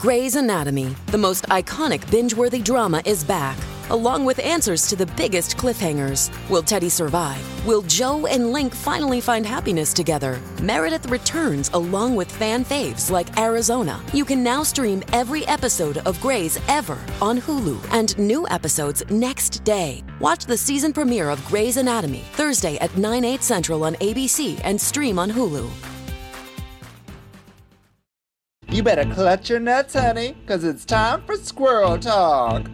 Grey's Anatomy, the most iconic binge worthy drama, is back, along with answers to the biggest cliffhangers. Will Teddy survive? Will Joe and Link finally find happiness together? Meredith returns along with fan faves like Arizona. You can now stream every episode of Grey's ever on Hulu and new episodes next day. Watch the season premiere of Grey's Anatomy Thursday at 9, 8 central on ABC and stream on Hulu. You better clutch your nuts, honey, because it's time for squirrel talk.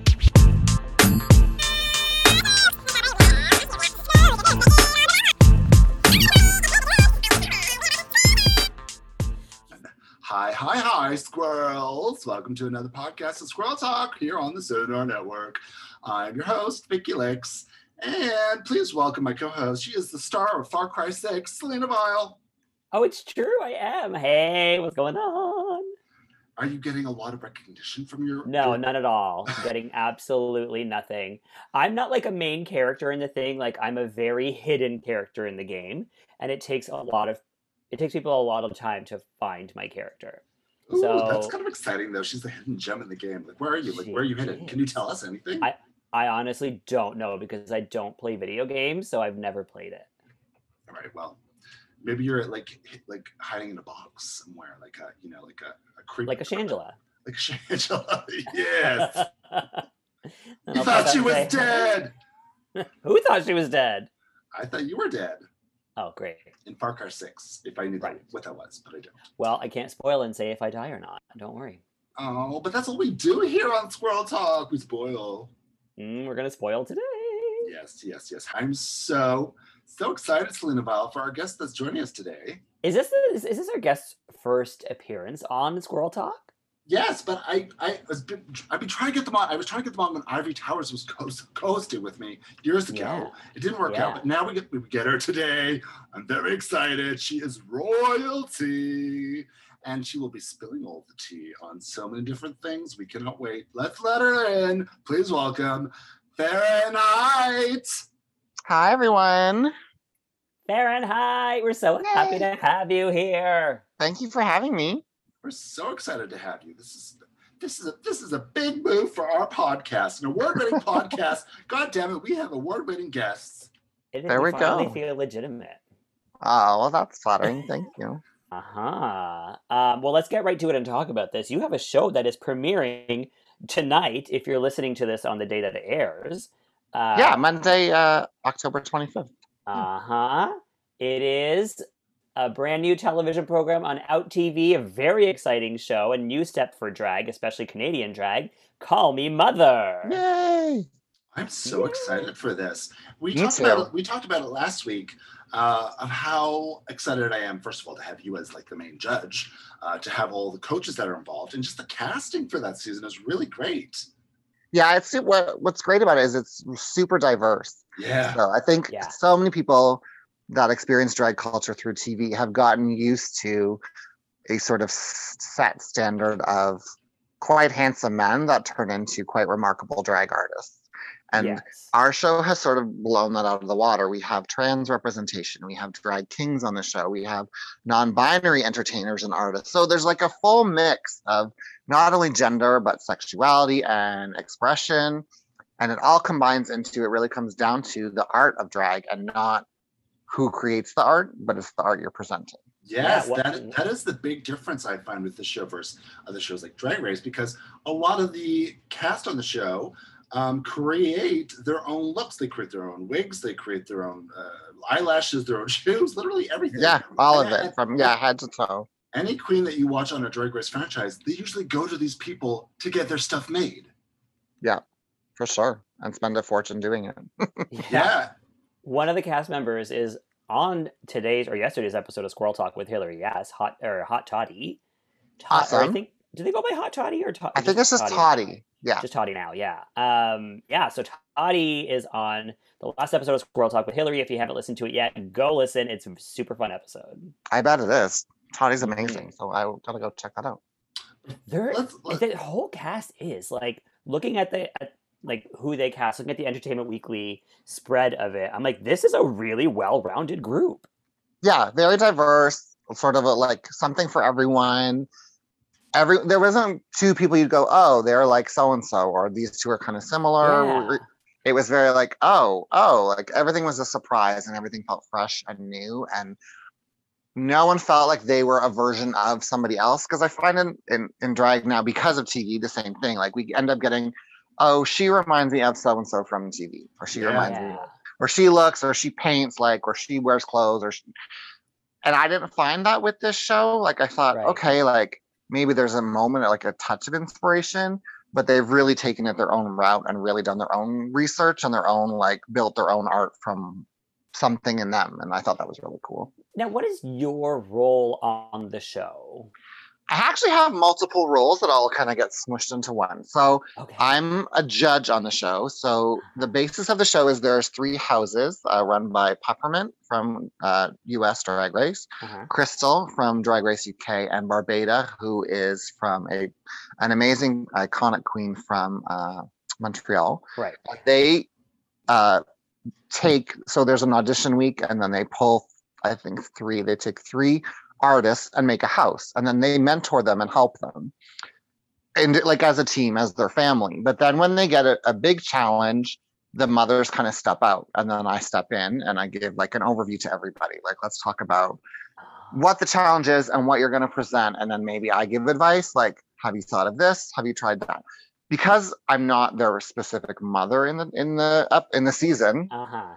Hi, hi, hi, squirrels. Welcome to another podcast of Squirrel Talk here on the Sonar Network. I'm your host, Vicky Licks, and please welcome my co host. She is the star of Far Cry 6, Selena Vyle. Oh, it's true. I am. Hey, what's going on? Are you getting a lot of recognition from your? No, your- none at all. getting absolutely nothing. I'm not like a main character in the thing. Like I'm a very hidden character in the game, and it takes a lot of it takes people a lot of time to find my character. Ooh, So- that's kind of exciting, though. She's the hidden gem in the game. Like, where are you? Like, where are you hidden? Can you tell us anything? I- I honestly don't know because I don't play video games, so I've never played it. All right. Well, maybe you're like like hiding in a box somewhere, like a you know, like a, a creep, Like a Shangela. like a Shangela. yes. You thought she was and say, dead. Who thought she was dead? I thought you were dead Oh, great. in Far Cry Six. If I knew that, Right. what that was, but I don't. Well, I can't spoil and say if I die or not. Don't worry. Oh, but that's what we do here on Squirrel Talk. We spoil. Mm, we're gonna spoil today. Yes, yes, yes. I'm so so excited, Selena Vyle, for our guest that's joining us today. Is this the, is, is this our guest's first appearance on Squirrel Talk? Yes, but I I was I've been trying to get them on. I was trying to get them on when Ivory Towers was co- co-hosted with me years ago. Yeah. It didn't work out, but now we get we get her today. I'm very excited. She is royalty, and she will be spilling all the tea on so many different things. We cannot wait. Let's let her in. Please welcome Fahrenheit. Hi, everyone. Fahrenheit, we're so happy to have you here. Thank you for having me. We're so excited to have you. This is this is a this is a big move for our podcast, an award-winning podcast. God damn it, we have award-winning guests. It is- There we finally go. feel legitimate. Oh, well, that's flattering. Thank you. Uh-huh. Um, well, let's get right to it and talk about this. You have a show that is premiering tonight, if you're listening to this on the day that it airs. Uh, yeah, Monday, uh, October 25th. Uh-huh. It is a brand new television program on Out TV, a very exciting show, a new step for drag, especially Canadian drag. Call Me Mother. Yay! I'm so Yeah. excited for this. We Me talked about it, we talked about it last week uh, of how excited I am. First of all, to have you as like the main judge, uh, to have all the coaches that are involved, and just the casting for that season is really great. Yeah, it's what what's great about it is it's super diverse. Yeah, So I think Yeah. so many people that experience drag culture through TV have gotten used to a sort of set standard of quite handsome men that turn into quite remarkable drag artists. And yes. our show has sort of blown that out of the water. We have trans representation, we have drag kings on the show, we have non-binary entertainers and artists. So there's like a full mix of not only gender but sexuality and expression, and it all combines into it. Really comes down to the art of drag and not who creates the art, but it's the art you're presenting. Yes, what- that that is the big difference I find with the show versus other shows like Drag Race because a lot of the cast on the show um, create their own looks. They create their own wigs. They create their own uh, eyelashes, their own shoes, literally everything. Yeah, all of And- it from yeah head to toe. Any queen that you watch on a Drag Race franchise, they usually go to these people to get their stuff made. Yeah, for sure, and spend a fortune doing it. Yeah, One of the cast members is on today's or yesterday's episode of Squirrel Talk with Hillary. Yes, hot or Hot Toddy. Tot- or I think do they go by Hot Toddy or Tot? I think it's just Toddy. Yeah. Just Toddy now, yeah. Um, yeah, so Toddy is on the last episode of Squirrel Talk with Hillary. If you haven't listened to it yet, go listen. It's a super fun episode. I bet it is. Toddy's amazing, so I gotta go check that out. There, Let's- let- the whole cast is like looking at the at, like who they cast, looking at the Entertainment Weekly spread of it. I'm like, this is a really well-rounded group. Yeah, very diverse, sort of a, like something for everyone. Every there wasn't two people you'd go, oh, they're like so and so, or these two are kind of similar. Yeah. It was very like, oh, oh, like everything was a surprise and everything felt fresh and new. And no one felt like they were a version of somebody else. Cause I find in, in, in drag now, because of TV, the same thing. Like we end up getting, oh, she reminds me of so and so from TV, or she Yeah. reminds me, or she looks, or she paints like, or she wears clothes, or she, and I didn't find that with this show. Like I thought, Right. okay, like maybe there's a moment, like a touch of inspiration, but they've really taken it their own route and really done their own research and their own like built their own art from something in them. And I thought that was really cool. Now, what is your role on the show? I actually have multiple roles that all kind of get smushed into one. So Okay. I'm a judge on the show. So the basis of the show is there's three houses uh, run by Peppermint from uh, US Drag Race, Uh-huh. Crystal from Drag Race UK, and Barbada, who is from a an amazing iconic queen from uh, Montreal. Right. They uh, take so there's an audition week, and then they pull I think three. They take three artists and make a house, and then they mentor them and help them, and like as a team, as their family. But then when they get a, a big challenge. The mothers kind of step out, and then I step in and I give like an overview to everybody. Like, let's talk about what the challenge is and what you're going to present and then maybe i give advice like have you thought of this have you tried that because i'm not their specific mother in the in the up in the season Uh-huh.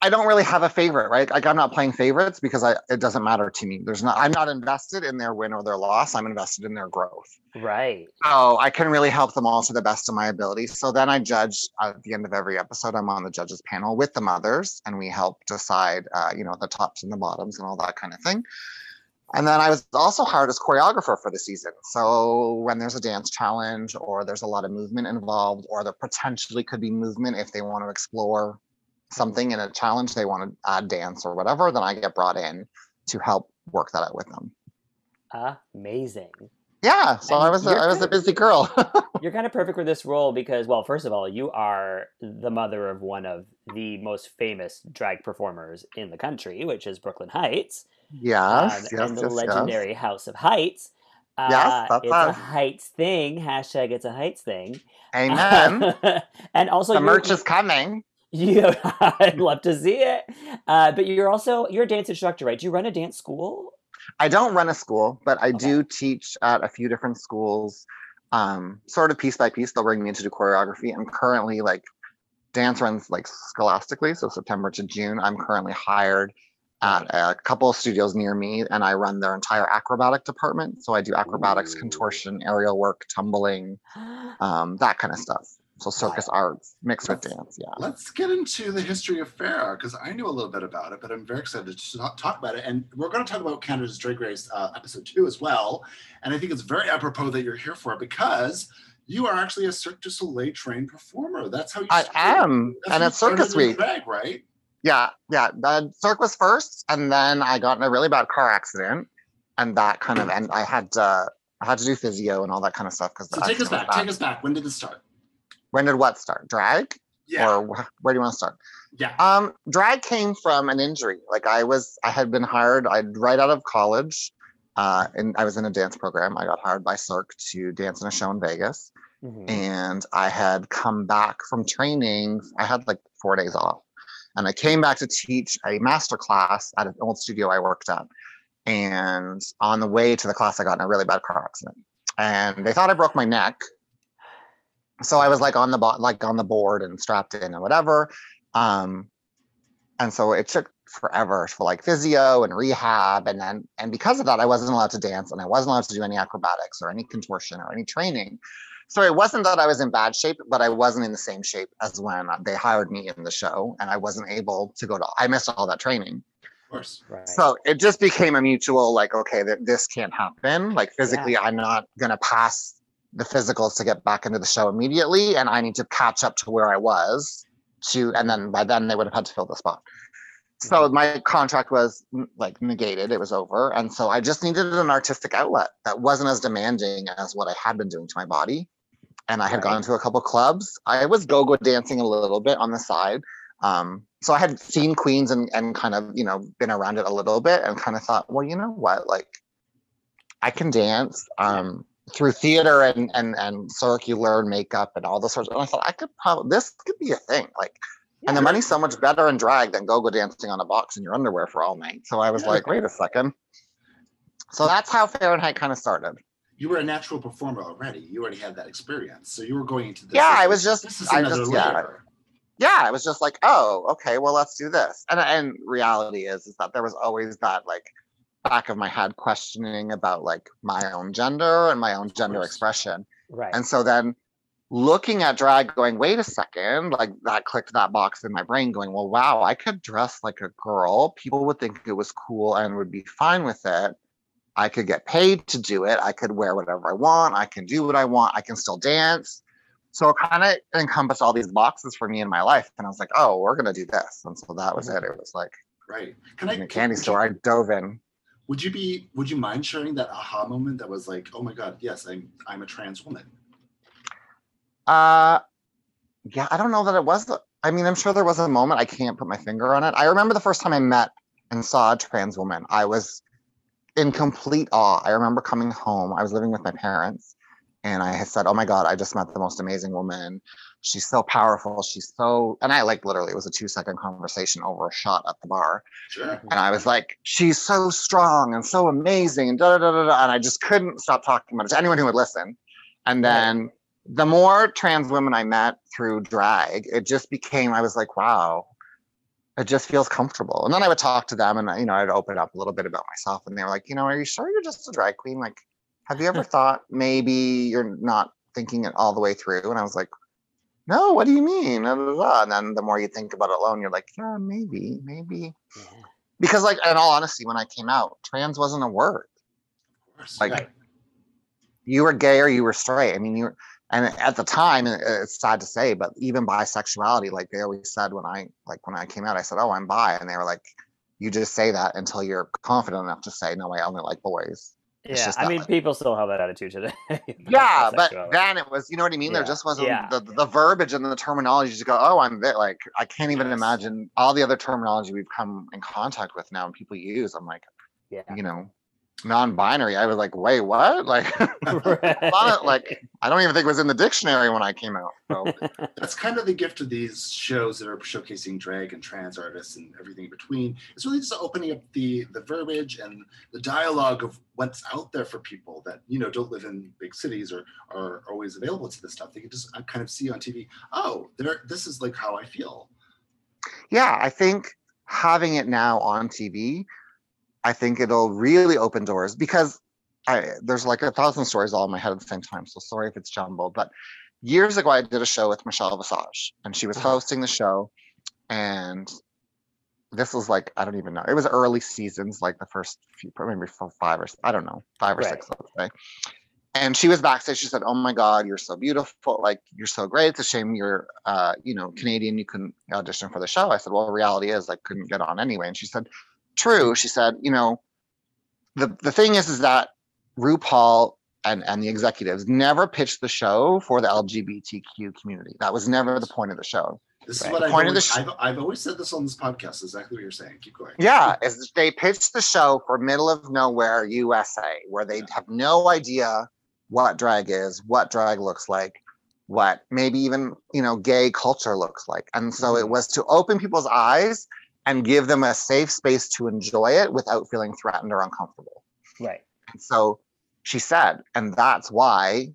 I don't really have a favorite right? Like i'm not playing favorites because i it doesn't matter to me. There's not i'm not invested in their win or their loss. I'm invested in their growth. Right. so i can really help them all to the best of my ability. So then i judge at the end of every episode i'm on the judges panel with the mothers and we help decide uh, you know the tops and the bottoms and all that kind of thing. And then i was also hired as choreographer for the season. So when there's a dance challenge or there's a lot of movement involved or there potentially could be movement if they want to explore something in a challenge they want to add dance or whatever then i get brought in to help work that out with them Amazing. yeah so And i was a, i was a busy girl You're kind of perfect for this role because, well, first of all, you are the mother of one of the most famous drag performers in the country, which is Brooklyn Hytes. Yes, um, yes, and the yes, yes. legendary House of Hytes. Uh, Yes, that's it's a. Hytes thing. Hashtag it's a Hytes thing. Amen. and also, the merch is coming. You, I'd love to see it. Uh, but you're also you're a dance instructor, right? Do you run a dance school? I don't run a school, but I Okay. do teach at a few different schools, um, sort of piece by piece. They'll bring me in to do choreography. I'm currently like dance runs like scholastically, so September to June. I'm currently hired at a couple of studios near me, and I run their entire acrobatic department. So I do acrobatics, Ooh. contortion, aerial work, tumbling, um, that kind of stuff. So circus arts mixed with Let's- dance. Yeah. Let's get into the history of Farah because I knew a little bit about it, but I'm very excited to talk- talk about it. And we're going to talk about Canada's Drag Race uh, episode two as well. And I think it's very apropos that you're here for it because you are actually a Cirque du Soleil trained performer. That's how you. I started- am, that's and it's Circus Week. Drag, right? Yeah, yeah. The Cirque was first, and then I got in a really bad car accident, and that kind of, and I had to, I had to do physio and all that kind of stuff because. So take us back. Take us back. When did this start? When did what start? Drag, Yeah. or wh- where do you want to start? yeah. Um, drag came from an injury. Like I was, I had been hired. I'd right out of college, uh, and I was in a dance program. I got hired by Cirque to dance in a show in Vegas. Mhm. and I had come back from training. I had like four days off, and I came back to teach a master class at an old studio I worked at. And on the way to the class, I got in a really bad car accident, and they thought I broke my neck. So I was like on the bo- like on the board and strapped in and whatever. Um, and so it took forever for like physio and rehab, and then and because of that, I wasn't allowed to dance, and I wasn't allowed to do any acrobatics or any contortion or any training. So it wasn't that I was in bad shape, but I wasn't in the same shape as when they hired me in the show, and I wasn't able to go to. I missed all that training, Of course. Right. so it just became a mutual like, okay, that this can't happen. Like physically, I'm not gonna pass the physicals to get back into the show immediately, and I need to catch up to where I was to, and then by then they would have had to fill the spot. So my contract was mm, like negated; it was over, and so I just needed an artistic outlet that wasn't as demanding as what I had been doing to my body. And I had Right. gone to a couple clubs. I was go-go dancing a little bit on the side. Um, so I had seen Queens and, and kind of, you know, been around it a little bit and kind of thought, well, you know what? Like, I can dance. Um, through theater and and and Cirque, you makeup and all those sorts. And I thought I could probably this could be a thing. Like, and the money's so much better in drag than go-go dancing on a box in your underwear for all night. So I was Yeah. like, wait a second. So that's how Fahrenheit kind of started. You were a natural performer already. You already had that experience, so you were going into this. Yeah, I was just- This is I another just- yeah. layer. yeah, it was just like, oh, okay, well, let's do this. And and reality is is that there was always that like back of my head questioning about like my own gender and my own gender expression. Right. And so then looking at drag, going, wait a second, like that clicked that box in my brain, going, well, wow, I could dress like a girl. People would think it was cool and would be fine with it. I could get paid to do it. I could wear whatever I want. I can do what I want. I can still dance. So it kind of encompassed all these boxes for me in my life. And I was like, oh, we're going to do this. And so that was mm-hmm. it. It was like Right. Can I? in a can- candy would you- store. I dove in. Would you be? Would you mind sharing that aha moment that was like, oh my god, yes, I'm I'm a trans woman. Uh, yeah, I don't know that it was. The, I mean, I'm sure there was a moment. I can't put my finger on it. I remember the first time I met and saw a trans woman. I was in complete awe. I remember coming home. I was living with my parents, and I said, "Oh my god, I just met the most amazing woman. She's so powerful. She's so..." And I like literally it was a two second conversation over a shot at the bar. Sure. Mm-hmm. And I was like, she's so strong and so amazing and da da da da. da. And I just couldn't stop talking about it to anyone who would listen. And Right. then the more trans women I met through drag, it just became, I was like, wow, it just feels comfortable. And then I would talk to them and, you know, I'd open up a little bit about myself. And they were like, you know, are you sure you're just a drag queen? Like, have you ever thought maybe you're not thinking it all the way through? And I was like, no, what do you mean? And then the more you think about it alone, you're like, yeah, maybe, maybe Yeah. because like in all honesty when i came out trans wasn't a word Of course. Like, yeah. you were gay or you were straight i mean you were and at the time it's sad to say but even bisexuality like they always said when i like when i came out i said oh i'm bi and they were like you just say that until you're confident enough to say no i only like boys yeah. I mean, way. people still have that attitude today. yeah but then it was you know what i mean there just wasn't yeah. the, the verbiage and the terminology to go oh i'm bit like i can't even Yes. imagine all the other terminology we've come in contact with now and people use i'm like yeah. you know non-binary i was like wait what like not like I don't even think it was in the dictionary when I came out. So That's kind of the gift of these shows that are showcasing drag and trans artists and everything in between. It's really just opening up the the verbiage and the dialogue of what's out there for people that you know don't live in big cities or are always available to this stuff. They can just uh, kind of see on TV. Oh, there. This is like how I feel. yeah, I think having it now on TV, I think it'll really open doors because I there's like a thousand stories all in my head at the same time. So sorry if it's jumbled. But years ago I did a show with Michelle Visage and she was Uh-huh. hosting the show and this was like I don't even know. It was early seasons, like the first few, maybe four, five or I don't know, five or Right. six, let's say. And she was backstage. She said, "Oh my God, you're so beautiful! Like you're so great. It's a shame you're, uh, you know, Canadian. You couldn't audition for the show." I said, "Well, reality is I couldn't get on anyway." And she said, "True." She said, "You know, the the thing is, is that RuPaul and and the executives never pitched the show for the LGBTQ community. That was never the point of the show. This Right. is what I've point of the always, sh- I've, I've always said this on this podcast. Exactly what you're saying. Keep going. Yeah, is they pitched the show for middle of nowhere USA, where they have no idea what drag is, what drag looks like, what maybe even you know gay culture looks like, and so it Mhm. was to open people's eyes and give them a safe space to enjoy it without feeling threatened or uncomfortable. right. And so she said, and that's why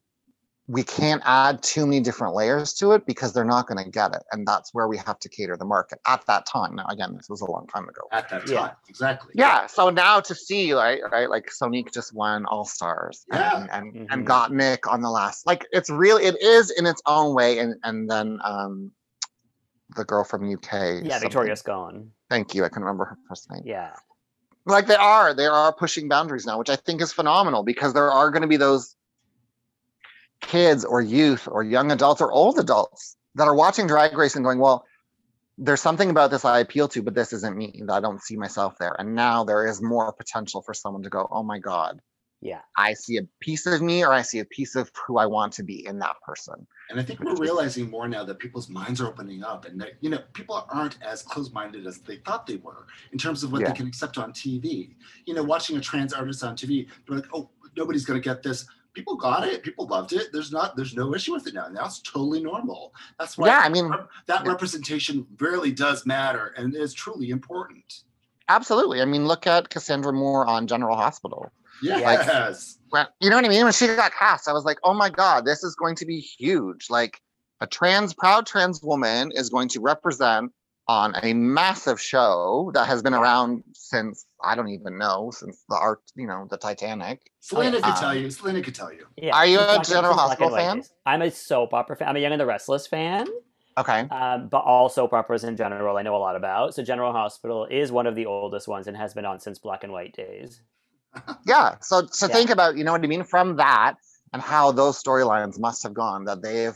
we can't add too many different layers to it because they're not going to get it. And that's where we have to cater the market at that time. Now, again, this was a long time ago. At that time, Yeah. exactly. Yeah. So now to see, right, right, like Sonique just won All Stars Yeah. and, and, Mhm. and got Nick on the last. Like it's really, it is in its own way. And and then um the girl from UK. Yeah. something- Victoria Scone. Thank you. I can remember her first name. Yeah. like they are they are pushing boundaries now which i think is phenomenal because there are going to be those kids or youth or young adults or old adults that are watching drag race and going well there's something about this i appeal to but this isn't me i don't see myself there and now there is more potential for someone to go oh my god Yeah. i see a piece of me or i see a piece of who i want to be in that person And I think we're realizing more now that people's minds are opening up, and that you know people aren't as close-minded as they thought they were in terms of what Yeah. they can accept on TV. You know, watching a trans artist on TV, they're like, "Oh, nobody's going to get this. People got it. People loved it. There's not. There's no issue with it now. Now it's totally normal. That's why. Yeah, I mean, that representation really does matter and is truly important. absolutely. I mean, look at Cassandra Moore on General Hospital. Yes. Well, you know what I mean? When she got cast, I was like, oh my God, this is going to be huge. Like a trans, proud trans woman is going to represent on a massive show that has been around since I don't even know, since the art, you know, the Titanic. Selena could Um, tell you. Selena could tell you. Yeah, Are you a General Hospital fan? I'm a soap opera fan. I'm a Young and the Restless fan, Okay. um, but all soap operas in general I know a lot about. So General Hospital is one of the oldest ones and has been on since black and white days. Yeah. So so Yeah. think about, you know what I mean, from that and how those storylines must have gone that they've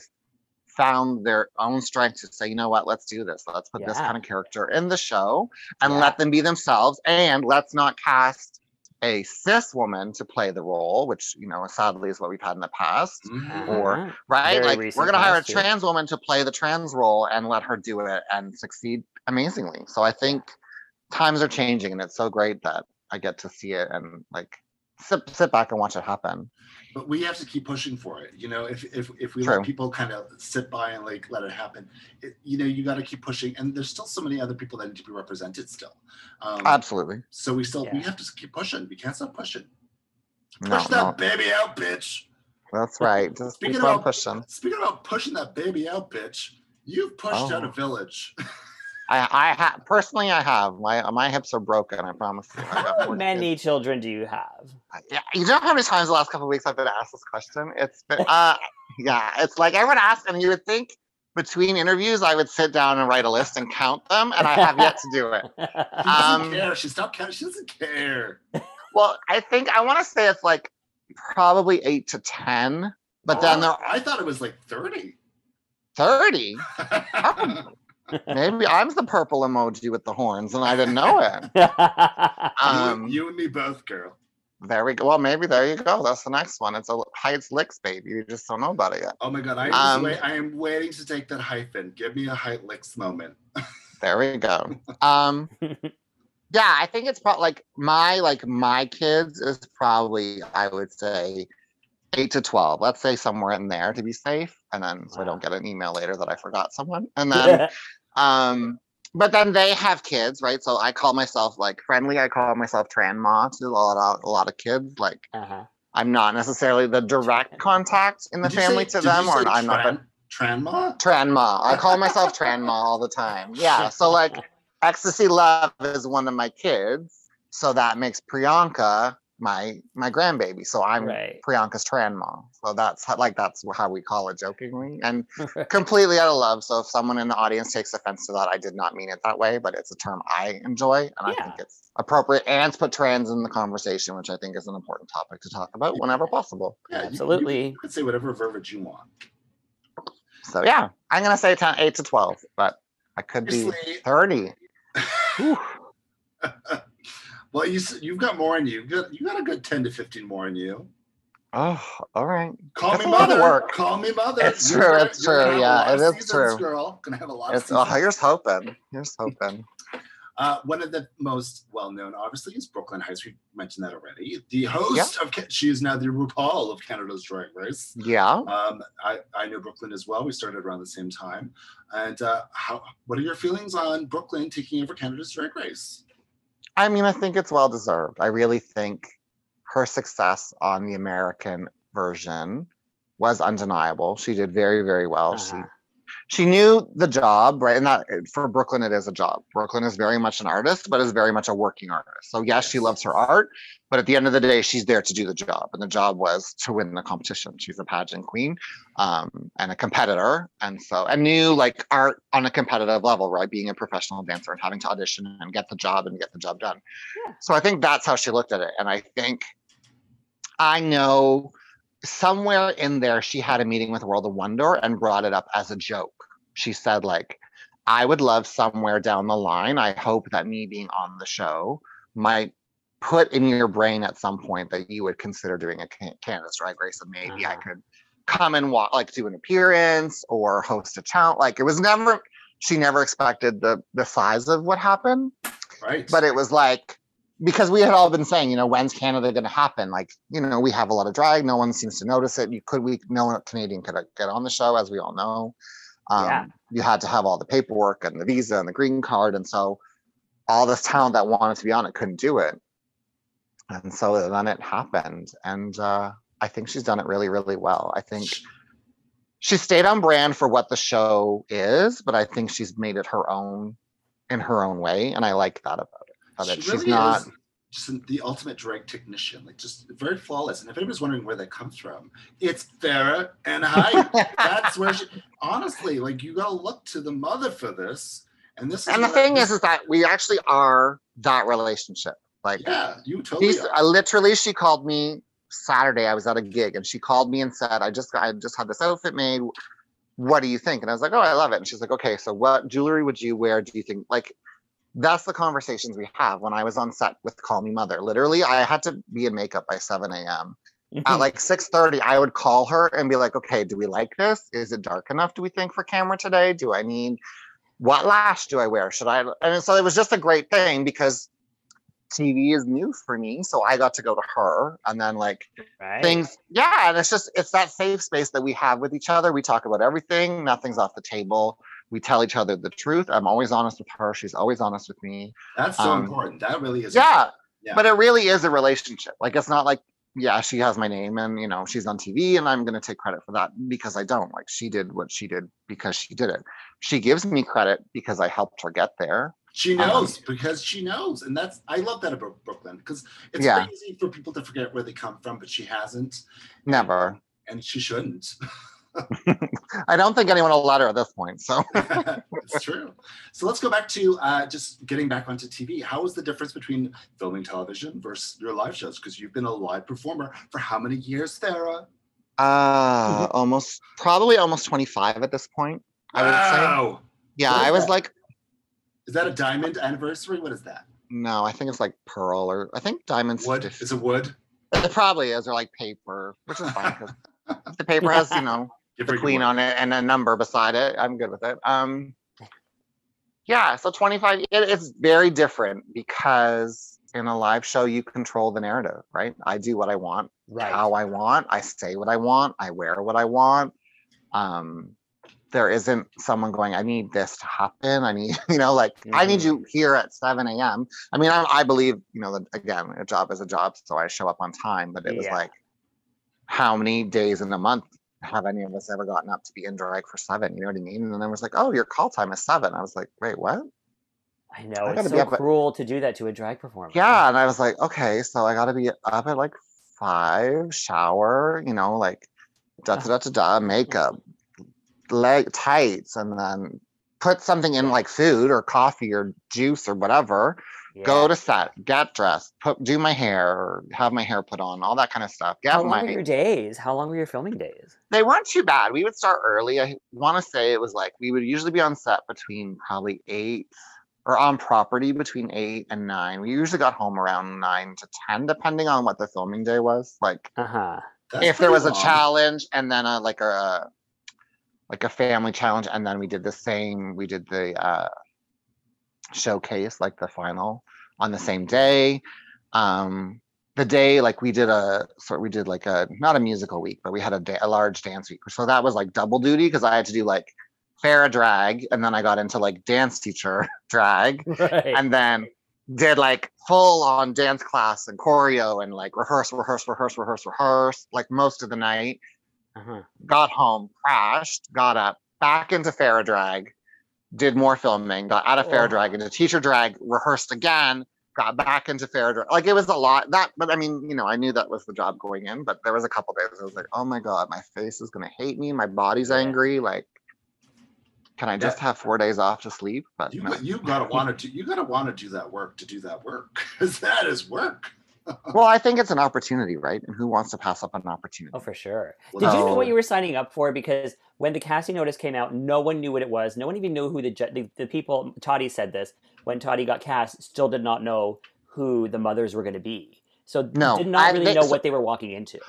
found their own strength to say, you know what, let's do this. Let's put this kind of character in the show and Yeah. let them be themselves. And let's not cast a cis woman to play the role, which, you know, sadly is what we've had in the past. Mhm. Or- Uh-huh. Right? Very like we're gonna hire a too. trans woman to play the trans role and let her do it and succeed amazingly. So I think times are changing and it's so great that I get to see it and like sit sit back and watch it happen. But we have to keep pushing for it. You know, if if if we True. let people kind of sit by and like let it happen, it, you know, you got to keep pushing. And there's still so many other people that need to be represented still. Um, Absolutely. so we still we have to keep pushing. We can't stop pushing. No, Push that no, baby out, bitch. that's right. Just Speaking about- pushing. Speaking about pushing that baby out, bitch, you've pushed out Oh. a village. I I have personally I have. My my hips are broken, I promise you. I How more many children do you have? kids. Yeah, you know how many times the last couple of weeks I've been asked this question? It's been uh yeah, it's like everyone asks and you would think between interviews I would sit down and write a list and count them, and I have yet to do it. She doesn't Um, care. She stopped counting. She doesn't care. Well, I think I want to say it's like probably eight to ten, but then Oh, there I thought it was like 30. thirty. Maybe I'm the purple emoji with the horns, and I didn't know it. You- Um, you, and me both, girl. there we go. Well, maybe there you go. That's the next one. It's a Hytes Licks, baby. You just don't know about it yet. Oh my god, I, Um, am wait, I am waiting to take that hyphen. Give me a height licks moment. There we go. Um, yeah, I think it's probably like my like my kids is probably I would say eight to twelve. Let's say somewhere in there to be safe, and then so I don't get an email later that I forgot someone. And then um, but then they have kids, right? So I call myself like friendly. I call myself Tranma to a lot of a lot of kids. Like uh-huh. I'm not necessarily the direct contact in the Did family say- to them, or say I'm not. the- Tran- Tranma? Tranma. I call myself Tranma all the time. Yeah. So like Xtacy Love is one of my kids. So that makes Priyanka my my grandbaby. So I'm Right. Priyanka's Tranma. So that's how, like that's how we call it jokingly and completely out of love. So if someone in the audience takes offense to that, I did not mean it that way, but it's a term I enjoy and I think it's appropriate and to put trans in the conversation, which I think is an important topic to talk about whenever possible. Yeah, you- you- Absolutely. You, could say whatever verbiage you want. So yeah, I'm gonna say 10, 8 to 12, but I could be 30. Well, you you've got more in you. You got, you got a good ten to fifteen more in you. Oh, all right. Call That's me a lot of mother. work. Call me mother. It's You're true, gonna- it's true, yeah, it is seasons, true. Girl, gonna have a lot It's of oh, here's hoping. Here's hoping. Uh, one of the most well-known, obviously, is Brooklyn Hytes. We mentioned that already. The host of she is now the RuPaul of Canada's Drag Race. Yeah. Um, I, I know Brooklyn as well. We started around the same time. And uh, how? What are your feelings on Brooklyn taking over Canada's Drag Race? I mean, I think it's well deserved. I really think her success on the American version was undeniable. She did very, very well. Uh-huh. she knew the job, right? And that for Brooklyn, it is a job. Brooklyn is very much an artist, but is very much a working artist. So yes, she loves her art, but at the end of the day, she's there to do the job, and the job was to win the competition. She's a pageant queen, um, and a competitor, and so and knew like art on a competitive level, right? Being a professional dancer and having to audition and get the job and get the job done. Yeah. So I think that's how she looked at it, and I think I know somewhere in there she had a meeting with World of Wonder and brought it up as a joke. She said like I would love somewhere down the line I hope that me being on the show might put in your brain at some point that you would consider doing a Can- Canada's Drag Race and maybe I Uh-huh. could come and walk like do an appearance or host a challenge like it was never she never expected the the size of what happened Right. but it was like because we had all been saying, you know, when's Canada going to happen? Like, you know, we have a lot of drag. No one seems to notice it. You could we no Canadian could get on the show, as we all know. Um, Yeah. You had to have all the paperwork and the visa and the green card, and so all this talent that wanted to be on it couldn't do it. And so then it happened, and uh, I think she's done it really, really well. I think she stayed on brand for what the show is, but I think she's made it her own in her own way, and I like that about it. That She she's really not. is just the ultimate drag technician, like just very flawless. And if anybody's wondering where that comes from, it's Farrah and Hyde. That's where she honestly, like you gotta look to the mother for this. And this is and the thing this- is, is that we actually are that relationship. Like, yeah, you totally are. uh, literally, she called me Saturday. I was at a gig, and she called me and said, "I just, I just had this outfit made. What do you think?" And I was like, "Oh, I love it." And she's like, "Okay, so what jewelry would you wear? Do you think like?" That's the conversations we have. When I was on set with Call Me Mother, literally, I had to be in makeup by 7 a.m. At mm-hmm. like 6:30, I would call her and be like, "Okay, do we like this? Is it dark enough? Do we think for camera today? Do I need what lash do I wear? Should I?" And so it was just a great thing because TV is new for me, so I got to go to her, and then like right? things, yeah, and it's just it's that safe space that we have with each other. We talk about everything, nothing's off the table. We tell each other the truth. I'm always honest with her. She's always honest with me. That's so um, important. That really is Yeah, Yeah. but it really is a relationship. Like it's not like yeah, she has my name and you know she's on TV and I'm gonna take credit for that because I don't. Like she did what she did because she did it. She gives me credit because I helped her get there. She Um, knows because she knows, and that's I love that about Brooklyn because it's Yeah. easy for people to forget where they come from, but she hasn't, Never. and she shouldn't. I don't think anyone will let her at this point. So it's true. So let's go back to uh, just getting back onto TV. How is the difference between filming television versus your live shows? Because you've been a live performer for how many years, Sarah? uh almost probably almost 25 at this point. I would say. Wow. Yeah, I was that? like, Is that a diamond anniversary? What is that? no, I think it's like pearl or I think diamonds. Wood? 50. Is it wood? It probably is, or like paper, which is fine because the paper has, you know, the queen on it and a number beside it. I'm good with it. Um, yeah, so 25. It, it's very different because in a live show you control the narrative, right? I do what I want, right. how I want. I say what I want. I wear what I want. Um, there isn't someone going. I need this to happen. I need, you know, like I need Mhm. you here at 7 a.m. I mean, I, I believe, you know, that again, a job is a job, so I show up on time. But it was like, how many days in a month have any of us ever gotten up to be in drag for seven? You know what I mean? And then I was like, oh, your call time is seven. I was like, wait, what? I know I it's so up at- cruel to do that to a drag performer. Yeah. And I was like, okay, so I got to be up at like five, shower, you know, like da da da da da, makeup, leg tights, and then put something in like food or coffee or juice or whatever. Yeah. Go to set, get dressed, put do my hair, have my hair put on, all that kind of stuff. Get How long my were your days? How long were your filming days? they weren't too bad. We would start early. I want to say it was like we would usually be on set between probably eight or on property between eight and nine. We usually got home around nine to ten, depending on what the filming day was. Like Uh huh. That's if there pretty was a challenge and then a like a like a family challenge, and then we did the same. We did the uh, showcase, like the final, on the same day. Um, the day like we did a sort we did like a not a musical week, but we had a, da- a large dance week. So that was like double duty because I had to do like Farrah drag, and then I got into like dance teacher drag, Right. and then did like full on dance class and choreo and like rehearse, rehearse, rehearse, rehearse, rehearse, like most of the night. uh-huh. Got home, crashed, got up, back into Farrah drag, did more filming, got out of fair Oh. drag into teacher drag, rehearsed again, got back into fair drag. Like it was a lot. That, but I mean, you know, I knew that was the job going in, but there was a couple days I was like, oh my god, my face is gonna hate me, my body's angry, like. Can I Yeah. just have four days off to sleep? But You, no. you gotta want to do you gotta want to do that work to do that work because that is work. Well, I think it's an opportunity, right? And who wants to pass up an opportunity? Oh, for sure. Did you know what you were signing up for? Because when the casting notice came out, no one knew what it was. No one even knew who the the, the people. Toddy said this when Toddy got cast. Still did not know who the mothers were going to be. So No, did not I- they- know so- what they were walking into.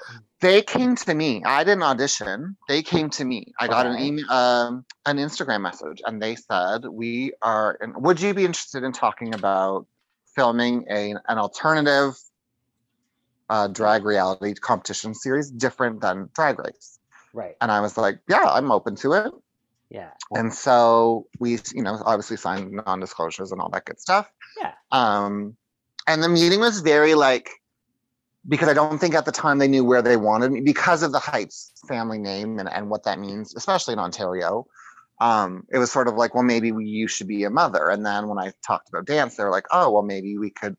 They came to me. I didn't audition. They came to me. I got an email, um, an Instagram message, and they said, "We are. And would you be interested in talking about filming a an alternative uh, drag reality competition series different than Drag Race. Right. And I was like, yeah, I'm open to it. Yeah. And so we, you know, obviously signed non-disclosures and all that good stuff. Yeah. Um, and the meeting was very like, because I don't think at the time they knew where they wanted me because of the Hytes family name and, and what that means, especially in Ontario. Um, it was sort of like, well, maybe we, you should be a mother. And then when I talked about dance, they were like, oh, well, maybe we could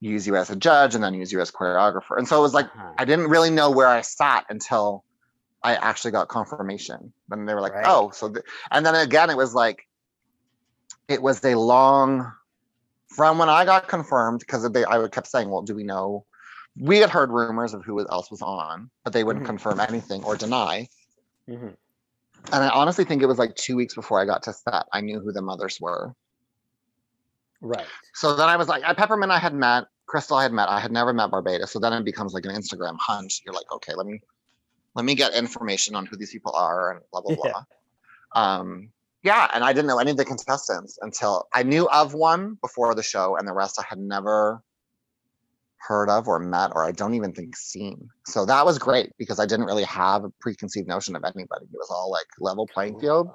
use you as a judge and then use you as choreographer. And so it was like, Uh-huh. I didn't really know where I sat until I actually got confirmation. Then they were like, Right. "Oh, so," and then again, it was like, it was a long from when I got confirmed because they I would kept saying, "Well, do we know?" We had heard rumors of who else was on, but they wouldn't Mhm. confirm anything or deny. Mhm. And I honestly think it was like two weeks before I got to set, I knew who the mothers were. Right. So then I was like, Peppermint, I had met Crystal. I had met. I had never met Barbada. So then it becomes like an Instagram hunt. You're like, okay, let me let me get information on who these people are and blah blah Yeah. blah. Um, yeah, and I didn't know any of the contestants until I knew of one before the show, and the rest I had never heard of or met, or I don't even think seen. So that was great because I didn't really have a preconceived notion of anybody. It was all like level playing field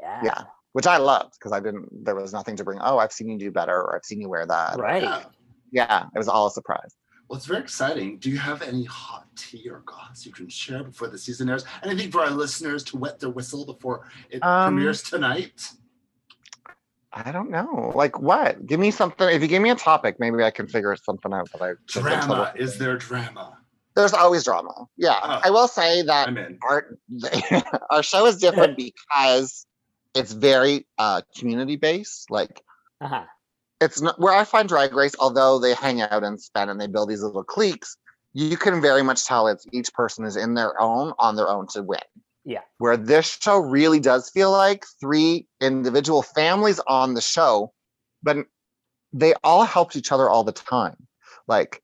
Yeah. yeah which i loved because i didn't there was nothing to bring oh i've seen you do better or i've seen you wear that Right. Yeah. yeah it was all a surprise Well, it's very exciting. Do you have any hot tea or goss you can share before the season airs? Anything for our listeners to wet their whistle before it Um, premieres tonight? i don't know like what give me something if you give me a topic maybe i can figure something out but i just don't tell Drama. what- Is there drama? there's always drama yeah Oh. i will say that our our show is different because it's very uh community based like Uh-huh. it's not where I find Drag Race, although they hang out and spend and they build these little cliques, you can very much tell it's each person is in their own on their own to win. Yeah. Where this show really does feel like three individual families on the show, but they all helped each other all the time. Like,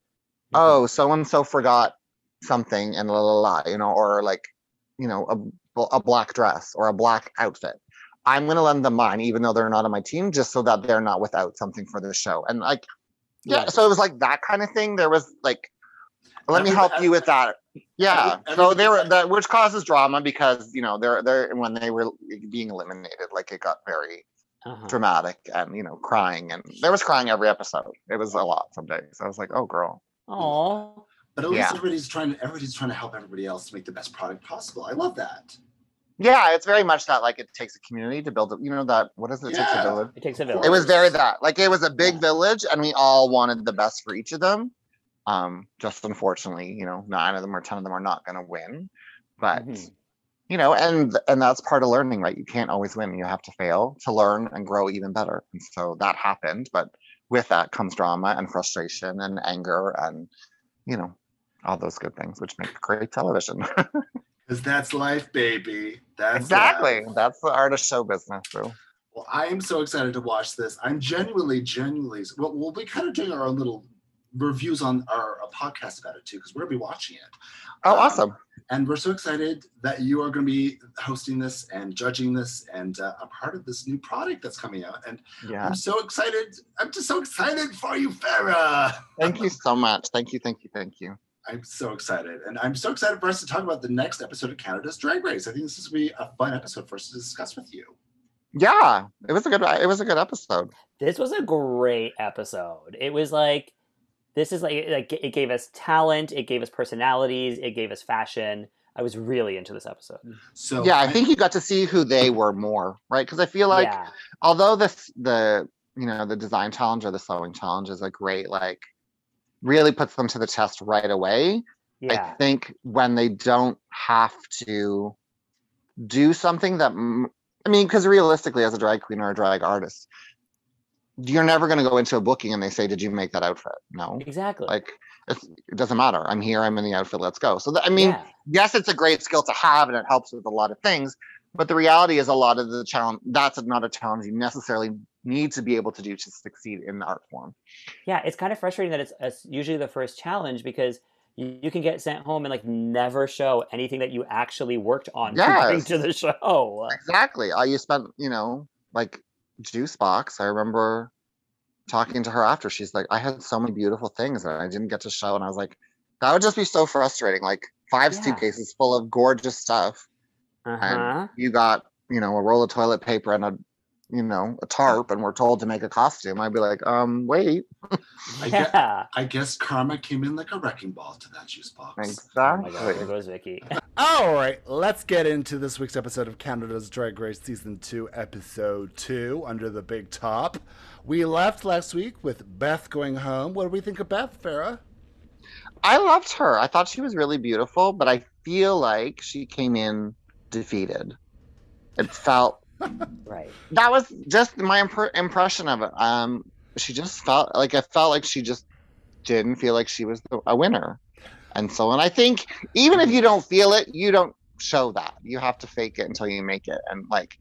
Mm-hmm. oh, so and so forgot something and la la la, you know, or like, you know, a, a black dress or a black outfit. I'm going to lend them mine, even though they're not on my team, just so that they're not without something for the show. And like, yeah, Right. so it was like that kind of thing. There was like, let me Every- help you with that. Yeah. every- So they were that, which causes drama because you know they're they're when they were being eliminated, like it got very Uh-huh. dramatic and you know crying and there was crying every episode. It was a lot some days. I was like, oh girl. Oh. But at least Yeah. everybody's trying. Everybody's trying to help everybody else to make the best product possible. I love that. Yeah, it's very much that like it takes a community to build. A, you know that what is does it take Yeah. to build? It takes a village. It was very that. Like it was a big Yeah. village, and we all wanted the best for each of them. Um, just unfortunately, you know, nine of them or ten of them are not going to win. But Mhm. you know, and and that's part of learning, right? You can't always win. You have to fail to learn and grow even better. And so that happened, but with that comes drama and frustration and anger and you know all those good things, which make great television. Because that's life, baby. That's exactly. That's the art of show business. So Well, I am so excited to watch this. I'm genuinely, genuinely. Well, we'll be kind of doing our own little reviews on our a podcast about it too, because we're gonna be watching it. oh, Um, awesome. And we're so excited that you are going to be hosting this and judging this and uh, a part of this new product that's coming out. And Yeah. I'm so excited. I'm just so excited for you, Farah. Thank you so much. Thank you. Thank you. Thank you. I'm so excited. And I'm so excited for us to talk about the next episode of Canada's Drag Race. I think this is going to be a fun episode for us to discuss with you. Yeah, it was a good. It was a good episode. This was a great episode. It was like this is like like it gave us talent, it gave us personalities, it gave us fashion. I was really into this episode. So yeah, I think you got to see who they were more, right? Because I feel like yeah. although this the you know the design challenge or the sewing challenge is a great like really puts them to the test right away. I think when they don't have to do something that I mean, because realistically, as a drag queen or a drag artist, you're never going to go into a booking and they say, "Did you make that outfit?" No, Exactly. like it's, it doesn't matter. I'm here. I'm in the outfit. Let's go. So th- I mean, yeah. yes, it's a great skill to have and it helps with a lot of things. But the reality is, a lot of the challenge that's not a challenge you necessarily need to be able to do to succeed in the art form. Yeah, it's kind of frustrating that it's, it's usually the first challenge because you, you can get sent home and like never show anything that you actually worked on to Yes. to the show. Exactly. Uh, you spent, you know, like Juice Boxx. I remember talking to her after, she's like, I had so many beautiful things that I didn't get to show. And I was like, that would just be so frustrating. Like five Yeah. suitcases full of gorgeous stuff. Uh-huh. And you got, you know, a roll of toilet paper and a, you know, a tarp, and we're told to make a costume. I'd be like, um, wait. I get- Yeah. I guess karma came in like a wrecking ball to that Juice Boxx. Oh Exactly. my god, there goes Vicky. All right, let's get into this week's episode of Canada's Drag Race Season 2, Episode 2, Under the Big Top. We left last week with Beth going home. What do we think of Beth, Farah? I loved her. I thought she was really beautiful, but I feel like she came in defeated. It felt Right. that was just my impr- impression of it. Um, she just felt like I felt like she just didn't feel like she was the, a winner, and so and I think even if you don't feel it, you don't show that. You have to fake it until you make it. And like,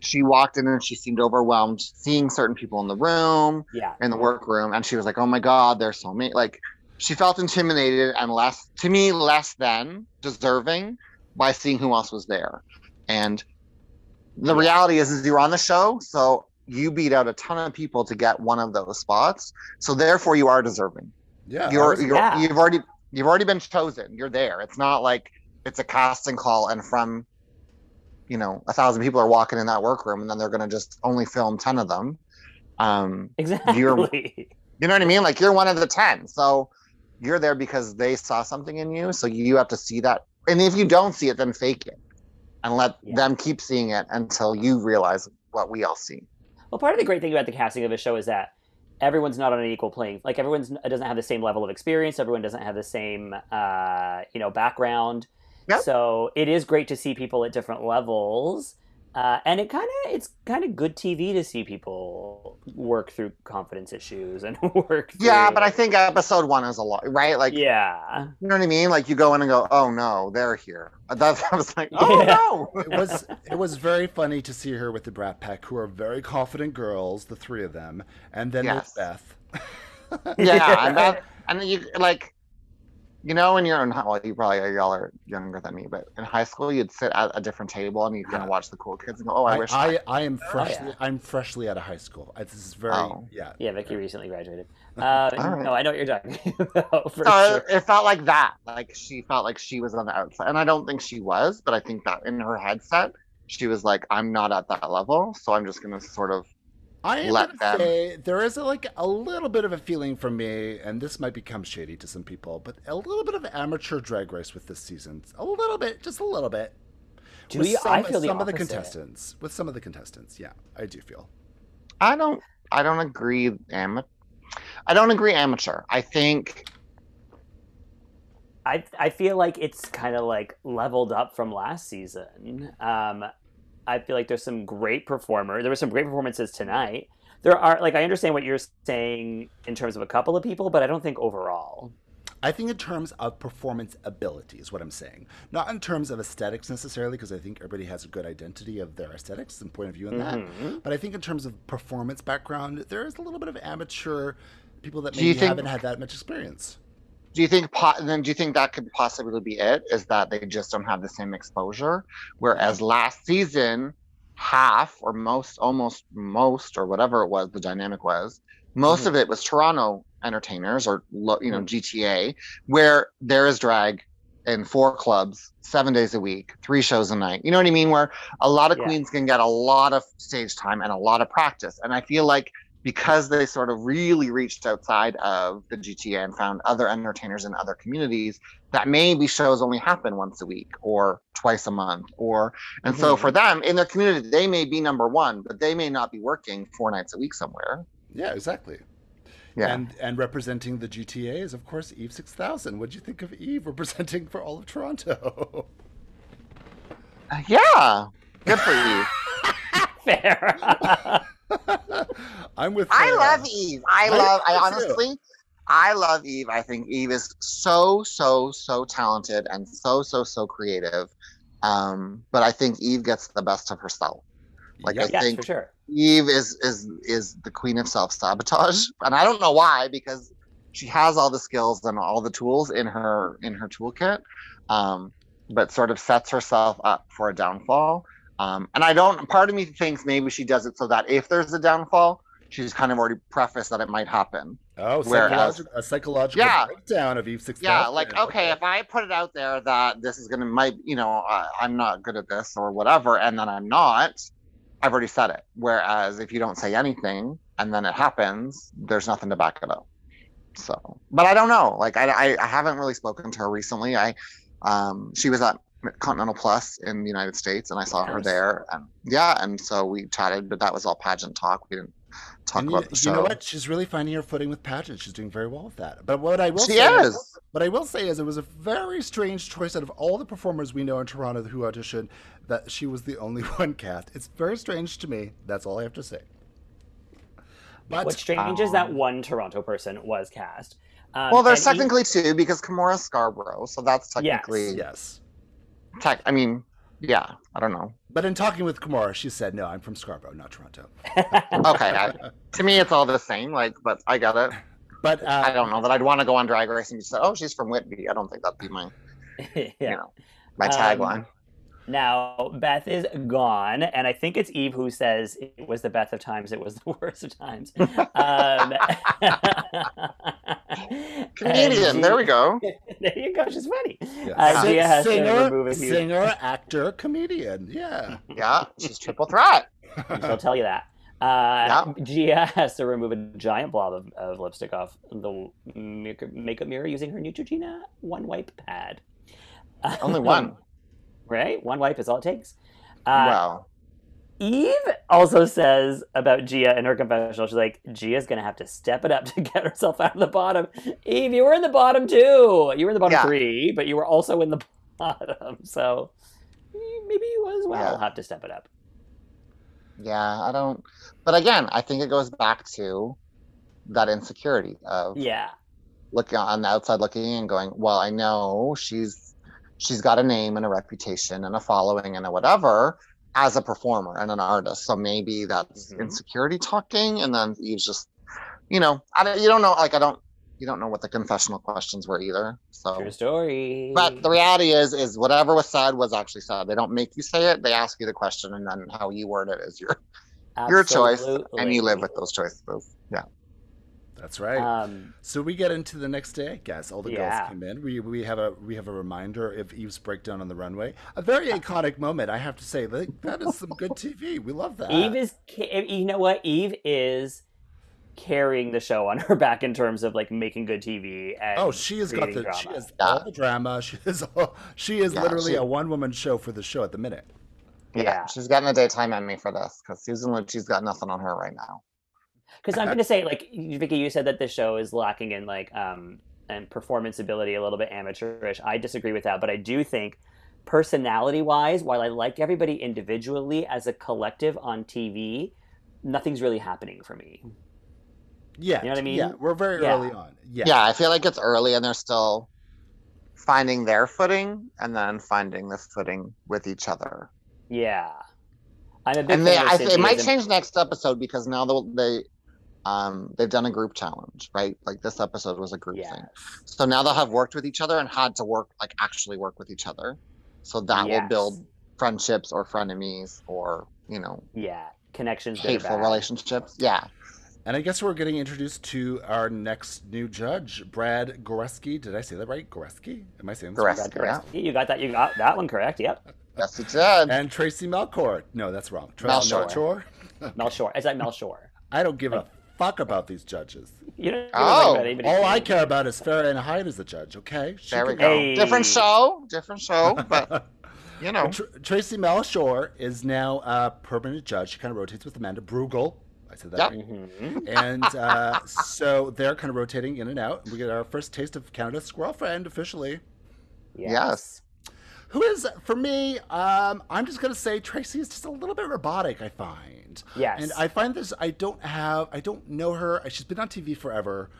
she walked in and she seemed overwhelmed seeing certain people in the room Yeah. in the workroom, and she was like, "Oh my god, there's so many." Like, she felt intimidated and less to me less than deserving by seeing who else was there, and the reality is, is you're on the show, so you beat out a ton of people to get one of those spots. So therefore, you are deserving. Yeah, You're, was- you're Yeah. you've already you've already been chosen. You're there. It's not like it's a casting call and from you know a thousand people are walking in that workroom and then they're going to just only film 10 of them um Exactly. you know what i mean like you're one of the 10 so you're there because they saw something in you so you have to see that and if you don't see it then fake it and let Yeah. them keep seeing it until you realize what we all see Well, part of the great thing about the casting of a show is that everyone's not on an equal playing. Like everyone's doesn't have the same level of experience. Everyone doesn't have the same, uh, you know, background. Yep. So it is great to see people at different levels, uh, and it kind of it's kind of good TV to see people work through confidence issues and work. yeah but i think episode one is a lot right like yeah, you know what i mean like you go in and go oh no they're here that's i was like oh Yeah. no it was it was very funny to see her with the Brat Pack, who are very confident girls, the three of them, and then Yes. there's Beth. yeah, and that, and then you like, you know, when you're in high, well, you probably y'all are younger than me, but in high school, you'd sit at a different table and you kind of watch the cool kids and go, "Oh, I, I, wish." I, I am Oh, freshly yeah. I'm freshly out of high school. I, this is very Oh. yeah. yeah. Vicky recently graduated. Uh, All right. No, I know what you're talking about for so sure. it, it felt like that. Like she felt like she was on the outside, and I don't think she was, but I think that in her headset, she was like, "I'm not at that level, so I'm just gonna sort of." I am Let gonna them. say there is a, like a little bit of a feeling for me, and this might become shady to some people, but a little bit of amateur drag race with this season. A little bit, just a little bit. Do with you? some, I feel the some of the contestants. With some of the contestants, yeah, I do feel. I don't. I don't agree. Am. I don't agree. Amateur. I think. I I feel like it's kind of like leveled up from last season. Um, I feel like there's some great performer. There were some great performances tonight. There are like I understand what you're saying in terms of a couple of people, but I don't think overall. I think in terms of performance ability is what I'm saying, not in terms of aesthetics necessarily, because I think everybody has a good identity of their aesthetics and point of view in that. Mhm. But I think in terms of performance background, there is a little bit of amateur people that maybe think- haven't had that much experience. Do you think? Po- then do you think that could possibly be it? Is that they just don't have the same exposure? Whereas last season, half or most, almost most, or whatever it was, the dynamic was, most Mhm. of it was Toronto entertainers or you know Mhm. GTA, where there is drag in four clubs, seven days a week, three shows a night. You know what I mean? Where a lot of Yeah. queens can get a lot of stage time and a lot of practice. And I feel like because they sort of really reached outside of the GTA and found other entertainers in other communities, that maybe shows only happen once a week or twice a month. Or and so Mhm. for them in their community, they may be number one, but they may not be working four nights a week somewhere. Yeah, exactly. Yeah. And and representing the GTA is of course Eve six thousand. What do you think of Eve representing for all of Toronto? Uh, yeah. Good for you. Fair. I'm with. I Farrah. love Eve. I I love. I do too. honestly, I love Eve. I think Eve is so so so talented and so so so creative. Um, but I think Eve gets the best of herself. Like, I yes, think- for sure. Eve is is is the queen of self sabotage, and I don't know why because she has all the skills and all the tools in her in her toolkit, um, but sort of sets herself up for a downfall. Um, and I don't. Part of me thinks maybe she does it so that if there's a downfall, she's kind of already prefaced that it might happen. Oh, Whereas- psychological, a psychological Yeah. breakdown of Eve six. Yeah, like okay, if I put it out there that this is gonna might you know uh, I'm not good at this or whatever, and then I'm not, I've already said it. Whereas if you don't say anything and then it happens, there's nothing to back it up. So, but I don't know. Like I I, I haven't really spoken to her recently. I um she was at Continental Plus in the United States, and I saw her there, and yeah, and so we chatted, but that was all pageant talk. We didn't talk And you, about the show. you know what? She's really finding her footing with pageants. She's doing very well with that. But what I will She say is. What I will say is it was a very strange choice out of all the performers we know in Toronto who auditioned that she was the only one cast. It's very strange to me. That's all I have to say. But What's strange is that um, one Toronto person was cast. Um, Well, there's and he- technically two because Kimora Scarborough, so that's technically yes. Tech. I mean, yeah, I don't know. But in talking with Kimora, she said, "No, I'm from Scarborough, not Toronto." Okay, I, to me, it's all the same. Like, but I get it. But uh, I don't know that I'd want to go on Drag Race and just say, "Oh, she's from Whitby." I don't think that'd be my, yeah. you know, my Um, tagline. Now Beth is gone, and I think it's Eve who says it was the best of times, it was the worst of times. Um, Comedian. There we go. There you go. She's funny. yeah. Uh, Sing- Gia has to singer, remove a few. singer, actor, comedian. Yeah. Yeah, she's triple threat. She'll tell you that. Uh, Gia has to remove a giant blob of, of lipstick off the makeup makeup mirror using her Neutrogena one wipe pad. Only one. Right? One wipe is all it takes. Uh, wow. Eve also says about Gia in her confessional, she's like, Gia's gonna have to step it up to get herself out of the bottom. Eve, you were in the bottom too. You were in the bottom Yeah. three, but you were also in the bottom. So maybe you as well Yeah. have to step it up. Yeah, I don't. But again, I think it goes back to that insecurity of Yeah. looking on the outside looking and going, well, I know she's she's got a name and a reputation and a following and a whatever as a performer and an artist. So maybe that's Mhm. insecurity talking, and then you just, you know, I don't, you don't know. Like I don't, you don't know what the confessional questions were either. So, True story. but the reality is, is whatever was said was actually said. They don't make you say it; they ask you the question, and then how you word it is your your choice, and you live with those choices. Yeah. That's right. Um, so we get into the next day, I guess. All the Yeah. girls come in. We, we have a we have a reminder of Eve's breakdown on the runway. A very iconic moment, I have to say. Like, that is some good TV. We love that. Eve is, you know what? Eve is carrying the show on her back in terms of like making good TV. And Oh, she has got the creating she drama. has all the drama. She is all, she is Yeah, literally she- a one woman show for the show at the minute. yeah, Yeah. She's getting a daytime Emmy for this because Susan Lucci's got nothing on her right now. Because I'm going to say, like, Vicky, you said that the show is lacking in like um and performance ability, a little bit amateurish. I disagree with that, but I do think personality wise, while I like everybody individually as a collective on TV, nothing's really happening for me. Yeah. You know what I mean? Yeah, we're very Yeah. early on. Yeah. yeah, I feel like it's early and they're still finding their footing and then finding the footing with each other. Yeah, I'm a big And they, I, th- it might change next episode because now they'll- they, um, they've done a group challenge, right? Like this episode was a group Yeah. thing. So now they'll have worked with each other and had to work, like actually work with each other. So that will build friendships or frenemies or, you know, Yeah, connections. good hateful relationships. Yeah. And I guess we're getting introduced to our next new judge, Brad Goreski. Did I say that right? Goreski? Am I saying this right? Goreski. Brad Goreski. You got that. You got that one correct. Yep. Yes, it did. And Tracy Melcourt. No, that's wrong. Tra- Melchor. Melchor? Mel Shore. Is that Mel Shore? I don't give a fuck about these judges. You don't. Oh, about anybody All I care about is Farrah and Hyde as a judge, okay? She there we go. Hey. Different show, different show, but you know. Tr- Traci Melchor is now a permanent judge. She kind of rotates with Amanda Brugel. I said that Yep. right. Mhm. And uh, so they're kind of rotating in and out. We get our first taste of Canada's girlfriend officially. Yes. Who is, for me, um, I'm just going to say Traci is just a little bit robotic, I find. Yes. And I find this, I don't have, I don't know her. She's been on TV forever.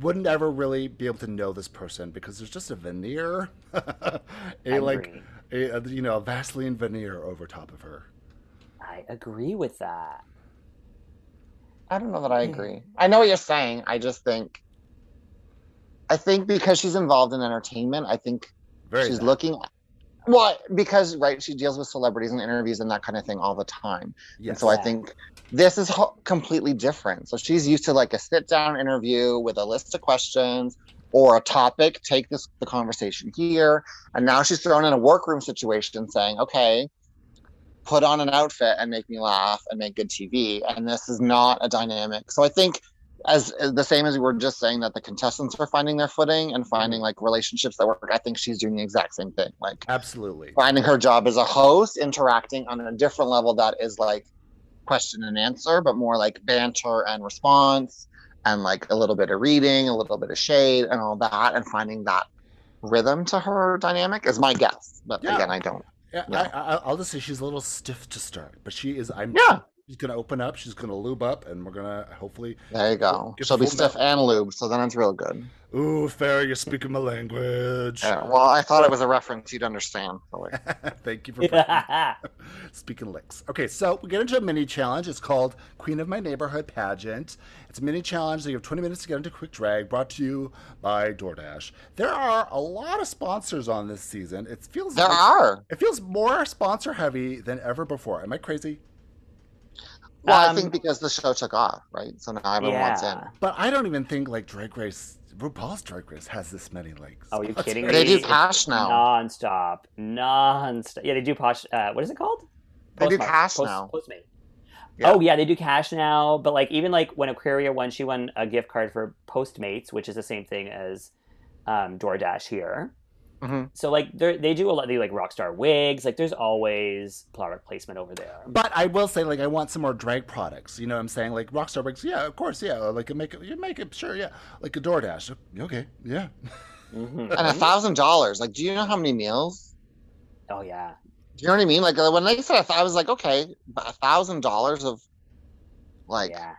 Wouldn't ever really be able to know this person because there's just a veneer, a I like, agree. a, you know, a Vaseline veneer over top of her. I agree with that. I don't know that I agree. I know what you're saying. I just think I think because she's involved in entertainment, I think Very she's that. looking Well, because right, she deals with celebrities and interviews and that kind of thing all the time. Yes. And so I think this is ho- completely different. So she's used to like a sit down interview with a list of questions or a topic, take this the conversation here. And now she's thrown in a workroom situation saying, okay, put on an outfit and make me laugh and make good TV. And this is not a dynamic. So I think as, as the same as we were just saying that the contestants are finding their footing and finding like relationships that work, I think she's doing the exact same thing. Like Absolutely. finding her job as a host, interacting on a different level that is like question and answer, but more like banter and response, and like a little bit of reading, a little bit of shade, and all that, and finding that rhythm to her dynamic is my guess. But Yeah. again, I don't. Yeah. I, I, I'll just say she's a little stiff to start, but she is. I'm. Yeah. She's gonna open up. She's gonna lube up, and we're gonna hopefully. There you go. Get She'll be full stiff and lube, so then it's real good. Ooh, Farrah, you're speaking my language. Yeah, well, I thought it was a reference you'd understand. Thank you for putting- speaking licks. Okay, so we get into a mini challenge. It's called Queen of My Neighborhood Pageant. It's a mini challenge. that you have 20 minutes to get into quick drag. Brought to you by DoorDash. There are a lot of sponsors on this season. It feels there like- are. It feels more sponsor heavy than ever before. Am I crazy? Well, Um, I think because the show took off, right? So now everyone wants in. yeah. But I don't even think like Drag Race, RuPaul's Drag Race has this many like. Oh, are you sponsors. kidding me? They do It's cash now. Non-stop. Non-stop. Yeah, they do posh. Uh, what is it called? They do cash Post- now. Postmate. Yeah. Oh yeah, they do cash now. But like even like when Aquaria won, she won a gift card for Postmates, which is the same thing as um, DoorDash here. Hmm So like they they do a lot. They do, like Rockstar wigs. Like there's always product placement over there. But I will say, like, I want some more drag products. You know what I'm saying? Like Rockstar Wigs, yeah, of course, yeah. Like, make it, you make it, sure, yeah. Like a DoorDash, okay, yeah. Mhm. And a thousand dollars. Like, do you know how many meals? Oh yeah. Do you know what I mean? Like when they said, a th- I was like, okay, a thousand dollars of, like, yeah.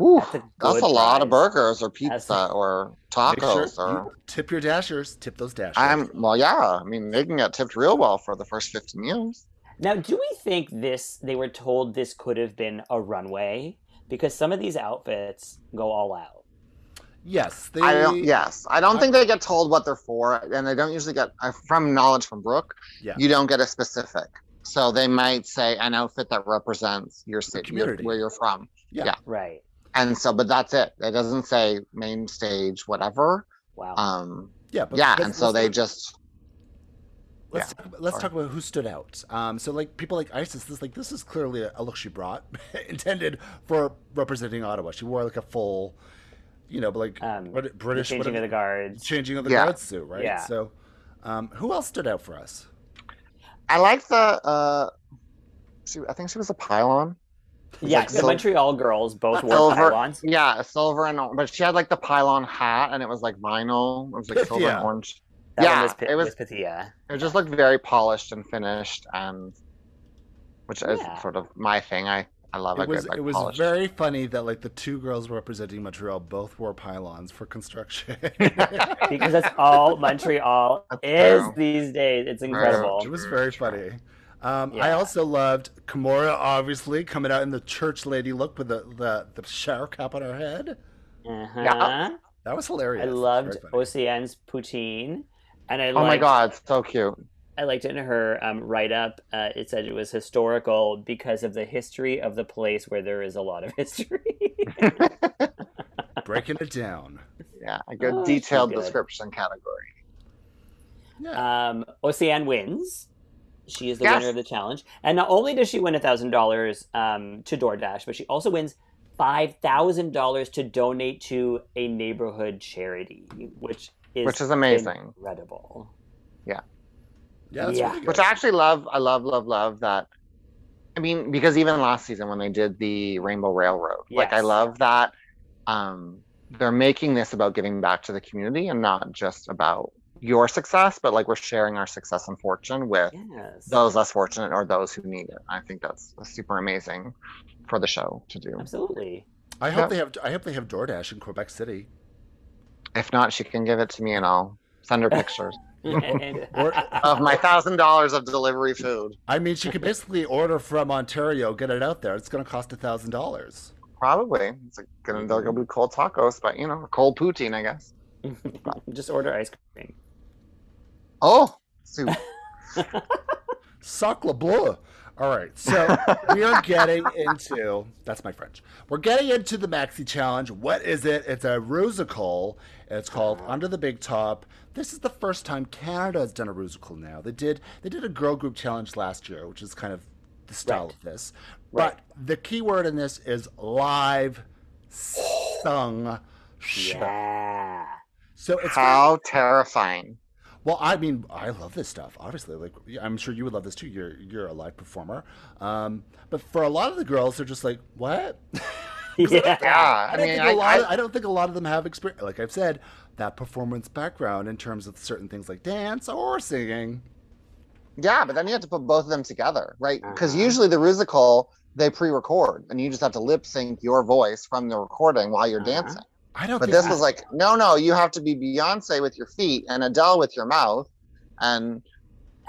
Whew, That's a that's a lot of burgers or That's- pizza or Make sure tacos or. you tip your dashers, tip those dashers. I'm well, yeah. I mean, they can get tipped real well for the first fifteen meals. Now, do we think this? They were told this could have been a runway because some of these outfits go all out. yes, they. I don't. Yes, I don't I- think they get told what they're for, and they don't usually get uh, from knowledge from Brooke. Yeah. You don't get a specific, so they might say an outfit that represents your city, your- community. where you're from. Yeah. Right. And so but that's it it doesn't say main stage whatever Wow. um Yeah, but, yeah but and so they talk- just Let's talk, about- let's talk about who stood out. Um, so like people like Isis, this like this is clearly a, a look she brought, intended for representing Ottawa. She wore like a full, you know, like Um, British changing of the guards. changing of the Yeah. guard suit, right? Yeah. So, um, who else stood out for us? i like the uh she, i think she was a pylon Yeah, like the sil- Montreal girls both wore silver pylons. yeah silver and but she had like the pylon hat and it was like vinyl it was like silver Yeah. and orange That Yeah, was, it was- was Pythia. it just looked very polished and finished and which is Yeah. sort of my thing i i love a It was good like it was polished very funny that like the two girls representing Montreal both wore pylons for construction. Because that's all Montreal That's is true. these days. It's incredible. It was very funny. Um, I also loved Kimora, obviously coming out in the church lady look with the the, the shower cap on her head. Uh-huh. That was hilarious. I loved Oceane's poutine. And I oh my god so cute I liked it in her um, write up. Uh, it said it was historical because of the history of the place where there is a lot of history. breaking it down. yeah a good Oh, detailed good. description category Yeah. um, Oceane wins. She is the Yes. winner of the challenge. And not only does she win $1,000 um, to DoorDash, but she also wins $5,000 to donate to a neighborhood charity, which is, Which is amazing. Incredible. yeah, that's yeah. really which I actually love. I love, love, love that. I mean, because even last season when they did the Rainbow Railroad, like I love that um, they're making this about giving back to the community and not just about your success, but like we're sharing our success and fortune with Yes. those less fortunate or those who need it. I think that's super amazing for the show to do. Absolutely. I hope Yeah. they have. I hope they have DoorDash in Quebec City. If not, she can give it to me and I'll send her pictures Or- of my thousand dollars of delivery food. I mean, she could basically order from Ontario, get it out there. It's going to cost a thousand dollars. Probably. It's like gonna they're gonna be cold tacos, but you know, cold poutine, I guess. Just order ice cream. Oh, soup. Sacre bleu. All right, so we are getting into that's my French. We're getting into the Maxi Challenge. What is it? It's a rusical. It's called uh-huh. Under the Big Top. This is the first time Canada has done a rusical now. They did they did a girl group challenge last year, which is kind of the style Right. of this. Right. But the key word in this is live sung show. Yeah. So it's How terrifying. Well, I mean, I love this stuff. Obviously, like I'm sure you would love this too. You're you're a live performer, um, but for a lot of the girls, they're just like, "What?" Yeah. I I don't mean, think I, a lot. I- of, I don't think a lot of them have experience. Like I've said, that performance background in terms of certain things like dance or singing. yeah, but then you have to put both of them together, right? Because Uh-huh. usually the rusical they pre-record, and you just have to lip sync your voice from the recording while you're Uh-huh. dancing. I don't. But think this was like, no, no, you have to be Beyonce with your feet and Adele with your mouth, and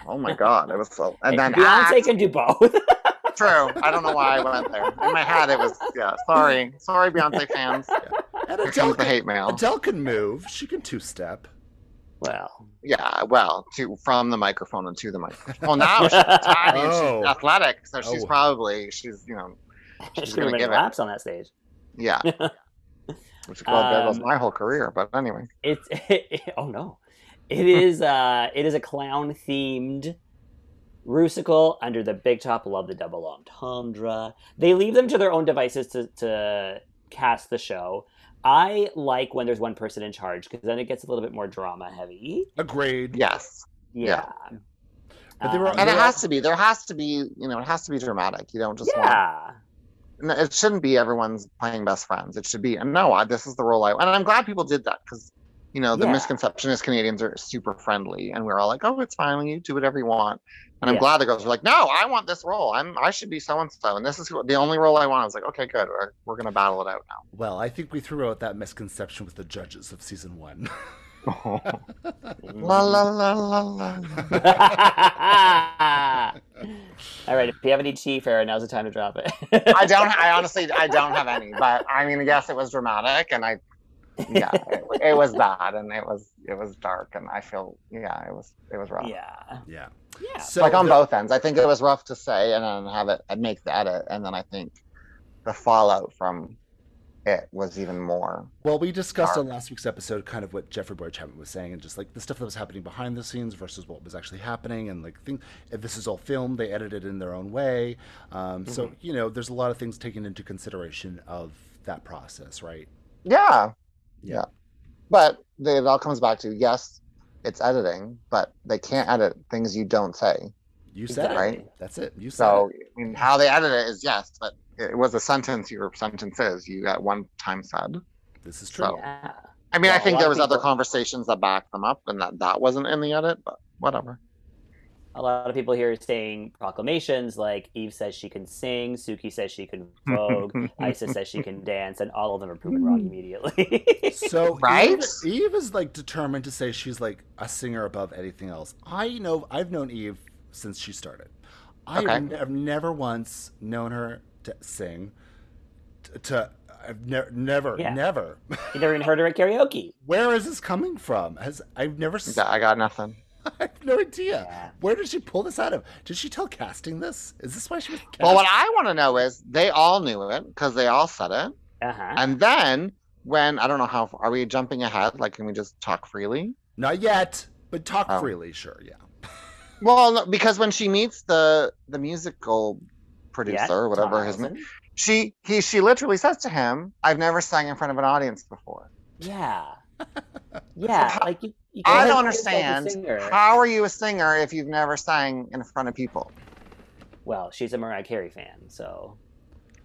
oh my god, it was so. And then Beyonce act- can do both. True. I don't know why I went there. In my head, it was yeah. Sorry, sorry, Beyonce fans. and Here Adele comes the can, hate mail. Adele can move. She can two step. well, Yeah, well, to from the microphone and to the microphone. Well, now she's tiny and Oh. she's athletic, so she's Oh. probably she's you know she's gonna gonna give make it. laps on that stage. yeah. Which well, there goes Um, my whole career. But anyway, It's oh no, it is uh it is a clown themed rusical under the big top. Love the double entendre. They leave them to their own devices to to cast the show. I like when there's one person in charge because then it gets a little bit more drama heavy. Agreed. yes, Yeah. But they were- Um, and it has to be. There has to be. You know, it has to be dramatic. You don't just want. yeah. No, it shouldn't be everyone's playing best friends. It should be, and no, I, this is the role I. And I'm glad people did that because, you know, the Yeah. misconception is Canadians are super friendly, and we're all like, oh, it's fine, you do whatever you want. And I'm glad the girls were like, no, I want this role. I'm, I should be so and so, and this is who, the only role I want. I was like, okay, good. We're, we're gonna battle it out now. Well, I think we threw out that misconception with the judges of season one. now. la la la la la. All right, if you have any tea, Farrah, now's the time to drop it. I don't. I honestly, I don't have any. But I mean, yes, it was dramatic, and I, yeah, it, it was bad, and it was, it was dark, and I feel, yeah, it was, it was rough. Yeah. yeah. Yeah. So like on the- both ends. I think it was rough to say and then have it and make the edit, and then I think the fallout from it was even more. Well, we discussed on last week's episode kind of what Jeffrey Boyd Chapman was saying, and just like the stuff that was happening behind the scenes versus what was actually happening, and like think if this is all filmed, they edited in their own way. Um, So Mm-hmm. you know, there's a lot of things taken into consideration of that process, right? Yeah, Yeah. yeah. But it all comes back to yes, it's editing, but they can't edit things you don't say. You said Exactly. it. That's it. You said So it. I mean, how they edit it is yes, but it was a sentence. Your sentence is you at one time said. This is true. So- Yeah. I mean, Well, I a think there of was other conversations that backed them up, and that that wasn't in the edit. But whatever. A lot of people here are saying proclamations like Eve says she can sing, Suki says she can vogue, Isa says she can dance, and all of them are proven wrong hmm. immediately. So Right? Eve, Eve is like determined to say she's like a singer above anything else. I know I've known Eve since she started. I've Okay. ne- I've never once known her to sing. t- To I've never, never, Yeah. never. you never even heard her at karaoke. Where is this coming from? Has I've never. I got nothing. I have no idea. Yeah. Where did she pull this out of? Did she tell casting this? Is this why she was? Cast? Well, what I want to know is they all knew it because they all said it. Uh huh. And then when I don't know how are we jumping ahead? Like, can we just talk freely? Not yet, but talk Oh. freely. Sure, yeah. Well, no, because when she meets the the musical producer, or whatever his name, she he she literally says to him, "I've never sang in front of an audience before. Yeah. Yeah. Like you. you I don't make yourself a understand. How are you a singer if you've never sang in front of people?" Well, she's a Mariah Carey fan, so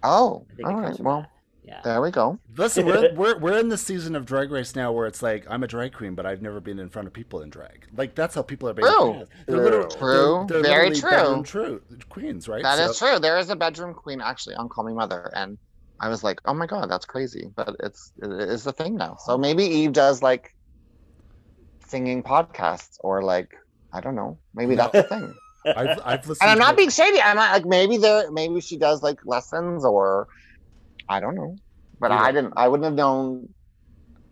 Oh, I think all it comes right. from Well, that. Yeah. there we go. Listen, we're, we're we're in the season of Drag Race now where it's like I'm a drag queen, but I've never been in front of people in drag. Like that's how people are being True. cast. They're literally- True. they're- they're Very literally true. true queens, right? That is So- true. There is a bedroom queen actually on Call Me Mother, and I was like, "Oh my god, that's crazy!" But it's it is the thing now. So maybe Eve does like singing podcasts, or like I don't know. Maybe No. that's the thing. I've, I've listened. And I'm to- not being shady. I'm not like maybe there. Maybe she does like lessons, or I don't know. But Yeah. I didn't. I wouldn't have known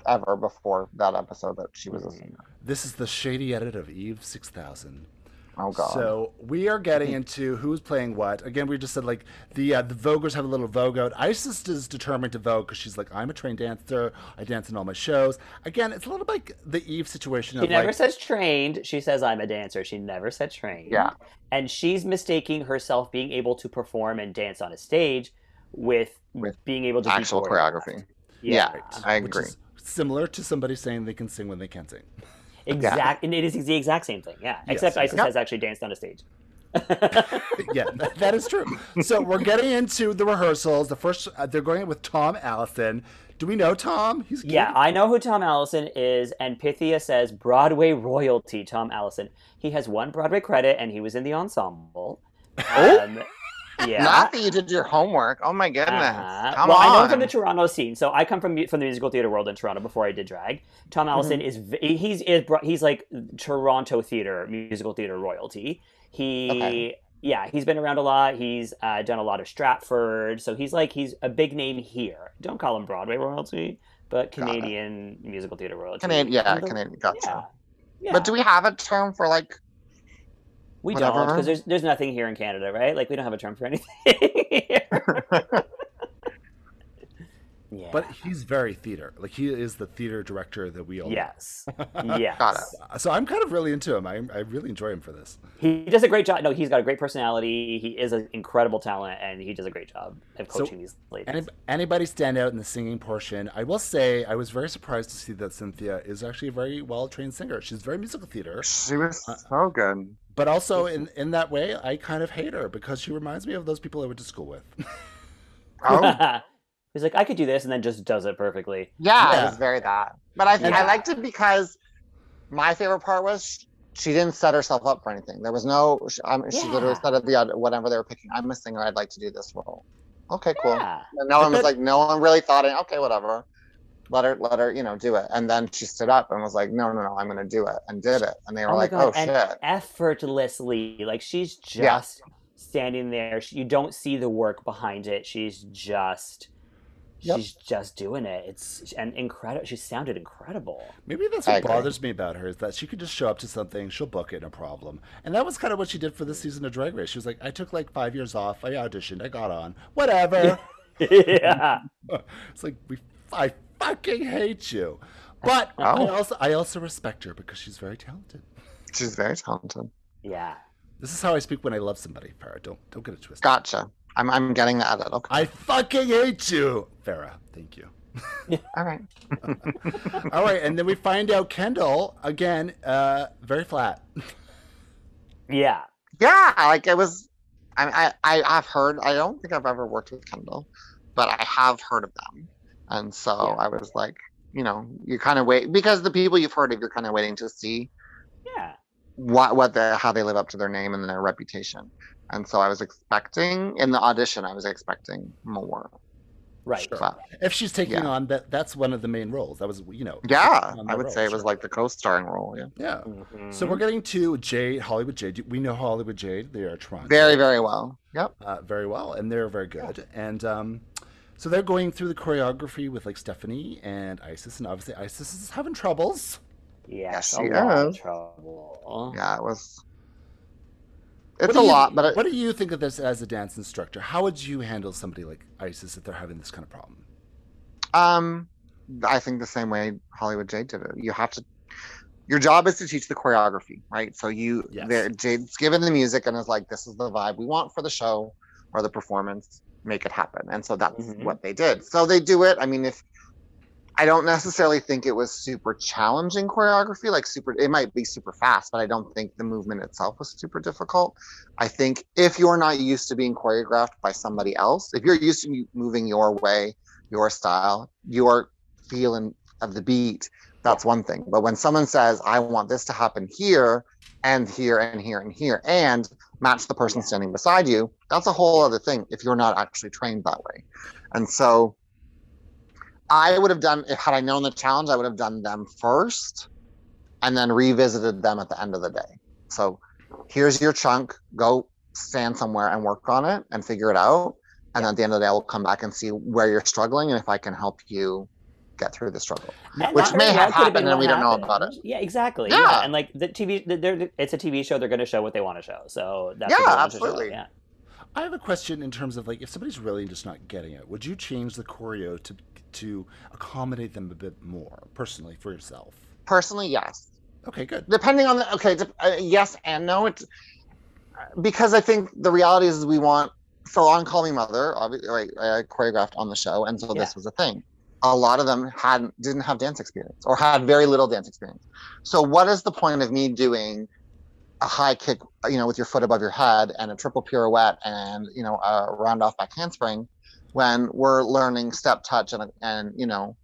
ever before that episode that she was a singer. This is the shady edit of Eve six thousand. Oh god. So we are getting into who's playing what. Again, we just said like the uh, the Voguers have a little Vogue out. Isis is determined to Vogue because she's like, I'm a trained dancer. I dance in all my shows. Again, it's a little like the Eve situation. She never like, says trained. She says I'm a dancer. She never said trained. Yeah. And she's mistaking herself being able to perform and dance on a stage with, With being able to be actual choreographed. choreography. Yeah. Yeah. I which agree. is similar to somebody saying they can sing when they can't sing. Exact. And it is the exact same thing. Yeah. Yes, Except Isis yeah. has actually danced on a stage. yeah, that- that is true. So we're getting into the rehearsals. The first, uh, they're going with Tom Allison. Do we know Tom? He's cute. Yeah, I know who Tom Allison is, and Pythia says Broadway royalty. Tom Allison. He has one Broadway credit, and he was in the ensemble. Oh? Um, yeah. Not that you did your homework. Oh my goodness. Come well, on. I know from the Toronto scene, so I come from from the musical theater world in Toronto before I did drag. Tom Allison Mm-hmm. is he's is he's like Toronto theater musical theater royalty. He Okay. yeah he's been around a lot. He's uh, done a lot of Stratford, so he's like he's a big name here. Don't call him Broadway royalty, but Canadian musical musical theater royalty. Canadian, yeah, the- Canadian. Gotcha. Yeah. Yeah. But do we have a term for like? We don't because there's there's nothing here in Canada, right? Like we don't have a term for anything. yeah. But he's very theater. Like he is the theater director that we all. yes, yes. Got it. So I'm kind of really into him. I, I really enjoy him for this. He does a great job. No, he's got a great personality. He is an incredible talent, and he does a great job of So, coaching these ladies. Any, anybody stand out in the singing portion? I will say I was very surprised to see that Synthia is actually a very well trained singer. She's very musical theater, She was Uh, so good. but also in in that way, I kind of hate her because she reminds me of those people I went to school with. Oh, he's like, I could do this, and then just does it perfectly. yeah, Yeah. it was very that. But I think Yeah. I liked it because my favorite part was she didn't set herself up for anything. There was no. She, um, she literally said at the aud- whatever they were picking. I'm a singer. I'd like to do this role. Okay, cool. Yeah. And no one was like, no one really thought it. Okay, whatever. Let her, let her, you know, do it. And then she stood up and was like, no, no, no, I'm going to do it, and did it. And they were Oh like, god! oh and shit. effortlessly, like she's just Yeah. standing there. You don't see the work behind it. She's just. Yep. She's just doing it. It's and incredible. She sounded incredible. Maybe that's what bothers me about her is that she could just show up to something, she'll book it, no problem. And that was kind of what she did for this season of Drag Race. She was like, I took like five years off, I auditioned, I got on, whatever. yeah. it's like we, I fucking hate you. But I Oh. also I also respect her because she's very talented. She's very talented. Yeah. This is how I speak when I love somebody, Farah. Don't don't get it twisted. Gotcha. I'm, I'm getting the edit. Okay. I fucking hate you, Farah. Thank you. Yeah. All right. All right, and then we find out Kendall again, uh, very flat. Yeah. Yeah, like it was. I, I I have heard. I don't think I've ever worked with Kendall, but I have heard of them, and so Yeah. I was like, you know, you kind of wait because the people you've heard of, you're kind of waiting to see Yeah. What what the how they live up to their name and their reputation. And so I was expecting in the audition, I was expecting more. Right. Sure. But If she's taking Yeah. on that, that's one of the main roles. That was, you know. yeah, I would role, say it was like the co-starring role. Yeah, Yeah. Mhm. So we're getting to Jade, Hollywood Jade. We know Hollywood Jade. They are Toronto. very very well. Yep. uh, very well, and they're very good. And um, so they're going through the choreography with like Stephanie and Isis, and obviously Isis is having troubles. Yes, she a lot is. trouble. Yeah, it was. It's a you- lot, but it, what do you think of this as a dance instructor? How would you handle somebody like Isis if they're having this kind of problem? Um, I think the same way Hollywood Jade did it. You have to. Your job is to teach the choreography, right? So you, Yes. there, Jade's given the music and is like, "This is the vibe we want for the show or the performance. Make it happen." And so that's Mhm. what they did. So they do it. I mean, if I don't necessarily think it was super challenging choreography, like super, it might be super fast, but I don't think the movement itself was super difficult. I think if you're not used to being choreographed by somebody else, if you're used to moving your way, your style, your feeling of the beat, that's one thing. But when someone says, I want this to happen here and here and here and here and match the person standing beside you, that's a whole other thing if you're not actually trained that way. And so I would have done, if had I known the challenge, I would have done them first and then revisited them at the end of the day. So here's your chunk, go stand somewhere and work on it and figure it out. And then at the end of the day, I will come back and see where you're struggling and if I can help you get through the struggle. And Which that may very have been happened and what we don't know about it. Yeah, exactly. Yeah. Yeah, and like the TV, they're, it's a TV show. They're going to show what they want to show. So that's Yeah, what they want to show, absolutely. Yeah. I have a question in terms of like if somebody's really just not getting it, would you change the choreo to to accommodate them a bit more personally for yourself? Personally, yes. Okay, good. depending on the okay uh, yes and no it's because i think the reality is we want so on call me mother obviously like, i choreographed on the show and so Yeah. this was a thing a lot of them hadn't didn't have dance experience or had very little dance experience so what is the point of me doing a high kick you know with your foot above your head and a triple pirouette and you know a round off back handspring when we're learning step touch and a- and you know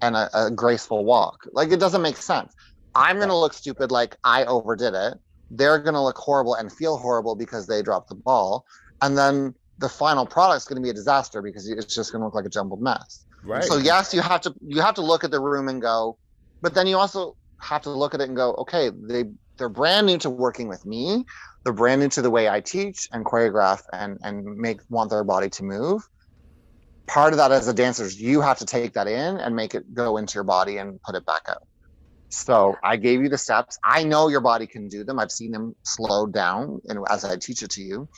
and a, a graceful walk like it doesn't make sense I'm gonna look stupid like I overdid it. They're gonna look horrible and feel horrible because they dropped the ball. And then the final product's gonna be a disaster because it's just gonna look like a jumbled mess. Right. So yes, you have to you have to look at the room and go, but then you also have to look at it and go, okay, they they're brand new to working with me. They're brand new to the way I teach and choreograph and and make want their body to move. Part of that as a dancer is you have to take that in and make it go into your body and put it back out. So I gave you the steps. I know your body can do them. I've seen them slow down and as I teach it to you.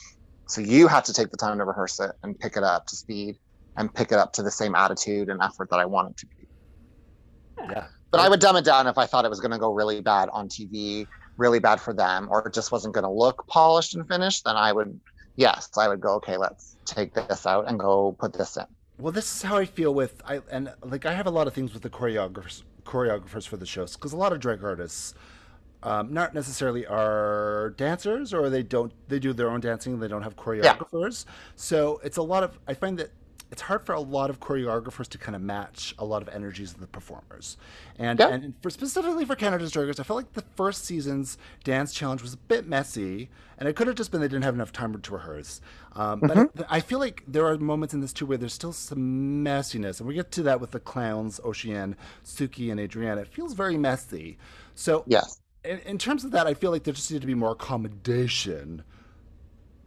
So you have to take the time to rehearse it and pick it up to speed and pick it up to the same attitude and effort that I want it to be. yeah. But I would dumb it down if I thought it was going to go really bad on TV, really bad for them, or it just wasn't going to look polished and finished. Then I would, yes, I would go, okay, let's take this out and go put this in. Well, this is how I feel with I and like I have a lot of things with the choreographers choreographers for the shows because a lot of drag artists um, not necessarily are dancers or they don't they do their own dancing they don't have choreographers. So it's a lot of I find that it's hard for a lot of choreographers to kind of match a lot of energies of the performers and Yeah. and for specifically for Canada's Drag I felt like the first season's dance challenge was a bit messy and it could have just been they didn't have enough time to rehearse um, but Mm-hmm. I feel like there are moments in this too where there's still some messiness, and we get to that with the clowns, Oceane, Suki, and Adriana. It feels very messy. So, Yes. in, in terms of that, I feel like there just needs to be more accommodation,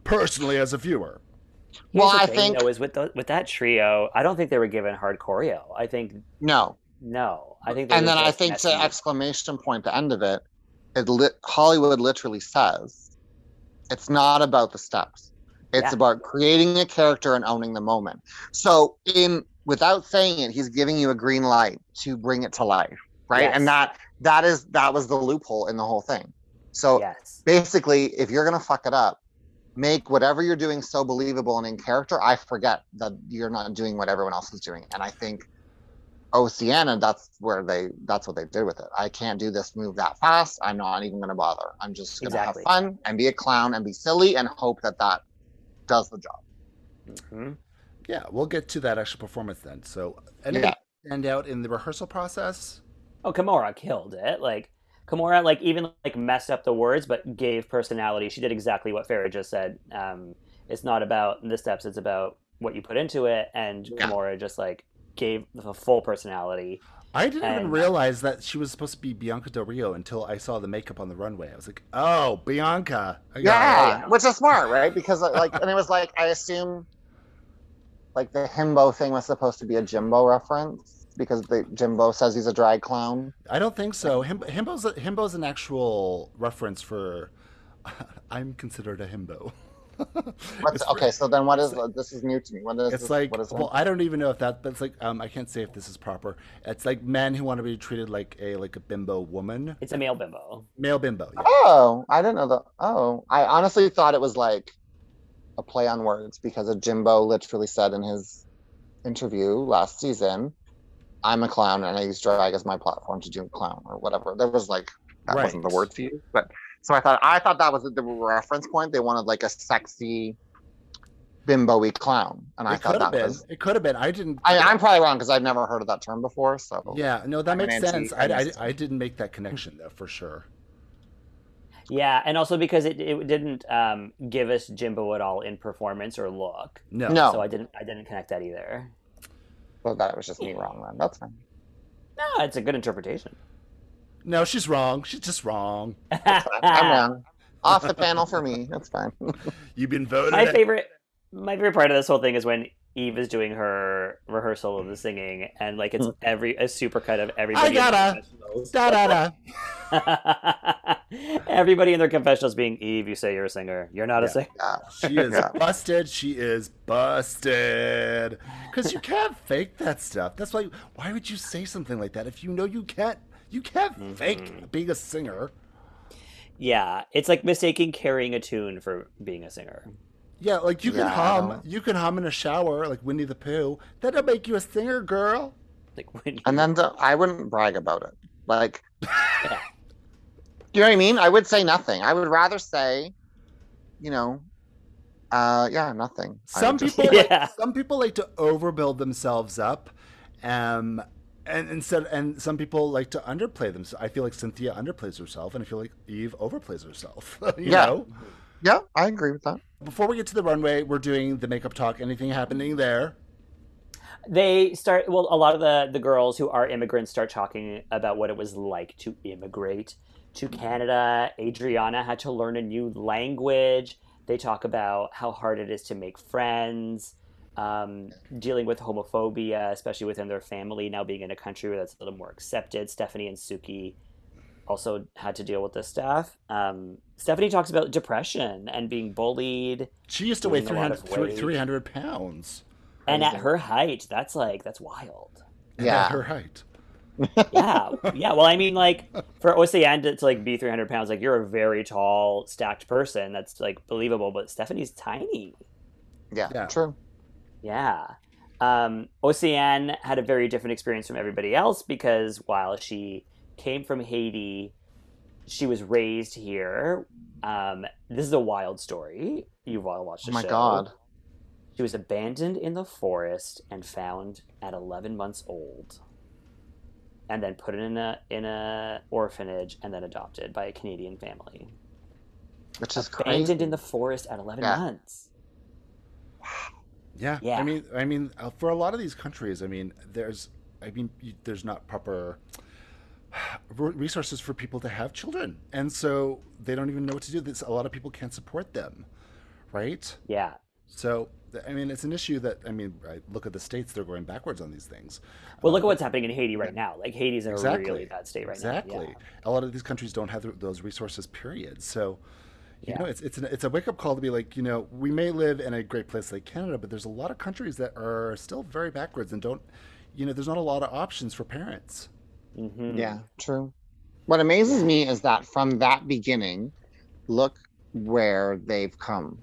personally, as a viewer. Here's Well, I thing, think- though, is with the, with that trio, I don't think they were given hard choreo. I think No. no. I think. They and then I think messy. to exclamation point, the end of it, it lit, Hollywood literally says, it's not about the steps. It's Yeah. about creating a character and owning the moment. So in without saying it, he's giving you a green light to bring it to life, right? Yes. And that that is that was the loophole in the whole thing. So yes. basically, if you're gonna fuck it up, make whatever you're doing so believable and in character. I forget that you're not doing what everyone else is doing, and I think Oceana, that's where they that's what they did with it. I can't do this move that fast. I'm not even gonna bother. I'm just gonna Exactly. have fun and be a clown and be silly and hope that that does the job. Mhm. Yeah, we'll get to that actual performance then. So, anything stand out in the rehearsal process? Oh, Kimora killed it. Like Kimora, like even like messed up the words, but gave personality. She did exactly what Farah just said. Um, it's not about the steps; it's about what you put into it. And Yeah. Kimora just like gave the full personality. I didn't even realize that she was supposed to be Bianca Del Rio until I saw the makeup on the runway. I was like, "Oh, Bianca!" I it. Yeah, yeah. which is smart, right? Because uh, like, and it was like I assume, like the himbo thing was supposed to be a Jimbo reference because the Jimbo says he's a drag clown. I don't think so. Him, himbo's a, himbo's an actual reference for. I'm considered a himbo. What's, okay, so then what is this? Is new to me. What is It's this, like, what is well, I don't even know if that, but it's like, um, I can't say if this is proper. It's like men who want to be treated like a like a bimbo woman, It's a male bimbo. male bimbo. Yeah. Oh, I didn't know that. Oh, I honestly thought it was like a play on words because a Jimbo literally said in his interview last season, "I'm a clown and I use drag as my platform to do a clown or whatever." There was like that wasn't the Right. word to use, but so I thought I thought that was the reference point. They wanted like a sexy bimbo-y clown, and I it thought could have that been. was. It could have been. I didn't. I, I'm probably wrong because I've never heard of that term before. So yeah, no, that I'm makes sense. I, I, I didn't make that connection though, for sure. Yeah, and also because it, it didn't um, give us Jimbo at all in performance or look. No. No. So I didn't I didn't connect that either. So that was just me wrong then. That's fine. No, it's a good interpretation. No, she's wrong. She's just wrong. I'm wrong. Off the panel for me. That's fine. You've been voted. my favorite my favorite part of this whole thing is when Eve is doing her rehearsal of the singing, and like it's every a supercut of everybody. in gotta. Da da da. everybody in their confessionals being Eve. You say you're a singer. You're not a singer. Yeah. She is Yeah. busted. She is busted. Because you can't fake that stuff. That's why. Why would you say something like that if you know you can't? You can't Mm-hmm. fake being a singer. Yeah, it's like mistaking carrying a tune for being a singer. Yeah, like you can Yeah, I hum. You can hum in a shower, like Winnie the Pooh. That'll make you a singer, girl. Like when you, And then the, I wouldn't brag about it. Like, you know what I mean? I would say nothing. I would rather say, you know, uh, yeah, nothing. Some would just- people, Yeah. like, some people like to overbuild themselves up, um, and instead, and some people like to underplay themselves. I feel like Synthia underplays herself, and I feel like Eve overplays herself. you Yeah. know. yeah, I agree with that. Before we get to the runway, we're doing the makeup talk. Anything happening there? they start well a lot of the the girls who are immigrants start talking about what it was like to immigrate to canada adriana had to learn a new language they talk about how hard it is to make friends um, dealing with homophobia especially within their family now being in a country where that's a little more accepted stephanie and suki also had to deal with this stuff um, stephanie talks about depression and being bullied She used to weigh Losing a lot 300, of 300 pounds. and at her height that's like that's wild Yeah. At her height. yeah, yeah. Well, I mean, like for Oceane to, to like be 300 pounds, like you're a very tall, stacked person. That's like believable. But Stephanie's tiny. Yeah, Yeah. true. Yeah. Um, Oceane had a very different experience from everybody else because while she came from Haiti, she was raised here. Um, this is a wild story. You've all watched the Oh my show. god. She was abandoned in the forest and found at 11 months old, and then put in a in a orphanage and then adopted by a Canadian family. Which is Abandoned crazy. in the forest at 11 Yeah. months. Yeah. Yeah. I mean, I mean, uh, for a lot of these countries, I mean, there's, I mean, there's not proper re- resources for people to have children, and so they don't even know what to do. This, a lot of people can't support them, right? Yeah, So, I mean, it's an issue that I mean, I look at the states; they're going backwards on these things. Well, look at um, what's happening in Haiti right now. Like Haiti's in a really bad state right exactly. now. Yeah. A lot of these countries don't have those resources. Period. So, you Yeah. know, it's it's an, it's a wake up call to be like, you know, we may live in a great place like Canada, but there's a lot of countries that are still very backwards and don't, you know, there's not a lot of options for parents. Mhm. Yeah, true. What amazes me is that from that beginning, look where they've come.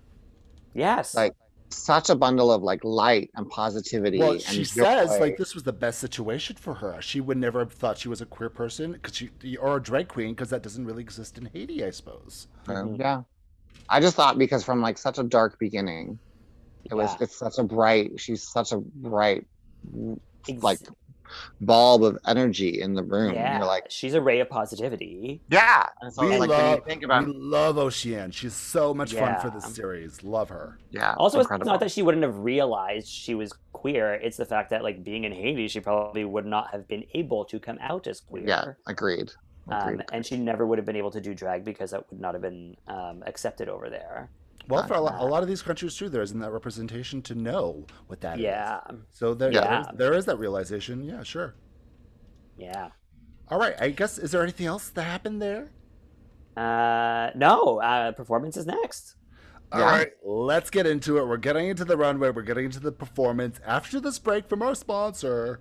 Yes. Like such a bundle of like light and positivity. Well, and she joy. says like this was the best situation for her. She would never have thought she was a queer person because she or a drag queen because that doesn't really exist in Haiti, I suppose. So, Mhm. yeah. I just thought because from like such a dark beginning, it was it's such a bright. She's such a bright, like bulb of energy in the room. yeah. You're like, she's a ray of positivity. yeah. And we like love think about, we love Oceane. She's so much fun for Yeah. this series. Love her. yeah. Also, incredible. it's not that she wouldn't have realized she was queer. It's the fact that, like, being in Haiti, she probably would not have been able to come out as queer. yeah, agreed. Um, and she never would have been able to do drag because that would not have been um, accepted over there. Well, for a lot, a lot of these countries too, there isn't that representation to know what that is. yeah, So there, Yeah. there, is, there is that realization. Yeah, sure. yeah. All right. I guess is there anything else that happened there? Uh, no, uh, performance is next. All Yeah. right, let's get into it. We're getting into the runway. We're getting into the performance after this break from our sponsor.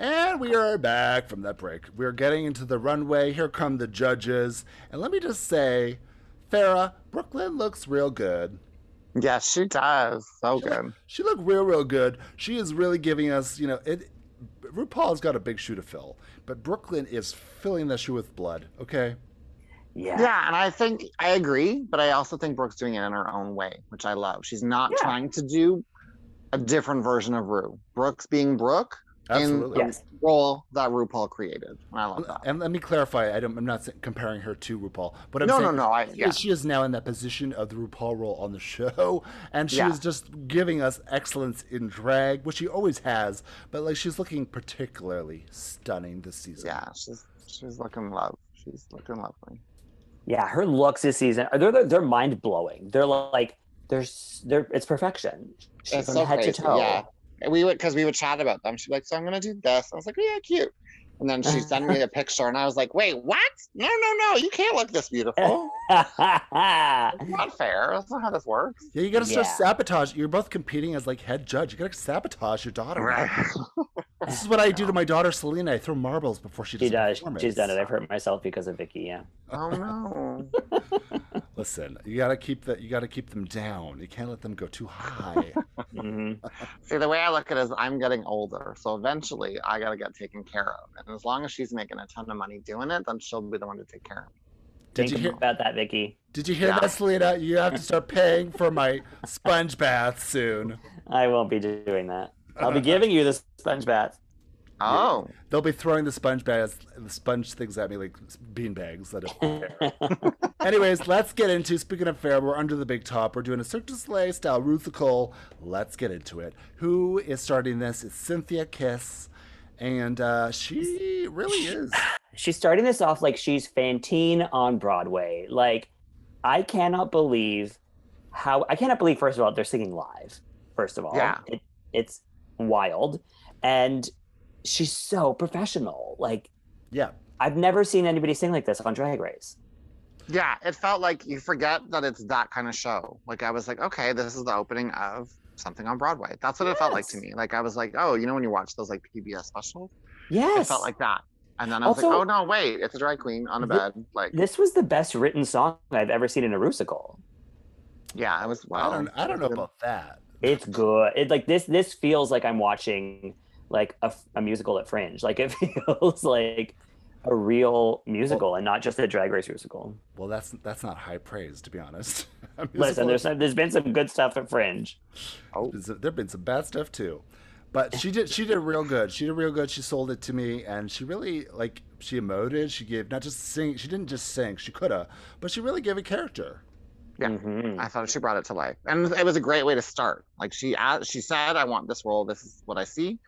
And we are back from that break. We're getting into the runway. Here come the judges. And let me just say, Farah, Brooklyn looks real good. Yeah, she does. So good. She looked real, real good. She is really giving us, you know, it. RuPaul's got a big shoe to fill, but Brooklyn is filling that shoe with blood. Okay. Yeah. Yeah, and I think I agree, but I also think Brooke's doing it in her own way, which I love. She's not Yeah. trying to do a different version of Ru. Brooke's being Brooke Absolutely. in Yes. role that RuPaul created. I love that. And let me clarify, I don't, I'm not comparing her to RuPaul, but I'm No, saying no, no, I- yeah. she is now in that position of the RuPaul role on the show, and she Yeah. is just giving us excellence in drag, which she always has, but like she's looking particularly stunning this season. Yeah, she's she's looking love. She's looking lovely. Yeah, her looks this season they're they're, they're mind blowing. They're like there's they're it's perfection. She's It's from so head crazy. to toe. Yeah. And we would because we would chat about them. She's like, so I'm gonna do this. I was like, yeah, cute. And then she sent me a picture, and I was like, wait, what? No, no, no, you can't look this beautiful. It's not fair. That's not how this works. Yeah, you gotta start Yeah. sabotage. You're both competing as like head judge. You gotta sabotage your daughter. Right. This is what I do to my daughter Selena. I throw marbles before she does. she a does. performance. She's done it. I've hurt myself because of Vicky. Yeah. oh no. Listen, you gotta keep that. You gotta keep them down. You can't let them go too high. hmm See, the way I look at it is I'm getting older. So eventually I gotta get taken care of. And as long as she's making a ton of money doing it, then she'll be the one to take care of me. Did Think you hear? about that, Vicky. Did you hear Yeah. that, Selena? You have to start paying for my sponge bath soon. I won't be doing that. I'll be uh, uh, giving you the sponge bath. Oh. They'll be throwing the sponge baths, the sponge things at me like bean bags. That is fair. Anyways, let's get into. Speaking of fair, we're under the big top. We're doing a Cirque du Soleil style Rusical. Let's get into it. Who is starting this? It's Synthia Kiss, and uh, she really is. she's starting this off like she's Fantine on Broadway. Like, I cannot believe how I cannot believe first of all they're singing live. First of all, Yeah. it, it's wild, and she's so professional. Like, Yeah, I've never seen anybody sing like this on Drag Race. Yeah, it felt like you forget that it's that kind of show. Like I was like, okay, this is the opening of something on Broadway. That's what it felt like to me. Like I was like, oh, you know when you watch those like PBS specials? Yes, It felt like that. And then I was Also- like, oh no, wait, it's a drag queen on a Thi- bed. Like, this was the best written song I've ever seen in a musical. yeah, it was. Wow. I don't. I don't know about that. It's good. It like this. This feels like I'm watching like a, a musical at Fringe. Like it feels like a real musical and not just a Drag Race musical. Well, that's that's not high praise, to be honest. Listen, there's some, there's been some good stuff at Fringe. Oh, There've been some bad stuff too, but she did. She did real good. She did real good. She sold it to me, and she really like. She emoted. She gave not just sing. She didn't just sing. She coulda, but she really gave a character. Yeah. Mhm. I thought she brought it to life, and it was a great way to start. Like she, a- she said, "I want this role. This is what I see,"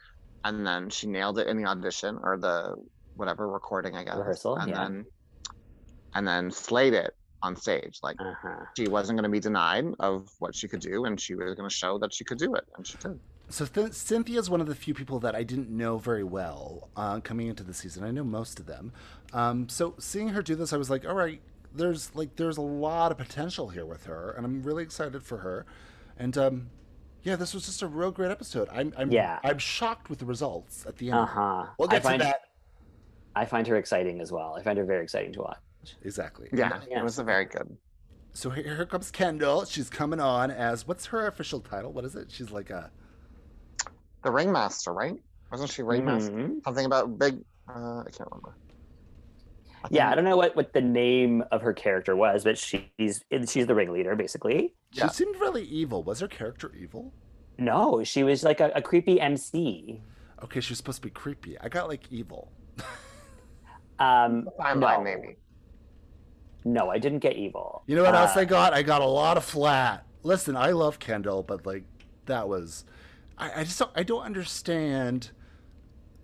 and then she nailed it in the audition or the whatever recording, I guess. Rehearsal, and yeah. then, and then slayed it on stage. Like Uh-huh. she wasn't going to be denied of what she could do, and she was going to show that she could do it, and she did. So Th- Synthia is one of the few people that I didn't know very well uh, coming into the season. I know most of them. Um, so seeing her do this, I was like, all right, there's like there's a lot of potential here with her, and I'm really excited for her. And um, yeah, this was just a real great episode. I'm, I'm Yeah. I'm shocked with the results at the end. Uh huh. We'll I get to find that. I find her exciting as well. I find her very exciting to watch. Exactly. Yeah, Yeah. it was a very good. So here, here comes Kendall. She's coming on as what's her official title? What is it? She's like a The ringmaster, right? Wasn't she ringmaster? Mhm. Something about big. Uh, I can't remember. I Yeah, I don't know what, what the name of her character was, but she's she's the ringleader basically. She Yeah. seemed really evil. Was her character evil? No, she was like a, a creepy MC. Okay, she was supposed to be creepy. I got like evil. Um, Fine no, line, maybe. no, I didn't get evil. You know what else Uh, I got? I got a lot of flat. Listen, I love Kendall, but like that was, I, I just don't, I don't understand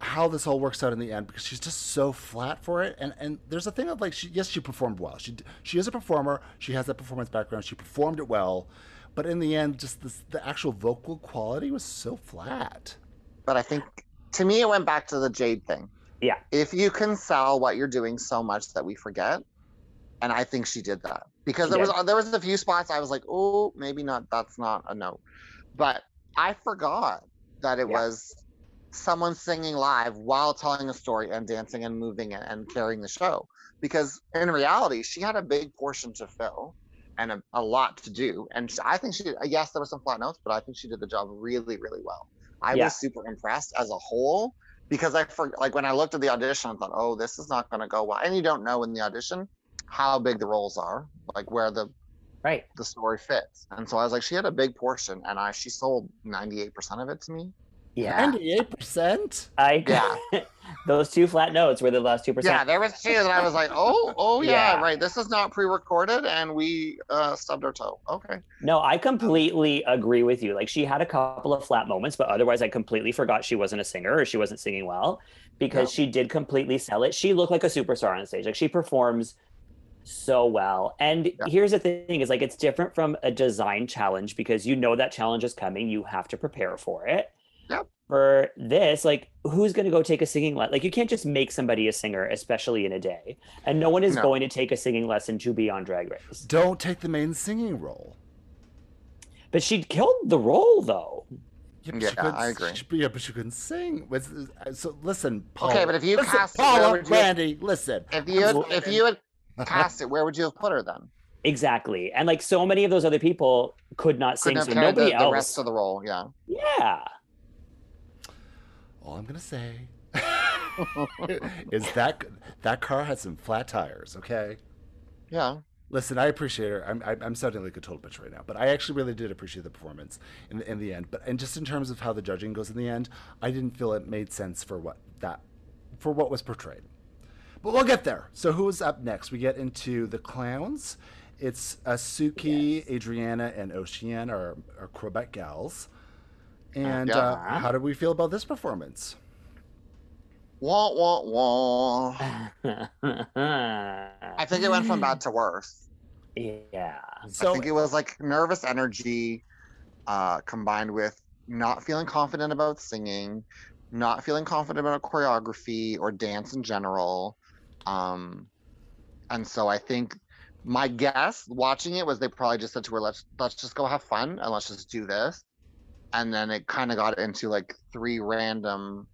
how this all works out in the end because she's just so flat for it. And and there's a thing of like, she yes, she performed well. She she is a performer. She has that performance background. She performed it well, but in the end, just this, the actual vocal quality was so flat. But I think to me, it went back to the Jade thing. Yeah. If you can sell what you're doing so much that we forget, and I think she did that because there was uh, there was a few spots I was like, oh, maybe not. That's not a note, But I forgot that it Yeah. was someone singing live while telling a story and dancing and moving and, and carrying the show. Because in reality, she had a big portion to fill and a, a lot to do. And I think she, uh, yes, there were some flat notes, but I think she did the job really, really well. I Yeah. was super impressed as a whole. Because I for like when I looked at the audition, I thought, oh, this is not going to go well. And you don't know in the audition how big the roles are, like where the Right. the story fits. And so I was like, she had a big portion, and I she sold ninety eight percent of it to me. Yeah. Ninety-eight percent. I Yeah. those two flat notes were the last two percent. Yeah, there was two that I was like, oh, oh yeah, Yeah. right. This is not pre-recorded, and we uh, stubbed our toe. Okay. No, I completely agree with you. Like she had a couple of flat moments, but otherwise I completely forgot she wasn't a singer or she wasn't singing well because she did completely sell it. She looked like a superstar on stage. Like she performs so well. And Yeah. here's the thing is like it's different from a design challenge because you know that challenge is coming, you have to prepare for it. Yep. For this, like who's going to go take a singing lesson? Like you can't just make somebody a singer, especially in a day. And no one is No. going to take a singing lesson to be on Drag Race. Don't take the main singing role. But she killed the role though. Yeah, but Yeah, she couldn't- I agree. she- yeah, but she couldn't sing. Was- uh, So listen, Paula. Okay, but if you listen, cast it, where Paula, you- Randy, listen. If you had, if you had cast it, where would you have put her then? Exactly. And like so many of those other people could not sing, Couldn't so nobody the, else. the rest of the role. Yeah. yeah. All I'm gonna say is that that car had some flat tires. Okay. Yeah. Listen, I appreciate her. I'm, I'm I'm sounding like a total bitch right now, but I actually really did appreciate the performance in the, in the end. But and just in terms of how the judging goes in the end, I didn't feel it made sense for what that for what was portrayed. But we'll get there. So who's up next? We get into the clowns. It's Asuki, Suki, Adriana, and Oceane are, are Quebec gals. And uh, how did we feel about this performance? Wah wah wah. I think it went from bad to worse. yeah. So I think it was like nervous energy, uh, combined with not feeling confident about singing, not feeling confident about choreography or dance in general. Um, and so I think my guess watching it was they probably just said to her, "Let's let's just go have fun and let's just do this." And then it kind of got into like three random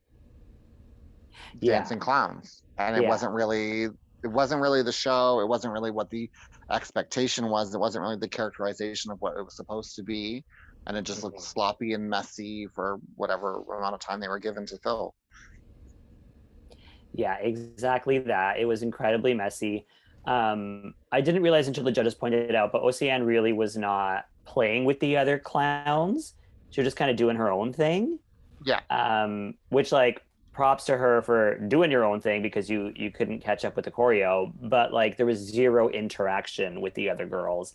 Yeah. dancing clowns, and it Yeah. wasn't really it wasn't really the show. It wasn't really what the expectation was. It wasn't really the characterization of what it was supposed to be, and it just looked Mhm. sloppy and messy for whatever amount of time they were given to fill. Yeah, exactly that. It was incredibly messy. Um, I didn't realize until the judges pointed it out, but Oceane really was not playing with the other clowns. She was just kind of doing her own thing. Yeah. Um, which like props to her for doing your own thing because you you couldn't catch up with the choreo, but like there was zero interaction with the other girls.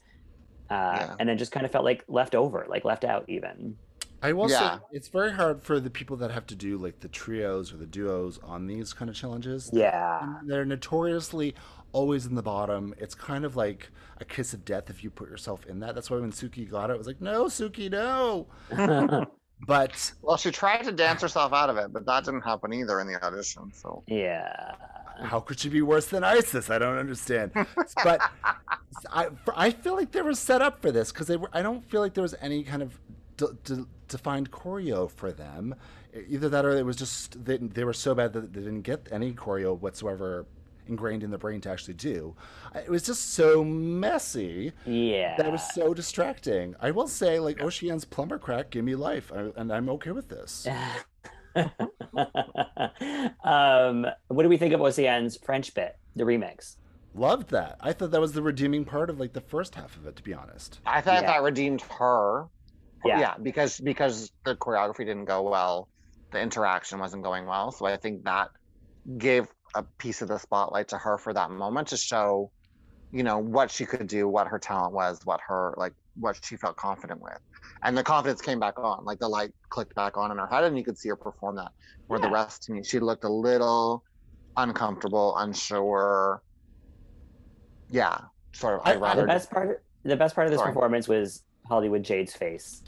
Uh, Yeah. and then just kind of felt like left over, like left out even. I will Yeah. say it's very hard for the people that have to do like the trios or the duos on these kind of challenges. Yeah. And They're notoriously always in the bottom. It's kind of like a kiss of death if you put yourself in that. That's why when Suki got it, I was like, no, Suki, no. But Well, she tried to dance herself out of it, but that didn't happen either in the audition. So yeah. how could she be worse than Icesis? I don't understand. but I, I feel like they were set up for this because they were. I don't feel like there was any kind of de- de- defined choreo for them. Either that or it was just they, they were so bad that they didn't get any choreo whatsoever ingrained in the brain to actually do. It was just so messy Yeah. that it was so distracting. I will say, like Oceane's plumber crack, give me life, I, and I'm okay with this. um, what do we think of Oceane's French bit, the remix? Loved that. I thought that was the redeeming part of like the first half of it, to be honest. I thought Yeah. that redeemed her. Yeah. because because the choreography didn't go well, the interaction wasn't going well. So I think that gave a piece of the spotlight to her for that moment to show, you know, what she could do, what her talent was, what her like what she felt confident with. And the confidence came back on, like the light clicked back on in her head, and you could see her perform that. Where the rest to me, she looked a little uncomfortable, unsure. Yeah, sort of. I- I- I'd The rather best part, the best part of this Sorry. performance was Hollywood Jade's face.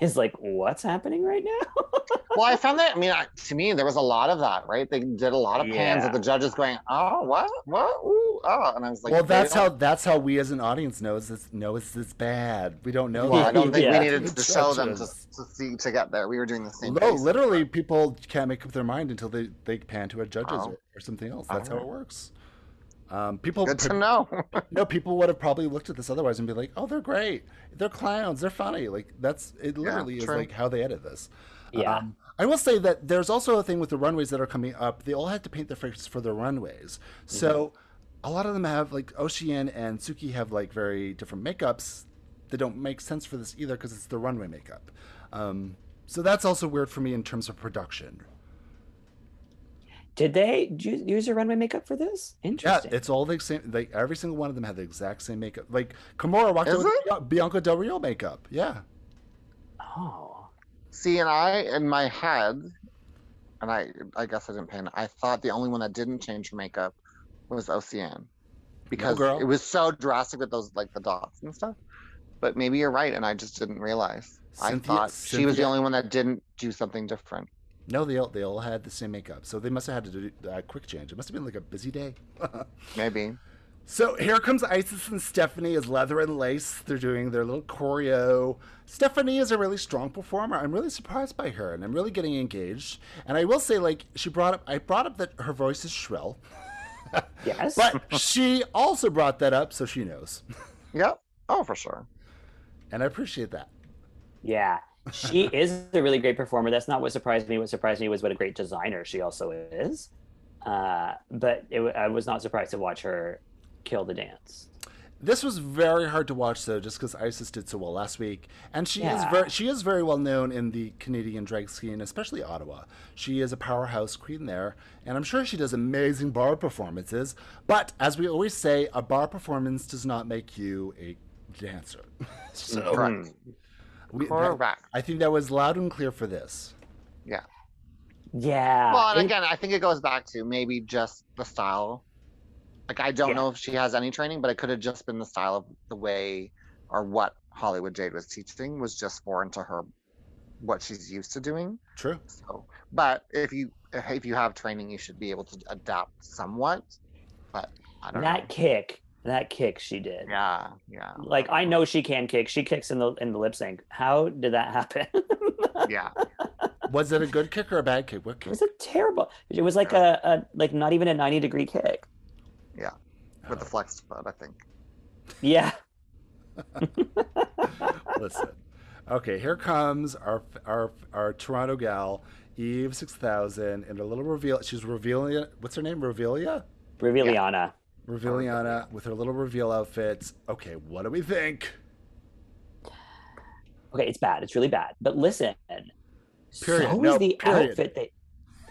Is like, what's happening right now? well, I found that. I mean, I, to me, there was a lot of that, right? They did a lot of pans Yeah. of the judges going, "Oh, what, what, ooh, oh," and I was like, well, that's how don't- that's how we as an audience knows this knows it's bad. We don't know. Well, that. I don't think Yeah. we needed to show them to, to see to get there. We were doing the same. No, pace. literally, people can't make up their mind until they, they pan to a judges Oh. or, or something else. That's how oh. it works. Um, people, Good to know. no, people would have probably looked at this otherwise and be like, "Oh, they're great. They're clowns. They're funny." Like that's it. Literally is true. like how they edit this. Yeah. Um, I will say that there's also a thing with the runways that are coming up. They all had to paint their faces for the runways. So a lot of them have like Oceane and Suki have like very different makeups that don't make sense for this either because it's the runway makeup. Um, so that's also weird for me in terms of production. Did they do use a runway makeup for this? Interesting. Yeah, it's all the same. Like every single one of them had the exact same makeup. Like Kimora walked Is out with it? Bia- Bianca Del Rio makeup. Yeah. oh. See, and I in my head, and I I guess I didn't pay. I thought the only one that didn't change her makeup was Oceane, because girl. it was so drastic with those like the dots and stuff. But maybe you're right, and I just didn't realize. I Synthia- thought she was the only one that didn't do something different. No, they all they all had the same makeup. So they must have had to do a quick change. It must have been like a busy day. Maybe. So here comes Icesis and Stephanie as leather and lace. They're doing their little choreo. Stephanie is a really strong performer. I'm really surprised by her, and I'm really getting engaged. And I will say, like she brought up, I brought up that her voice is shrill, Yes. but she also brought that up, so she knows, Yep. Oh, for sure. and I appreciate that. Yeah, she is a really great performer. That's not what surprised me. What surprised me was what a great designer she also is. Uh, but it, I was not surprised to watch her kill the dance. This was very hard to watch though, just because Icesis did so well last week, and she is Yeah. very she is very well known in the Canadian drag scene, especially Ottawa. She is a powerhouse queen there, and I'm sure she does amazing bar performances. But as we always say, a bar performance does not make you a dancer. so Correct. We- that- Correct. I think that was loud and clear for this. Yeah. Yeah. Well, and it- again, I think it goes back to maybe just the style. Like I don't Yeah. know if she has any training, but it could have just been the style of the way or what Hollywood Jade was teaching was just foreign to her what she's used to doing. True. So, but if you if you have training, you should be able to adapt somewhat. But I don't that know. kick, that kick she did. Yeah, yeah, Like I know she can kick. She kicks in the in the lip sync. How did that happen? yeah. Was it a good kick or a bad kick? What kick? It was a terrible. It was like a, a like not even a ninety degree kick. Yeah, with the oh. flex foot, I think. Yeah. Listen. Okay, here comes our our our Toronto gal, Eve six thousand, and a little reveal. She's revealing. What's her name? Revealia. Reviliana. Reviliana with her little reveal outfits. Okay, what do we think? Okay, it's bad. It's really bad. But listen, Period. so No, is the period. outfit they,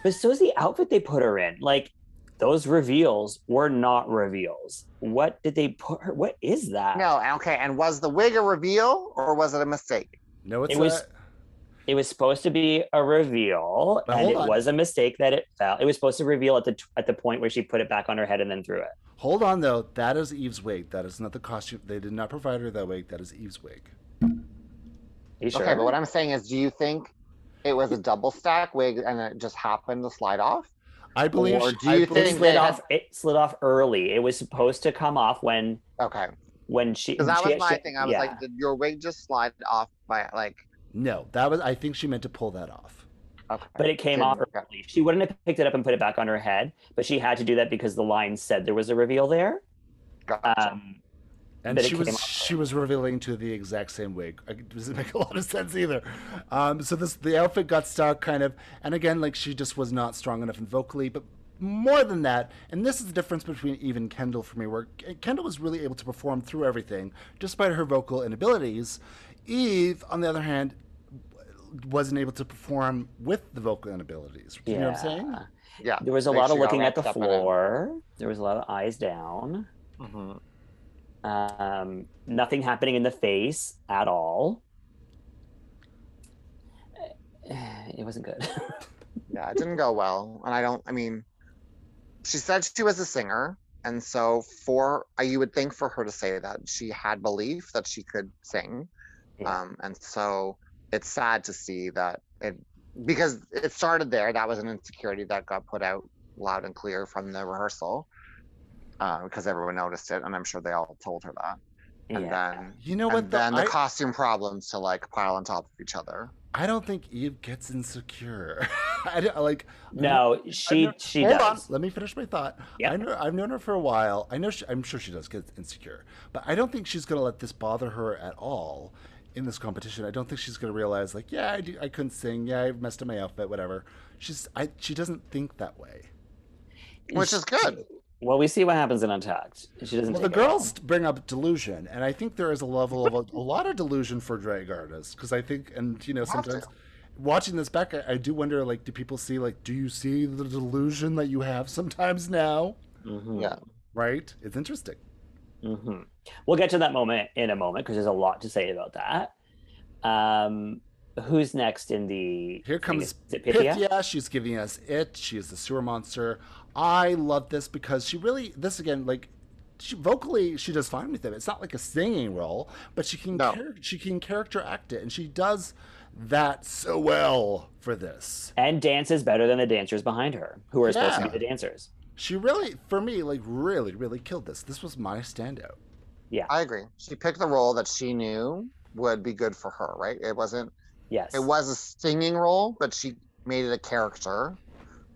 but so is the outfit they put her in. Like those reveals were not reveals. What did they put her? What is that? No, okay. And was the wig a reveal or was it a mistake? No, it's It was- not- It was supposed to be a reveal, But and it on. was a mistake that it fell. It was supposed to reveal at the at the point where she put it back on her head and then threw it. Hold on though. That is Eve's wig. That is not the costume. They did not provide her that wig. That is Eve's wig. You sure? Okay, but what I'm saying is, do you think it was a double stack wig and it just happened to slide off? I believe. Or do you believe- it think slid they off. It slid off early. It was supposed to come off when Okay, when she. because that she- was my she- thing. I was yeah. like, did your wig just slide off by like? No, that was. I think she meant to pull that off. Okay, but it came Didn't off work out. She wouldn't have picked it up and put it back on her head, but she had to do that because the line said there was a reveal there. Gotcha. Um, And she was she was revealing to the exact same wig. It doesn't make a lot of sense either. Um, so this the outfit got stuck kind of, and again like she just was not strong enough in vocally. But more than that, and this is the difference between Eve and Kendall for me, where Kendall was really able to perform through everything despite her vocal inabilities. Eve, on the other hand, w- wasn't able to perform with the vocal inabilities. You know what I'm saying? Yeah. yeah, There was a like lot of looking at the wrapped up in it. floor. There was a lot of eyes down. Mhm. Um, nothing happening in the face at all. It wasn't good. Yeah, it didn't go well, and I don't. I mean, she said she was a singer, and so for you would think for her to say that she had belief that she could sing, Yeah. um, and so it's sad to see that it because it started there. That was an insecurity that got put out loud and clear from the rehearsal uh, because everyone noticed it, and I'm sure they all told her that. And yeah. then, You know and what? though? then the I- costume problems to like pile on top of each other. I don't think Eve gets insecure. I don't, like No, she known- she hold does. on. Let me finish my thought. Yeah. I know, I've known her for a while. I know. She, I'm sure she does get insecure, but I don't think she's going to let this bother her at all. In this competition. I don't think she's going to realize like, yeah, I, do, I couldn't sing. Yeah, I messed up my outfit. Whatever. She's I, she doesn't think that way. Which is good. Well, we see what happens in Untucked. She doesn't. Well, the take it well. girls bring up delusion, and I think there is a level of a, a lot of delusion for drag artists because I think, and you know, sometimes watching this back, I, I do wonder, like, do people see, like, do you see the delusion that you have sometimes now? Mhm. Yeah. Right? It's interesting. Hmm We'll get to that moment in a moment because there's a lot to say about that. Um, who's next in the? Here comes Pythia? Pythia. She's giving us it. She is the sewer monster. I love this because she really, this again, like, she vocally she does fine with it. It's not like a singing role, but she can No. char- she can character act it, and she does that so well for this. And dances better than the dancers behind her, who are supposed to be the dancers. She really, for me, like really, really killed this. This was my standout. Yeah, I agree. She picked the role that she knew would be good for her, right? It wasn't Yes. it was a singing role, but she made it a character,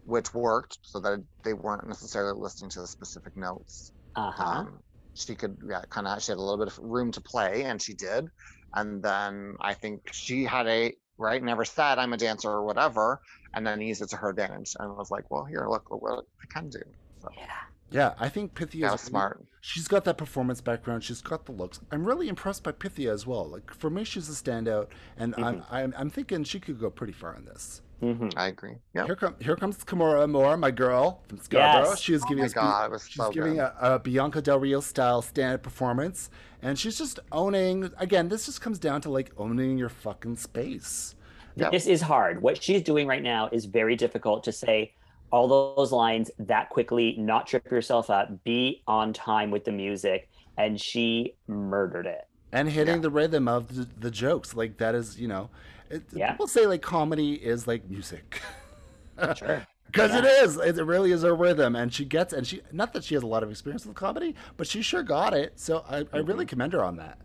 which worked so that they weren't necessarily listening to the specific notes. Uh huh. Um, she could, yeah, kind of, she had a little bit of room to play, and she did. And then I think she had a right, never said I'm a dancer or whatever, and then used it to her advantage, and I was like, well, here, look, look what I can do. So yeah. Yeah, I think Pythia is smart. She's got that performance background. She's got the looks. I'm really impressed by Pythia as well. Like for me, she's a standout, and I'm, I'm I'm thinking she could go pretty far in this. hmm I agree. Yeah. Here come here comes Kimora Amour, my girl from Scarborough. Yes. She is Oh giving my us God, it was she's so giving a, a Bianca Del Rio style stand performance, and she's just owning. Again, this just comes down to like owning your fucking space. Yep. This is hard. What she's doing right now is very difficult to say all those lines that quickly, not trip yourself up, be on time with the music. And she murdered it. and hitting Yeah. the rhythm of the, the jokes like that is you know it, Yeah. people say like comedy is like music Sure. because it Yeah. is it really is a rhythm and she gets and she not that she has a lot of experience with comedy but she sure got it so i, I Mm-hmm. really commend her on that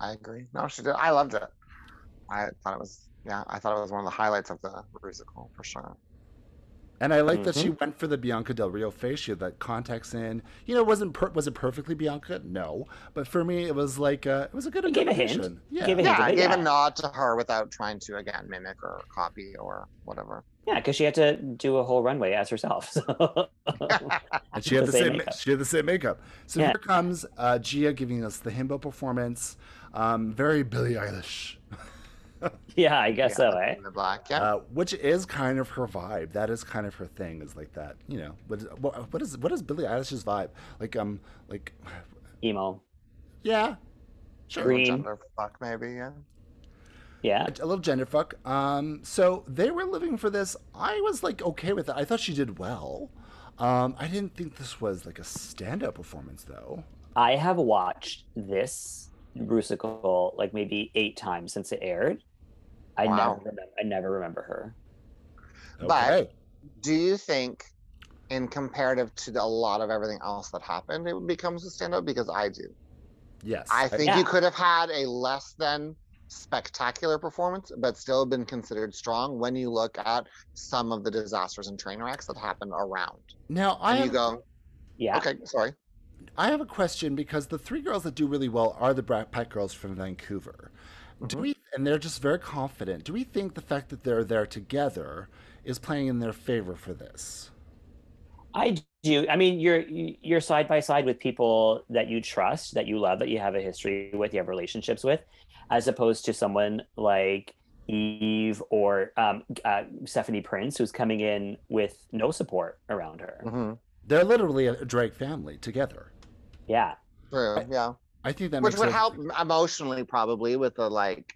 I agree. No, she did. I loved it. I thought it was, yeah, I thought it was one of the highlights of the musical for sure. and i like that she Mm-hmm. went for the bianca del rio face she had that contacts in you know it wasn't per- was it perfectly bianca no but for me it was like uh, it was a good It gave a hint. yeah Gave a. Yeah, of I it, gave yeah. a nod to her without trying to again mimic or copy or whatever. Yeah, because she had to do a whole runway as herself. So. And she had the The same same. makeup. She had the same makeup. So Yeah. here comes uh, Gia giving us the himbo performance. Um, very Billie Eilish, yeah, I guess Yeah, so, eh? in The black, yeah. uh, which is kind of her vibe. That is kind of her thing. Is like that. You know, what, what, what is what is Billie Eilish's vibe? Like um, like Emo. yeah, sure, Green. Gender fuck maybe, yeah. Yeah. a little gender fuck. Um, so they were living for this. I was like okay with it. I thought she did well. Um, I didn't think this was like a stand-up performance though. I have watched this Rusical like maybe eight times since it aired. I Wow. never remember I never remember her. But- Do you think, in comparative to the- a lot of everything else that happened, it becomes a standout? Because I do. yes, I think Yeah. you could have had a less than spectacular performance, but still been considered strong when you look at some of the disasters and train wrecks that happen around. now I And have, you go, Yeah. okay, sorry. I have a question because the three girls that do really well are the Brat Pack girls from Vancouver. Do we and they're just very confident. Do we think the fact that they're there together is playing in their favor for this? I do. I mean, you're you're side by side with people that you trust, that you love, that you have a history with, you have relationships with, as opposed to someone like Eve or um, uh, Stephanie Prince, who's coming in with no support around her. hmm They're literally a Drake family together. Yeah, True, yeah. I think that Which makes would it- help emotionally, probably, with the like,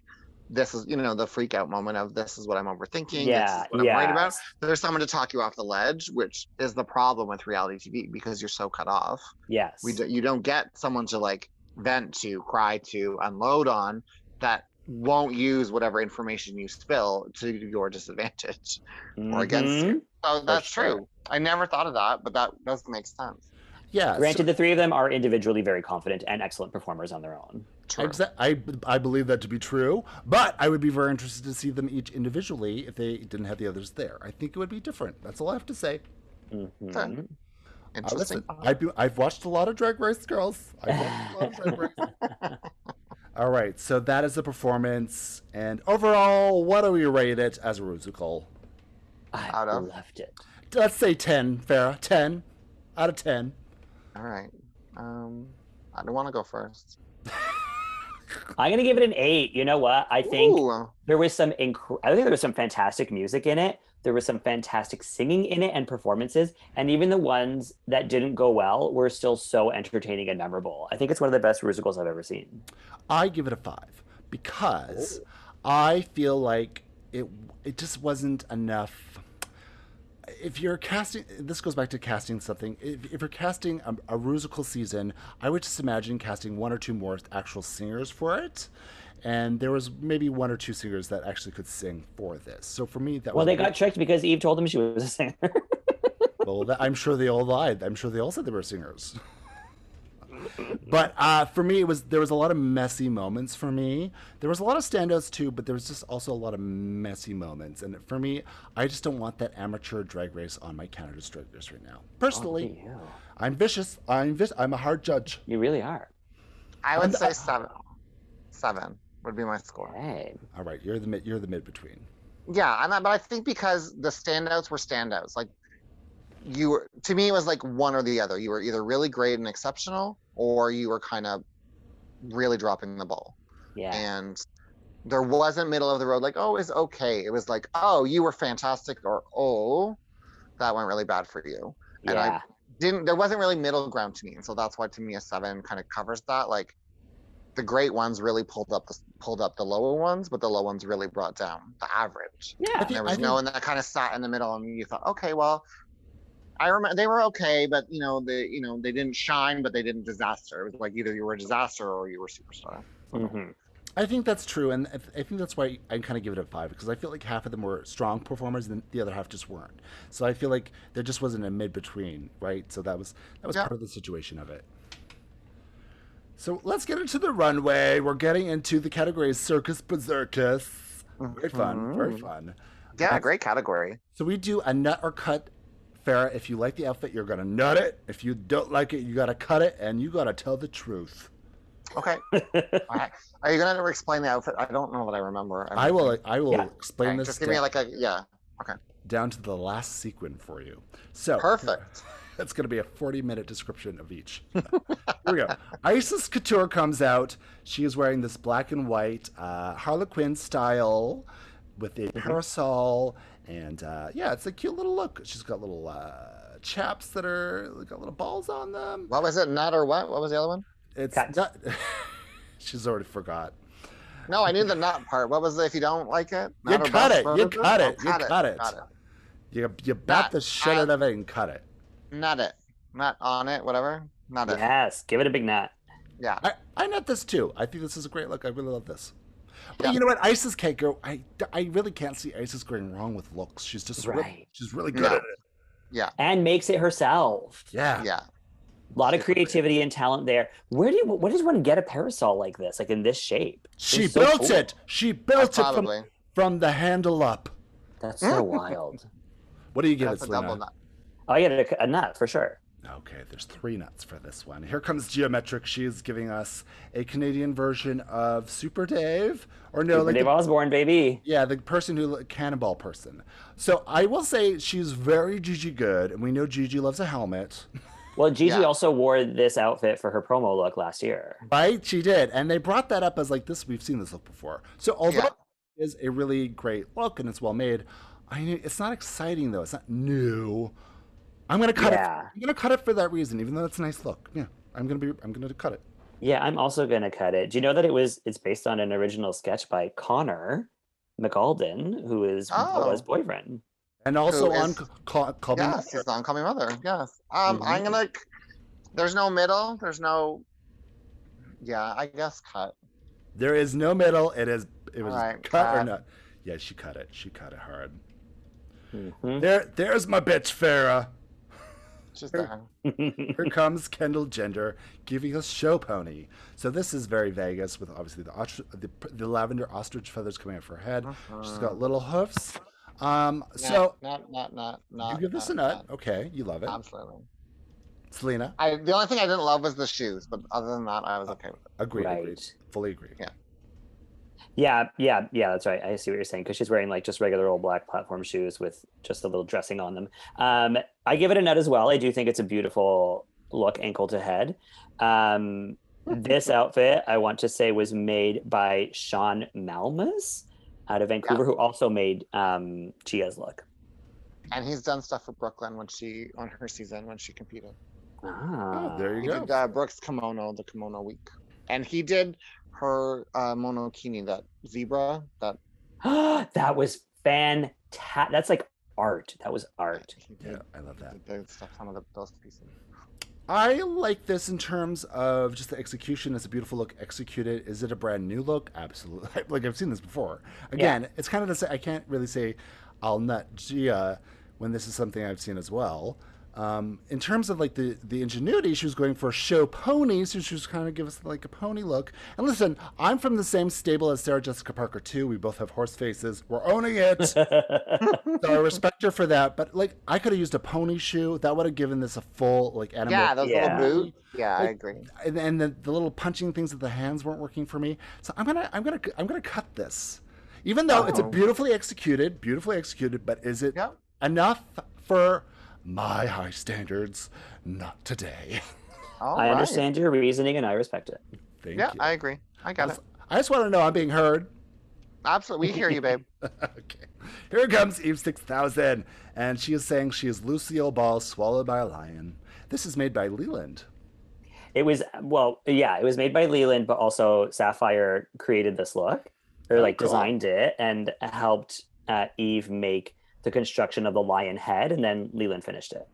this is, you know, the freak out moment of this is what I'm overthinking. yeah, this is what I'm worried yeah. about. There's someone to talk you off the ledge, which is the problem with reality TV because you're so cut off. Yes. we do, you don't get someone to like vent to cry to unload on that won't use whatever information you spill to your disadvantage or against Mhm. you so that's sure. true i never thought of that but that does make sense yeah. so- Granted, the three of them are individually very confident and excellent performers on their own. true Exa- I, I believe that to be true, but I would be very interested to see them each individually if they didn't have the others there. I think it would be different. That's all I have to say. Mhm. Uh, interesting listen, I've, been- I've watched a lot of Drag Race girls. I've watched a lot of Drag Race. All right, so that is the performance, and overall, what do we rate it as a musical? I Out of? loved it. Let's say ten, Farah. Ten out of ten. All right. Um, I don't want to go first. I'm gonna give it an eight. You know what? I think Ooh, there was some inc- I think there was some fantastic music in it. There was some fantastic singing in it and performances, and even the ones that didn't go well were still so entertaining and memorable. I think it's one of the best musicals I've ever seen. I give it a five because I feel like it it just wasn't enough. If you're casting, this goes back to casting something. If, if you're casting a, a musical season, I would just imagine casting one or two more actual singers for it. And there was maybe one or two singers that actually could sing for this. So for me, that Well, they got tricked because Eve told them she was a singer. well, that, I'm sure they all lied. I'm sure they all said they were singers. But uh, for me, it was there was a lot of messy moments. For me, there was a lot of standouts too, but there was just also a lot of messy moments. And for me, I just don't want that amateur drag race on my Canada's Drag Race right now. Personally, you. I'm vicious. I'm vis- I'm a hard judge. You really are. I would I'm- say seven. Seven would be my score. Hey. All right, you're the mid. You're the mid between. Yeah, and I, but I think because the standouts were standouts, like you were to me, it was like one or the other. You were either really great and exceptional, or you were kind of really dropping the ball. Yeah. And there wasn't middle of the road like, oh, it's okay. It was like, oh, you were fantastic, or oh, that went really bad for you. Yeah. and I- Didn't there wasn't really middle ground to me, and so that's why to me a seven kind of covers that. Like the great ones really pulled up the pulled up the lower ones, but the low ones really brought down the average. yeah. I think- there was no one that kind of sat in the middle and you thought okay well i remember they were okay but you know they you know they didn't shine but they didn't disaster it was like either you were a disaster or you were superstar Mhm. I think that's true, and I th- I think that's why I kind of give it a five because I feel like half of them were strong performers, and the other half just weren't. So I feel like there just wasn't a mid between, right? So that was that was Yeah. part of the situation of it. So let's get into the runway. We're getting into the categories Circus Berserkus. Very fun, very Mhm. fun. yeah great category So we do a nut or cut. Farah, if you like the outfit, you're gonna nut it. If you don't like it, you gotta cut it, and you gotta tell the truth. okay Alright. are you gonna explain the outfit i don't know what i remember I will. I will Yeah. explain Okay, this. just give me like a yeah Okay. down to the last sequin for you. So perfect It's going to be a 40 minute description of each. Here we go. Icesis Couture comes out. She is wearing this black and white uh, Harlequin style with a parasol. And uh, yeah, it's a cute little look. She's got little uh, chaps that are got little balls on them. what was it nut or what what was the other one It's Cut. not. She's already forgot. no i knew the nut part what was the if you don't like it You Nut or cut bust it, for you it? cut Oh, it, you cut it. You you bat Nut. the shit out of it and cut it. nut it nut on it whatever nut it yes. Give it a big nut. yeah I, I nut this too. I think this is a great look. I really love this. But Yeah. you know what? Icesis can't go. I, I really can't see Icesis going wrong with looks. She's just really, she's really good No. at it. yeah And makes it herself. Yeah. yeah A lot of creativity and talent there. Where do you, where does one get a parasol like this, like in this shape? She so built cool. it. She built it from, probably from the handle up. That's so wild. What do you give that's it, a double Selena? nut oh, I get a, a nut for sure. Okay, there's three nuts for this one. Here comes Gia Metric. She is giving us a Canadian version of Super Dave, or no, like Dave the, Osborne, baby. yeah, the person who cannonball person. So I will say she's very Gigi good, and we know Gigi loves a helmet. Well, Gigi Yeah. also wore this outfit for her promo look last year. Right, she did, and they brought that up as like this. We've seen this look before. So although Yeah. it is a really great look and it's well made, I mean, it's not exciting though. It's not new. I'm gonna cut Yeah. it. I'm gonna cut it for that reason, even though it's a nice look. Yeah, I'm gonna be. I'm gonna cut it. Yeah, I'm also gonna cut it. Do you know that it was it's based on an original sketch by Connor McAlden, who is Oh. was boyfriend. And also Who on is- C- call, call Me yes Mother. it's on call me mother yes um i'm Mhm. gonna there's no middle there's no yeah i guess cut There is no middle. It is. It was Alright, cut or not. Yeah, she cut it. She cut it hard. Mhm. There, there's my bitch, Farah. Just Sure. there Here comes Kendall Gender giving us show pony. So this is very Vegas with obviously the ostr- the, the lavender ostrich feathers coming out of her head. She's got little hoofs. Um, so not not not not you give this a nut. Okay, you love it. absolutely Selena, I the only thing I didn't love was the shoes, but other than that, I was okay with it. agreed, Right. agreed, fully agree. Yeah. Yeah, yeah, yeah, that's right. I see what you're saying because she's wearing like just regular old black platform shoes with just a little dressing on them. Um, I give it a nut as well. I do think it's a beautiful look, ankle to head. Um, this outfit, I want to say, was made by Sean Malmas out of Vancouver, who also made um, Gia's look. And he's done stuff for Brooklyn when she on her season when she competed. Ah, Oh, there you He go. did uh, Brooks kimono, the kimono week, and he did her uh, monokini, that zebra, that that was fantastic. That's like art. That was art. Yeah, I love that. he did stuff, some of the, those pieces. I like this in terms of just the execution. It's a beautiful look executed. Is it a brand new look? Absolutely. Like I've seen this before. Again, it's kind of the same. I can't really say I'll nut Gia when this is something I've seen as well. Um, in terms of like the the ingenuity, she was going for show ponies, so she was kind of give us like a pony look. And listen, I'm from the same stable as Sarah Jessica Parker too. We both have horse faces. We're owning it. so I respect her for that. But like, I could have used a pony shoe. That would have given this a full like animal. Yeah, those Yeah. little boot. Yeah, I agree. and, and the, the little punching things with the hands weren't working for me. So I'm gonna I'm gonna I'm gonna cut this, even though it's a Oh. beautifully executed, beautifully executed. But is it Yep. enough for my high standards? Not today. All I right. understand your reasoning and I respect it. Thank Yeah, you. I agree. I got it. I just want to know I'm being heard. Absolutely, we hear you, babe. okay. Here comes Eve 6000, and she is saying she is Lucille Ball swallowed by a lion. This is made by Leland. It was well, yeah, it was made by Leland, but also Sapphire created this look, or Oh, like cool. designed it and helped uh, Eve make the construction of the lion head, and then Leland finished it.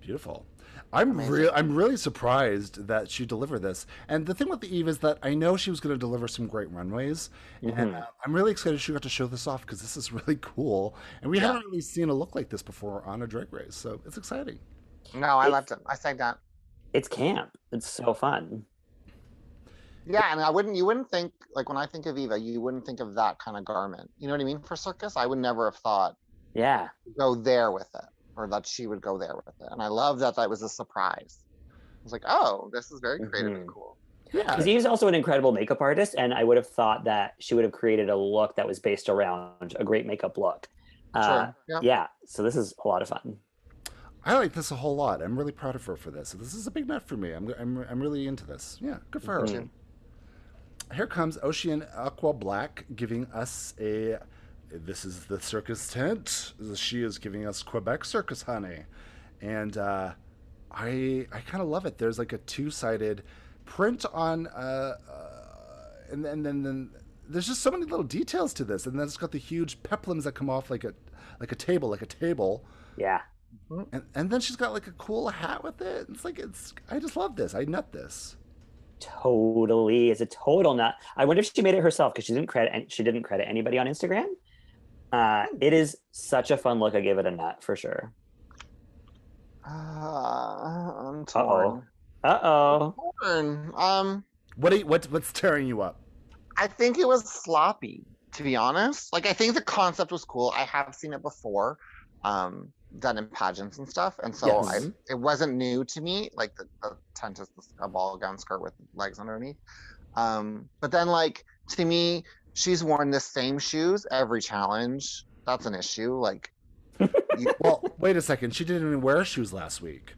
Beautiful. I'm Amazing. real. I'm really surprised that she delivered this. And the thing with the Eve is that I know she was going to deliver some great runways, and Mhm. uh, I'm really excited she got to show this off because this is really cool. And we Yeah. haven't really seen a look like this before on a drag race, so it's exciting. No, I It's- loved it. I said that. It's camp. It's so fun. Yeah, and I wouldn't. You wouldn't think like when I think of Eva, you wouldn't think of that kind of garment. You know what I mean? For circus, I would never have thought Yeah. go there with it, or that she would go there with it. And I love that that was a surprise. I was like, oh, this is very creative and Mhm. cool. Yeah. Because Eve's also an incredible makeup artist, and I would have thought that she would have created a look that was based around a great makeup look. Uh, Sure. Yeah. yeah. So this is a lot of fun. I like this a whole lot. I'm really proud of her for this. This is a big nut for me. I'm, I'm, I'm really into this. Yeah, good for her. Mhm. Here comes Oceane Aqua Black giving us a. This is the circus tent. She is giving us Quebec circus honey, and uh, I I kind of love it. There's like a two sided print on, uh, uh, and then then then there's just so many little details to this, and then it's got the huge peplums that come off like a like a table, like a table. Yeah. And, and then she's got like a cool hat with it. It's like it's. I just love this. I nut this. Totally. It's a total nut. I wonder if she made it herself because she didn't credit she didn't credit anybody on Instagram. Uh, it is such a fun look. I gave it a nut for sure. Uh, I'm Uh-oh. torn. Uh oh. Um, What? do you- what? What's tearing you up? I think it was sloppy, to be honest. Like I think the concept was cool. I have seen it before, um, done in pageants and stuff, and so I, Yes. it wasn't new to me. Like the, the tent is a ball gown skirt with legs underneath. Um, but then like to me, she's worn the same shoes every challenge. That's an issue. Like, you, Well, wait a second. She didn't even wear shoes last week.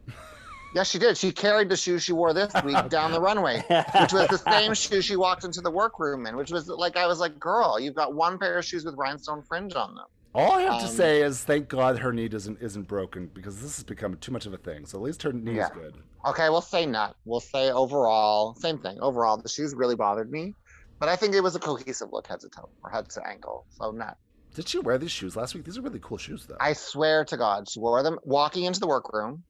yes, she did. She carried the shoes she wore this week down the runway. which was the same shoe she walked into the workroom in, which was like I was like, girl, you've got one pair of shoes with rhinestone fringe on them. All I have to Um, say is, thank God her knee isn't isn't broken because this has become too much of a thing. So at least her knee is good. Okay, we'll say nut. We'll say overall, same thing. Overall, the shoes really bothered me, but I think it was a cohesive look head to toe or head to ankle. So not. Did she wear these shoes last week? These are really cool shoes, though. I swear to God, she wore them walking into the workroom.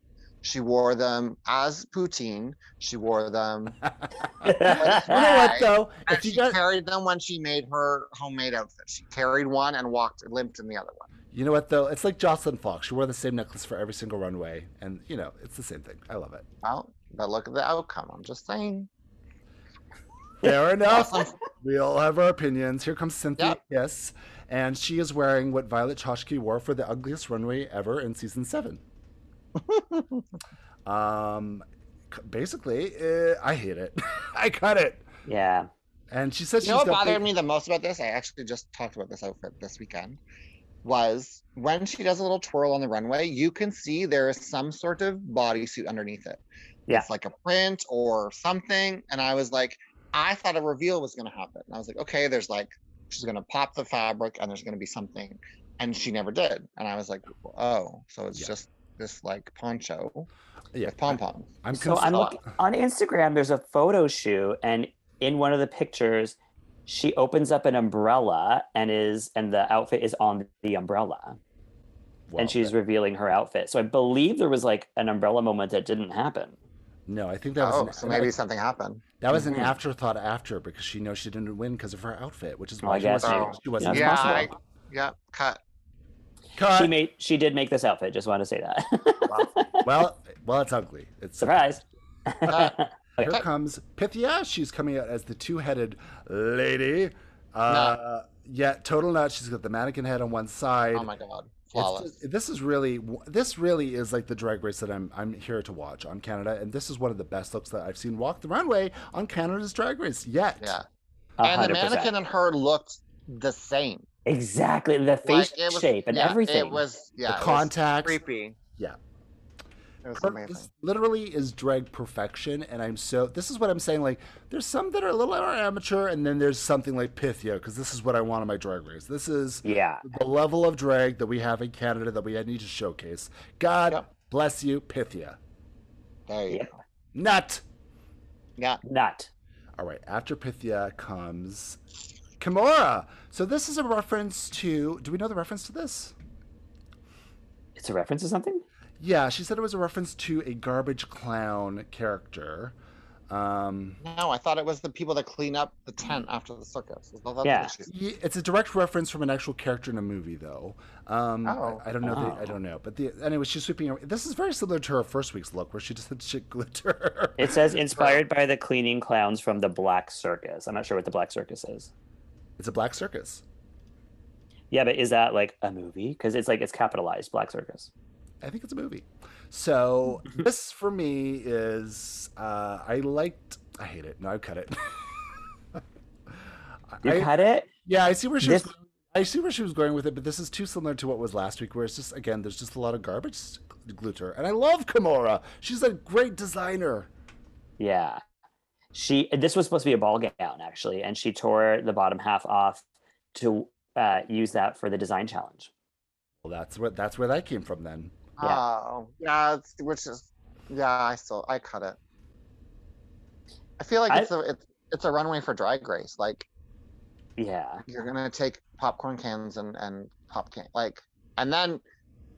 She wore them as poutine. She wore them, you know what though? and If you she got, carried them when she made her homemade outfit. She carried one and walked limped in the other one. you know what though? It's like Jocelyn Fox. She wore the same necklace for every single runway, and you know, it's the same thing. I love it. Well, but look at the outcome. I'm just saying. Fair enough. We all have our opinions. Here comes Synthia. Yep. Yes, and she is wearing what Violet Chachki wore for the ugliest runway ever in season seven. Um, basically, uh, I hate it. I cut it. Yeah. And she said You know what bothered me the most about this? I actually just talked about this outfit this weekend. Was when she does a little twirl on the runway, you can see there is some sort of bodysuit underneath it. Yeah. It's like a print or something. And I was like, I thought a reveal was going to happen. And I was like, okay, there's like, she's going to pop the fabric and there's going to be something. And she never did. And I was like, oh, so it's Yeah. just this like poncho Yeah, with pom poms. I'm So I'm cons- looking on Instagram. There's a photo shoot, and in one of the pictures, she opens up an umbrella and is and the outfit is on the umbrella, well, and she's that- revealing her outfit. So I believe there was like an umbrella moment that didn't happen. no, I think that was Oh, an, so maybe something happened. That was an Mhm. afterthought after because she knows she didn't win because of her outfit, which is why I she wasn't. maybe. She wasn't. Yeah, possible. I, yeah, cut. Cut. She made she did make this outfit. Just want to say that. well, well, it's ugly. It's Surprise. Here comes Pythia. She's coming out as the two-headed lady. Uh, yeah, total nut. She's got the mannequin head on one side. Oh my god, It's flawless. just- this is really this really is like the drag race that I'm I'm here to watch on Canada, and this is one of the best looks that I've seen walk the runway on Canada's Drag Race yet. Yeah, A and the mannequin and her looked the same. Exactly the face Like, was- shape and yeah, everything. It was yeah, the it was contacts. creepy. Yeah. It was Per- amazing. This literally is drag perfection, and I'm so. This is what I'm saying. Like, there's some that are a little more amateur, and then there's something like Pythia, because this is what I want in my drag race. This is yeah. the level of drag that we have in Canada that we need to showcase. God Yep. bless you, Pythia. There you Yep. go. Nut. Yeah. Nut. All right, after Pythia comes Kimora. So this is a reference to. Do we know the reference to this? It's a reference to something. Yeah, she said it was a reference to a garbage clown character. Um, No, I thought it was the people that clean up the tent after the circus. Is that Yeah. she said? It's a direct reference from an actual character in a movie, though. Um, Oh. I, I don't know. The, I Oh. don't know. But the anyway, she's sweeping. Over. This is very similar to her first week's look, where she just had shit glitter. It says inspired by the cleaning clowns from the Black Circus. I'm not sure what the Black Circus is. it's a black circus. Yeah, but is that like a movie? Because it's like it's capitalized Black Circus. I think it's a movie. So this for me is uh, I liked. I hate it. No, I cut it. You I- cut it. Yeah, I see where she This- was. I see where she was going with it, but this is too similar to what was last week, where it's just again, there's just a lot of garbage glitter, and I love Kimora. She's a great designer. Yeah. She this was supposed to be a ball gown actually, and she tore the bottom half off to uh, use that for the design challenge. Well, that's where that's where that came from. Then Yeah. Oh, yeah, it's, which is, yeah, I still, I cut it. I feel like I- it's a, it's, it's a runway for drag race. Like Yeah. you're gonna take popcorn cans and and pop can like, and then,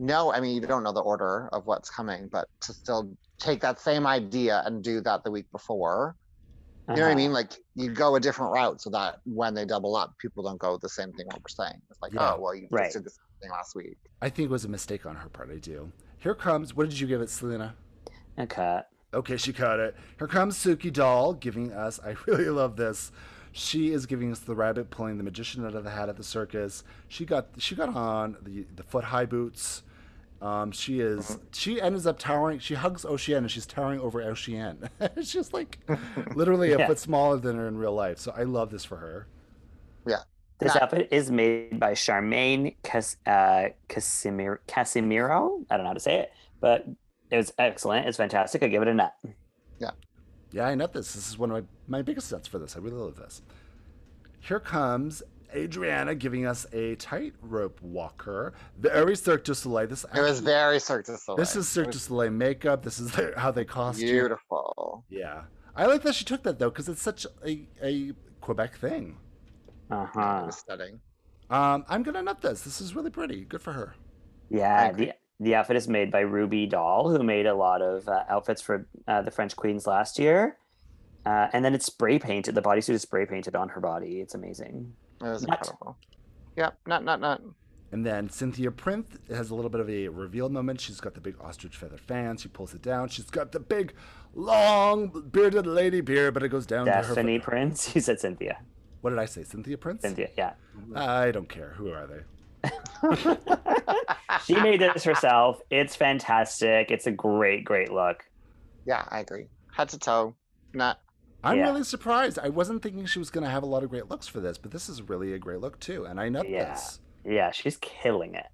no, I mean you don't know the order of what's coming, but to still take that same idea and do that the week before. You know what I Uh-huh. mean? Like you go a different route so that when they double up, people don't go the same thing what we're saying. It's like, Yeah. oh well, you Right. just did the same thing last week. I think it was a mistake on her part. I do. Here comes. What did you give it, Selena? A cut. Okay, she cut it. Here comes Suki Doll giving us. I really love this. She is giving us the rabbit pulling the magician out of the hat at the circus. She got she got on the the foot high boots. Um, she is she ends up towering. She hugs Oceane and she's towering over Oceane. she's like literally a foot smaller than her in real life. So I love this for her. This Nah. outfit is made by Charmaine Cas- uh, Casimir- Casimiro. I don't know how to say it, but it was excellent. It's fantastic. I give it a nut. Yeah, Yeah, I nut this. This is one of my, my biggest nuts for this. I really love this. Here comes Adriana giving us a tightrope walker. Very Cirque du Soleil. This It was very Cirque du Soleil. This is It Cirque du Soleil makeup. This is their, how they costume. beautiful. Yeah, I like that she took that though because it's such a, a Quebec thing. Uh It huh. was stunning. Um, I'm gonna nut this. This is really pretty. Good for her. Yeah, the the outfit is made by Ruby Doll, who made a lot of uh, outfits for uh, the French Queens last year. Uh, and then it's spray painted. The bodysuit is spray painted on her body. It's amazing. It was Nut. incredible. Yep, not not not. And then Synthia Prince has a little bit of a reveal moment. She's got the big ostrich feather fan. She pulls it down. She's got the big, long bearded lady beard, but it goes down Stephanie to her. Prince. You said Synthia. What did I say? Synthia Prince? Synthia. Yeah. I don't care. Who are they? she made this herself. It's fantastic. It's a great, great look. Yeah, I agree. Head to toe. Not I'm Yeah. really surprised. I wasn't thinking she was going to have a lot of great looks for this, but this is really a great look too. And I know Yeah. this. Yeah, she's killing it.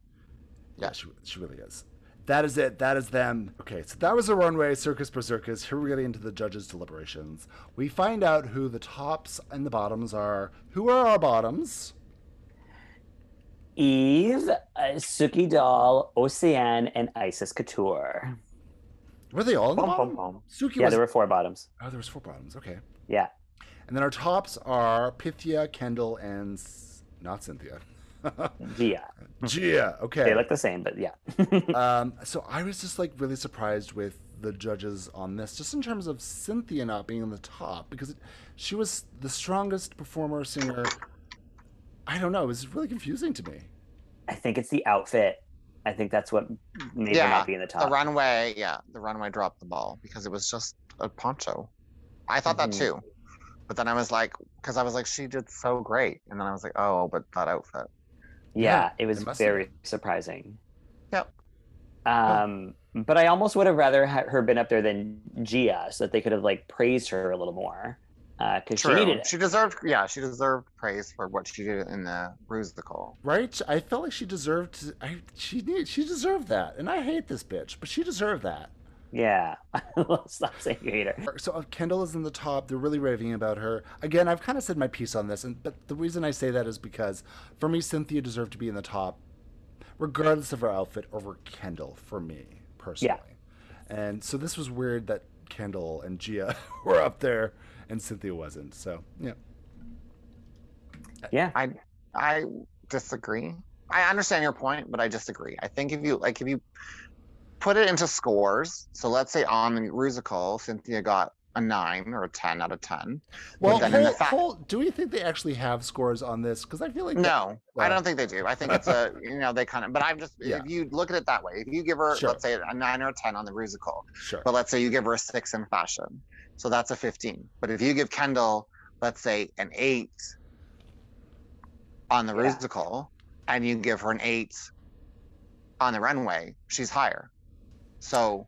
Yeah, she, she really is. That is it. That is them. Okay, so that was the runway, Circus Berserkers. Here we're getting into the judges' deliberations. We find out who the tops and the bottoms are. Who are our bottoms? Eve, uh, Suki Doll, Oceane, and Icesis Couture. Were they all in the Bum, bottom? bum, bum. Suki Yeah, was. there were four bottoms. Oh, there was four bottoms. Okay. Yeah. And then our tops are Pythia, Kendall, and not Synthia. Yeah. Gia. Okay. They look the same, but yeah. um, so I was just like really surprised with the judges on this, just in terms of Synthia not being in the top because it, she was the strongest performer singer. I don't know. It was really confusing to me. I think it's the outfit. I think that's what made her not be in the top. the runway. Yeah, the runway dropped the ball because it was just a poncho. I thought Mhm. that too, but then I was like, because I was like, she did so great, and then I was like, oh, but that outfit. Yeah, Yeah, it was it must have very surprising. Yep. Um, but I almost would have rather had her been up there than Gia, so that they could have like praised her a little more, because she True. needed it. She deserved. Yeah, she deserved praise for what she did in the musical. Right? I felt like she deserved. To, I she need, she deserved that, and I hate this bitch, but she deserved that. Yeah, stop saying you hate her. So uh, Kendall is in the top. They're really raving about her. Again, I've kind of said my piece on this, and but the reason I say that is because for me, Synthia deserved to be in the top, regardless of her outfit, over Kendall. For me personally, Yeah. and so this was weird that Kendall and Gia were up there and Synthia wasn't. So yeah, Yeah, I I disagree. I understand your point, but I disagree. I think if you like, if you put it into scores, so let's say on the musical, Synthia got a nine or a ten out of ten. well, the fa- hold- do we think they actually have scores on this? Because I feel like that- No, I don't think they do. I think it's a you know they kind of. But I'm just Yeah. if you look at it that way, if you give her Sure. let's say a nine or a ten on the musical, sure. but let's say you give her a six in fashion, so that's a fifteen. But if you give Kendall, let's say an eight on the Yeah. musical, and you give her an eight on the runway, she's higher. So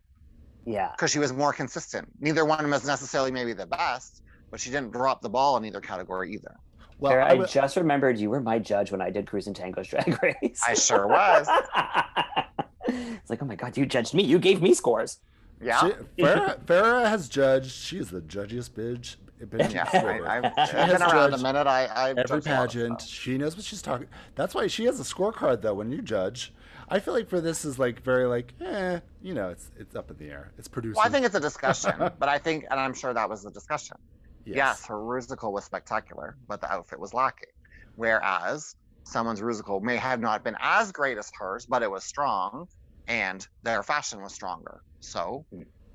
yeah. because she was more consistent. Neither one was necessarily maybe the best, but she didn't drop the ball in either category either. Well, Sarah, I I, just remembered you were my judge when I did Cruise and Tango's Drag Race. I sure was. it's like, oh my god, you judged me. You gave me scores. Yeah. She, Farrah, Farrah has judged. She is the judgiest bitch. bitch Yeah. I, I've, She I've been around a minute. I, I every judge a lot of pageant. She knows what she's talking. That's why she has a scorecard though. When you judge, I feel like for this is like very like, eh, you know, it's it's up in the air. It's produced. Well, I think it's a discussion, but I think, and I'm sure that was the discussion. yes. Yes, her musical was spectacular, but the outfit was lacking. Whereas someone's musical may have not been as great as hers, but it was strong, and their fashion was stronger. So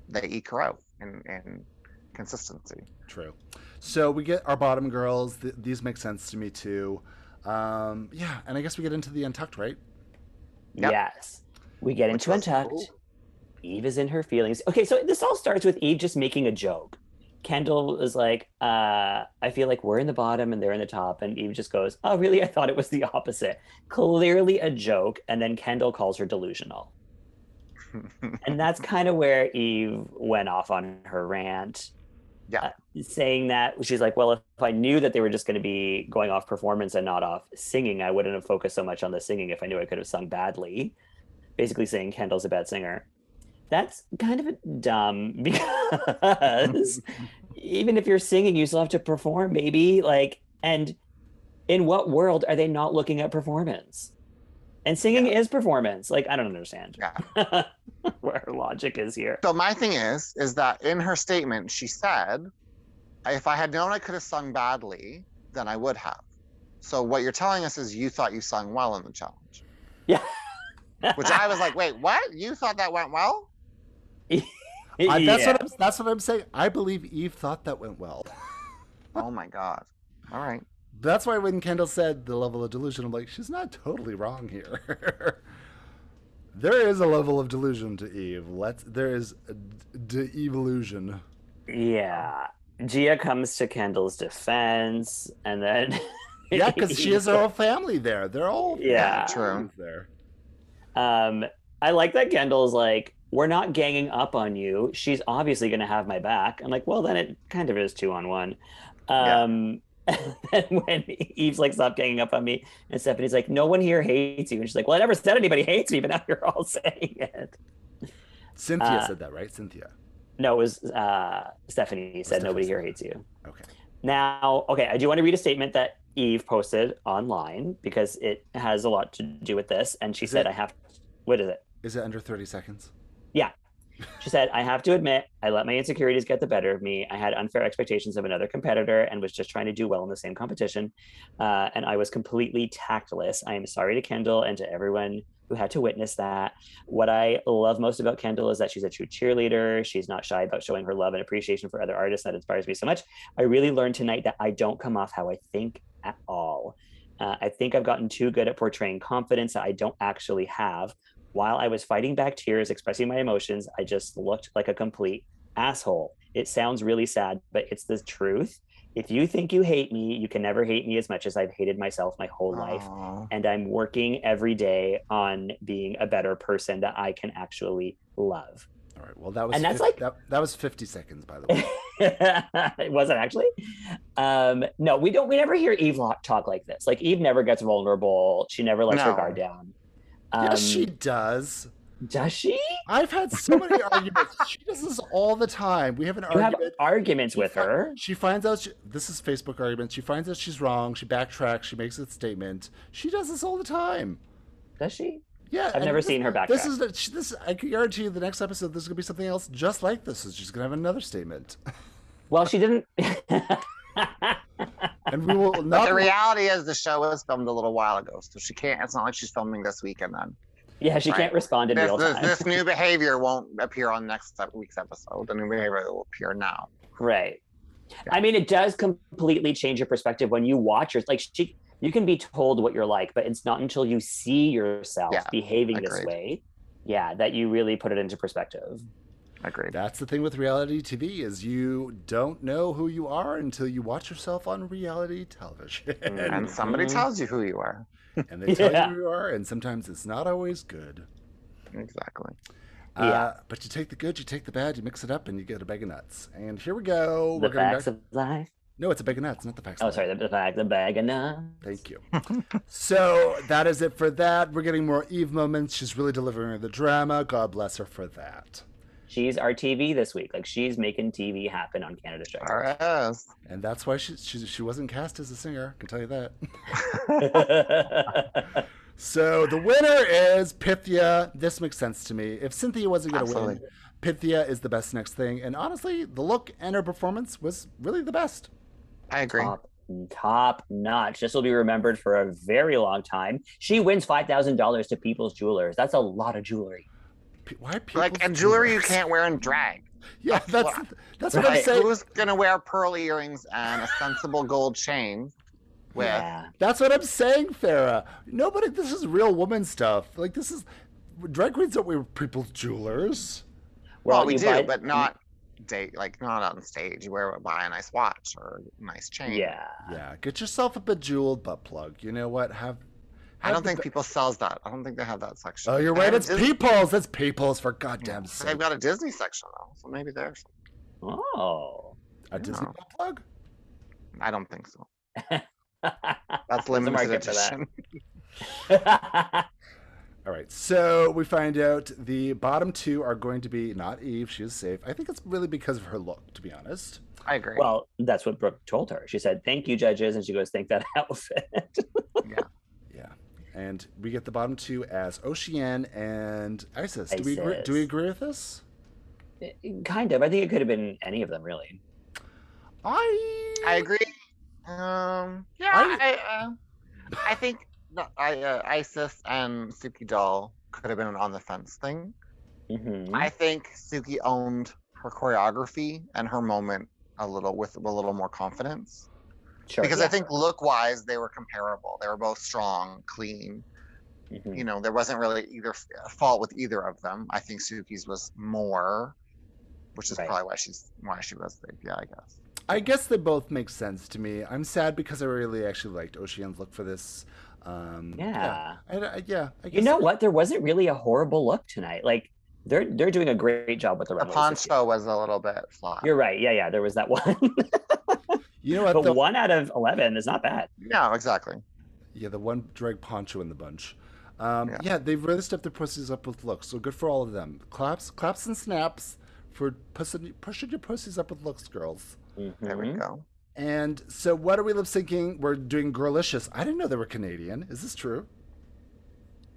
they eke her out in, in consistency. True. So we get our bottom girls. Th- these make sense to me too. Um, yeah, and I guess we get into the untucked, right? Yep. Yes. We get Which into Untucked. cool. Eve is in her feelings. Okay, so this all starts with Eve just making a joke. Kendall is like, uh, I feel like we're in the bottom and they're in the top. And Eve just goes, Oh, really? I thought it was the opposite. Clearly a joke. And then Kendall calls her delusional. And that's kind of where Eve went off on her rant. Yeah. Uh, saying that she's like, well, if I knew that they were just going to be going off performance and not off singing, I wouldn't have focused so much on the singing if I knew I could have sung badly. Basically saying Kendall's a bad singer. That's kind of dumb because even if you're singing, you still have to perform, maybe. Like, and in what world are they not looking at performance? And singing is performance. Like, I don't understand yeah. where her logic is here. So my thing is, is that in her statement, she said, if I had known I could have sung badly, then I would have. So what you're telling us is you thought you sung well in the challenge. Yeah. Which I was like, wait, what? You thought that went well? I, that's Yeah. what I'm, that's what I'm saying. I believe Eve thought that went well. Oh my god. All right. That's why when Kendall said the level of delusion, I'm like, she's not totally wrong here. there is a level of delusion to Eve. Let's there is a d- de-evolution. Yeah. Gia comes to Kendall's defense, and then Yeah, because she has her whole family there. They're all Yeah. True. there. Um, I like that Kendall's like, we're not ganging up on you. She's obviously going to have my back. I'm like, well, then it kind of is two on one. Yeah. And when Eve's like, stop ganging up on me, and Stephanie's like, no one here hates you. And she's like, well, I never said anybody hates me, but now you're all saying it. Synthia Uh, said that, right? Synthia. No, it was uh, Stephanie said Stephanie nobody said here that. hates you. Okay. Now, okay, I do want to read a statement that Eve posted online because it has a lot to do with this. And she Is said, it? I have, what is it? Is it under 30 seconds? She said, I have to admit, I let my insecurities get the better of me. I had unfair expectations of another competitor and was just trying to do well in the same competition. Uh, and I was completely tactless. I am sorry to Kendall and to everyone who had to witness that. What I love most about Kendall is that she's a true cheerleader. She's not shy about showing her love and appreciation for other artists. That inspires me so much. I really learned tonight that I don't come off how I think at all. Uh, I think I've gotten too good at portraying confidence that I don't actually have while I was fighting back tears, expressing my emotions, I just looked like a complete asshole. It sounds really sad, but it's the truth. If you think you hate me, you can never hate me as much as I've hated myself my whole life. And I'm working every day on being a better person that I can actually love. All right. Well, that was And that's 50 like- that, that was 50 seconds, by the way. it wasn't actually. Um, no, we don't. We never hear Eve talk like this. Like Eve never gets vulnerable. She never lets her guard down. Um, yes, she does. does. She? I've had so many arguments. She does this all the time. We have an You have argument. arguments She with fi- her. She finds out she, this is Facebook argument. She finds out she's wrong. She backtracks. She makes a statement. She does this all the time. Does she? Yeah, I've never this- seen her back. This is this. I can guarantee you, the next episode, there's gonna be something else just like this. So she's gonna have another statement, Well, she didn't. and we will But the reality is the show was filmed a little while ago, so she can't. It's not like she's filming this weekend. Then yeah, she Right. can't respond in this, real time. this new behavior won't appear on next week's episode. The new behavior will appear now. Right. I mean, it does completely change your perspective when you watch your like. She, you can be told what you're like, but it's not until you see yourself Yeah, behaving this way, yeah, that you really put it into perspective. Agreed. That's the thing with reality TV is you don't know who you are until you watch yourself on reality television, And somebody tells you who you are. and they tell Yeah. you who you are, and sometimes it's not always good. Exactly. Yeah. Uh, but you take the good, you take the bad, you mix it up, and you get a bag of nuts. And here we go. the We're going facts back. of life. No, it's a bag of nuts, not the facts. Oh, of sorry, life. the, the fact, the bag of nuts. Thank you. so that is it for that. We're getting more Eve moments. She's really delivering the drama. God bless her for that. She's our TV this week. Like she's making TV happen on Canada's Drag All Race. right. And that's why she, she, she wasn't cast as a singer. I can tell you that. So the winner is Pythia. This makes sense to me. If Synthia wasn't going to win, Pythia is the best next thing. And honestly, the look and her performance was really the best. I agree. top, top notch. This will be remembered for a very long time. She wins five thousand dollars to People's Jewelers. That's a lot of jewelry. P- Why people Like, and do jewelry you can't wear in drag. Yeah, that's What? that's what I'm saying. Who's gonna wear pearl earrings and a sensible gold chain? With Yeah. That's what I'm saying, Farah. Nobody. This is real woman stuff. Like this is drag queens don't wear people's jewelers. well, we do, buy- but not date like not on stage. You wear buy a nice watch or a nice chain. Yeah. Yeah, get yourself a bejeweled butt plug. You know what? Have. I don't think people sells that. I don't think they have that section. Oh, you're They right. have a It's Disney- people's. That's people's. For goddamn sake. They've got a Disney section though, so maybe there's. Oh. a Disney Yeah. plug. I don't think so. That's a limited market for that. edition. All right, so we find out the bottom two are going to be not Eve. She is safe. I think it's really because of her look, to be honest. I agree. well, that's what Brooke told her. She said, "Thank you, judges," and she goes, "Thank that outfit." Yeah, and we get the bottom two as Oceane and Icesis. Do we agree, do we agree with this? kind of. I think it could have been any of them, really. I I agree. Um, yeah, I- I, uh, I think that I, uh, Icesis and Suki Doll could have been an on the fence thing. Mhm. I think Suki owned her choreography and her moment a little with a little more confidence Sure, because yeah. I think look wise they were comparable. They were both strong, clean. Mhm. You know, there wasn't really either f- fault with either of them. I think Suki's was more, which is Right. probably why she's why she was the yeah, I guess. I guess they both make sense to me. I'm sad because I really actually liked Oceane's look for this. Um, Yeah. I, I- yeah. I You guess know what? There wasn't really a horrible look tonight. Like they're they're doing a great job with the The runways. this year. poncho was a little bit flat. You're right. Yeah, yeah. There was that one, You know what? but though? one out of eleven is not bad. Yeah, exactly. Yeah, the one drag poncho in the bunch. Um, yeah. Yeah. they've really stepped their pussies up with looks, so good for all of them. Claps, claps, and snaps for pushing, pushing your pussies up with looks, girls. There we Mhm. go. And so, what are we lip syncing? We're doing Girlicious. I didn't know they were Canadian. Is this true?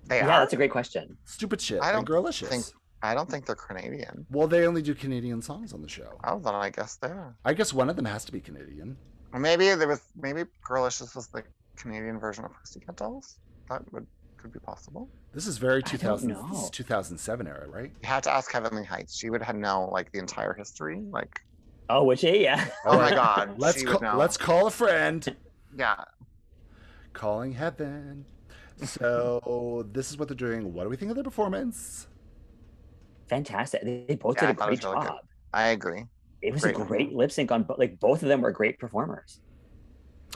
They Yeah, are. that's a great question. Stupid shit. I and don't Girlicious. think- I don't think they're Canadian. Well, they only do Canadian songs on the show. Oh, then I guess they are. I guess one of them has to be Canadian. Maybe there was maybe Girlicious was the Canadian version of Pussycat Dolls. That would could be possible. This is very I 2000, this is 2007 era, right? You had to ask Heavenly Hytes. She would have know like the entire history. Like, Oh, would she? yeah. oh my God, Let's she call, let's call a friend. Yeah, Calling heaven. So this is what they're doing. What do we think of their performance? Fantastic. They, they both Yeah, did a great was really good. job. I agree. It was Great. a great lip sync on, bo- like both of them were great performers.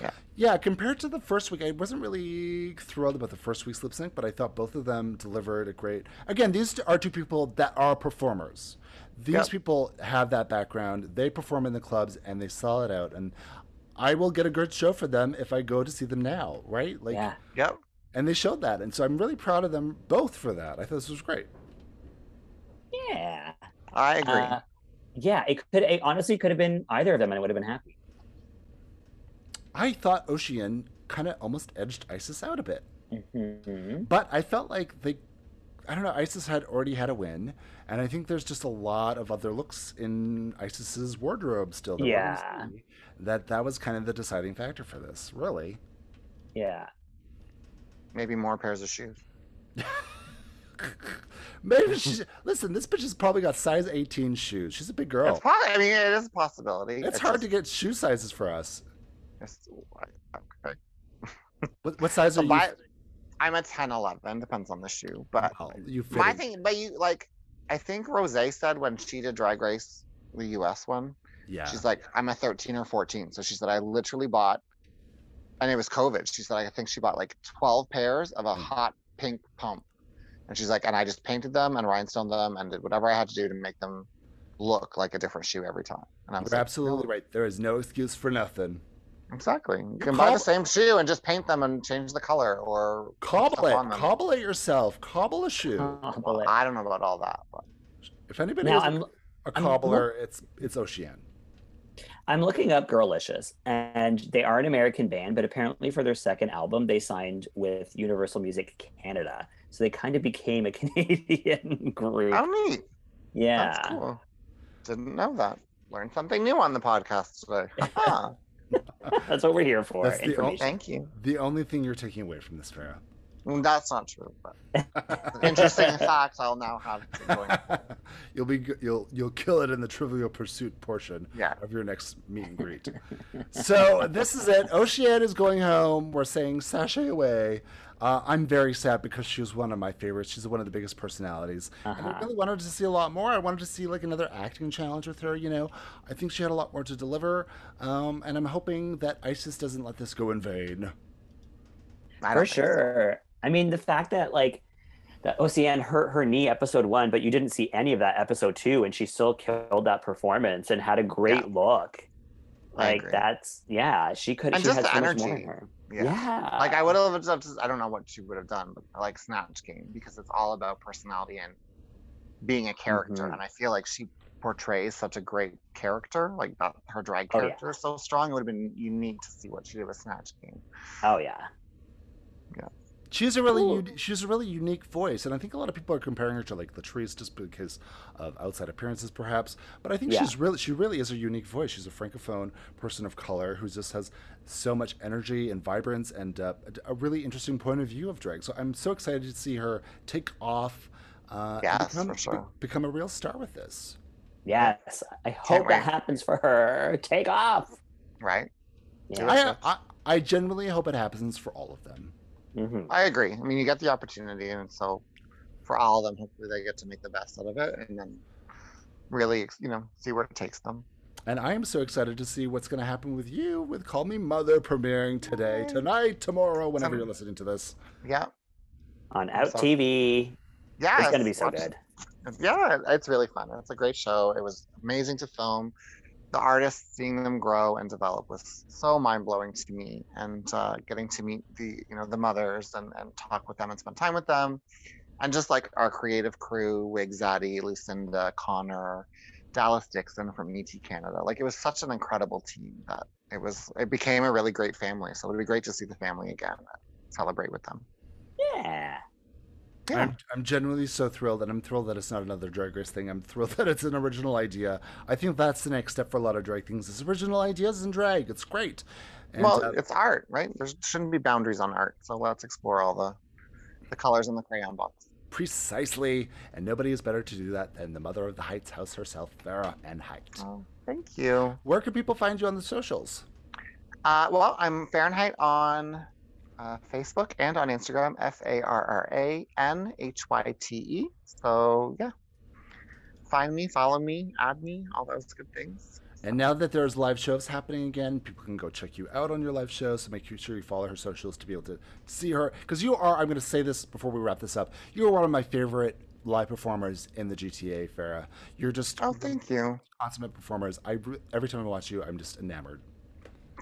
Yeah. Yeah, compared to the first week, I wasn't really thrilled about the first week's lip sync, but I thought both of them delivered a great. Again, these are two people that are performers. These Yep. people have that background. They perform in the clubs and they sell it out. And I will get a good show for them if I go to see them now, right? Like, yeah. Yep. and they showed that, and so I'm really proud of them both for that. I thought this was great. Yeah. I agree. Uh, yeah, it could it honestly could have been either of them and I would have been happy. I thought Oceane kind of almost edged Icesis out a bit. Mhm. But I felt like they, I don't know, Icesis had already had a win, and I think there's just a lot of other looks in Icesis's wardrobe still. That Yeah. That that was kind of the deciding factor for this, really. Yeah. Maybe more pairs of shoes. Maybe she. listen, this bitch has probably got size 18 shoes. She's a big girl. It's probably. I mean, it is a possibility. It's hard to get shoe sizes for us. Okay. What, what size So are you? I'm a 10, 11. Depends on the shoe, but Well, you my in. thing. But you like, I think Rose said when she did Drag Race, the U.S. one, Yeah. she's like, I'm a 13 or 14. So she said I literally bought, and it was COVID. She said I think she bought like 12 pairs of a Mm. hot pink pump, and she's like, and I just painted them and rhinestoned them and did whatever I had to do to make them look like a different shoe every time. And I was You're like, absolutely "No, right. There is no excuse for nothing. Exactly. You You can buy the same shoe and just paint them and change the color or Cobble it. them. Cobble it yourself. Cobble a shoe. Cobble it. I don't know about all that, but If anybody Now is a- I'm a I'm cobbler, it's it's Oceane. I'm looking up Girlicious, and they are an American band, but apparently for their second album, they signed with Universal Music Canada. So they kind of became a Canadian group. oh neat. yeah. That's cool. Didn't know that. Learned something new on the podcast today. Haha. That's what we're here for. That's the o- Thank you. The only thing you're taking away from this, Farah. Mm, That's not true, but interesting fact I'll now have to you'll be you'll you'll kill it in the Trivial Pursuit portion Yeah. of your next meet and greet. so this is it. Oceane is going home. We're saying sashay away. Uh, I'm very sad because she was one of my favorites. She's one of the biggest personalities. And I Uh-huh. really wanted to see a lot more. I wanted to see like another acting challenge with her. You know, I think she had a lot more to deliver. Um, and I'm hoping that Icesis doesn't let this go in vain. For don't so. sure. I mean, the fact that like that Oceane hurt her knee episode one, but you didn't see any of that episode two, and she still killed that performance and had a great look. I Like agree. that's yeah, she could. And she just had the so much more in energy. her. Yeah. Yeah. Like I would have loved to, I don't know what she would have done, but I like Snatch Game because it's all about personality and being a character. Mhm. And I feel like she portrays such a great character. Like that, her drag Oh, yeah. character is so strong. It would have been unique to see what she did with Snatch Game. Oh yeah. yeah. She has a really Cool. uni- she has a really unique voice, and I think a lot of people are comparing her to like Latrice just because of outside appearances, perhaps. But I think Yeah. she's really she really is a unique voice. She's a francophone person of color who just has so much energy and vibrance and uh, a- a really interesting point of view of drag. So I'm so excited to see her take off. Uh, and Yes, become, for sure. become a real star with this. Yes. I hope wait. that happens for her. Take off. Right? Yeah. I, I I genuinely hope it happens for all of them. Mhm. I agree. I mean, you get the opportunity, and so for all of them, hopefully they get to make the best out of it, and then really, you know, see where it takes them. And I am so excited to see what's going to happen with you with Call Me Mother premiering today, tonight, tomorrow, whenever you're listening to this. Yeah. On Out So- TV. Yeah. It's gonna be so watch- good. Yeah, it's really fun. It's a great show. It was amazing to film. The artists, seeing them grow and develop was so mind blowing to me, and uh, getting to meet the you know the mothers and, and talk with them and spend time with them, and just like our creative crew, Wig Zaddy, Lucinda, Connor, Dallas Dixon from ET Canada. Like it was such an incredible team that it was. It became a really great family. So it'd be great to see the family again, celebrate with them. Yeah. Yeah. I'm, I'm genuinely so thrilled, and I'm thrilled that it's not another Drag Race thing. I'm thrilled that it's an original idea. I think that's the next step for a lot of drag things. Is original ideas in drag. It's great. And, well, uh, it's art, right? There shouldn't be boundaries on art. So let's explore all the the colors in the crayon box. precisely, and nobody is better to do that than the mother of the Hytes house herself, Farah and Height. Oh, thank you. Where can people find you on the socials? Uh, well, I'm Fahrenheit on uh, Facebook and on Instagram, F A R R A N H Y T E. So yeah, find me, follow me, add me, all those good things. And now that there's live shows happening again, people can go check you out on your live shows. So make sure you follow her socials to be able to see her. Because you are, I'm going to say this before we wrap this up, you are one of my favorite live performers in the GTA, Farah. You're just Oh, thank you. consummate performers. I every time I watch you, I'm just enamored.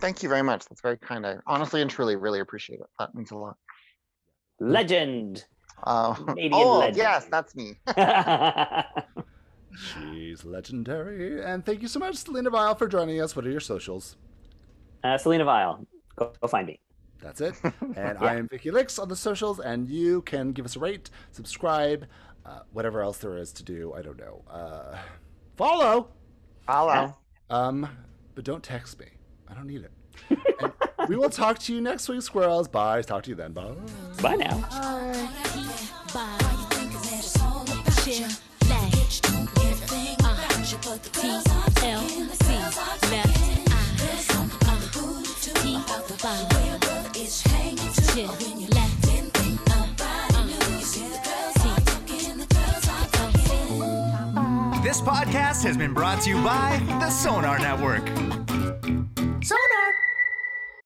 Thank you very much. That's very kind. I honestly and truly really appreciate it. That means a lot. Legend. Uh, oh, legend. yes, that's me. She's legendary. And thank you so much, Selena Vyle, for joining us. What are your socials? uh, Selena Vyle. Go, go find me. That's it. And I am Vicky Licks on the socials, and you can give us a rate, subscribe, uh, whatever else there is to do. I don't know. Uh, follow. Follow. Um, but don't text me. I don't need it. and we will talk to you next week, squirrels. Bye. Talk to you then. Bye. Bye now. This podcast has been brought to you by the Sonar Network. Sonar!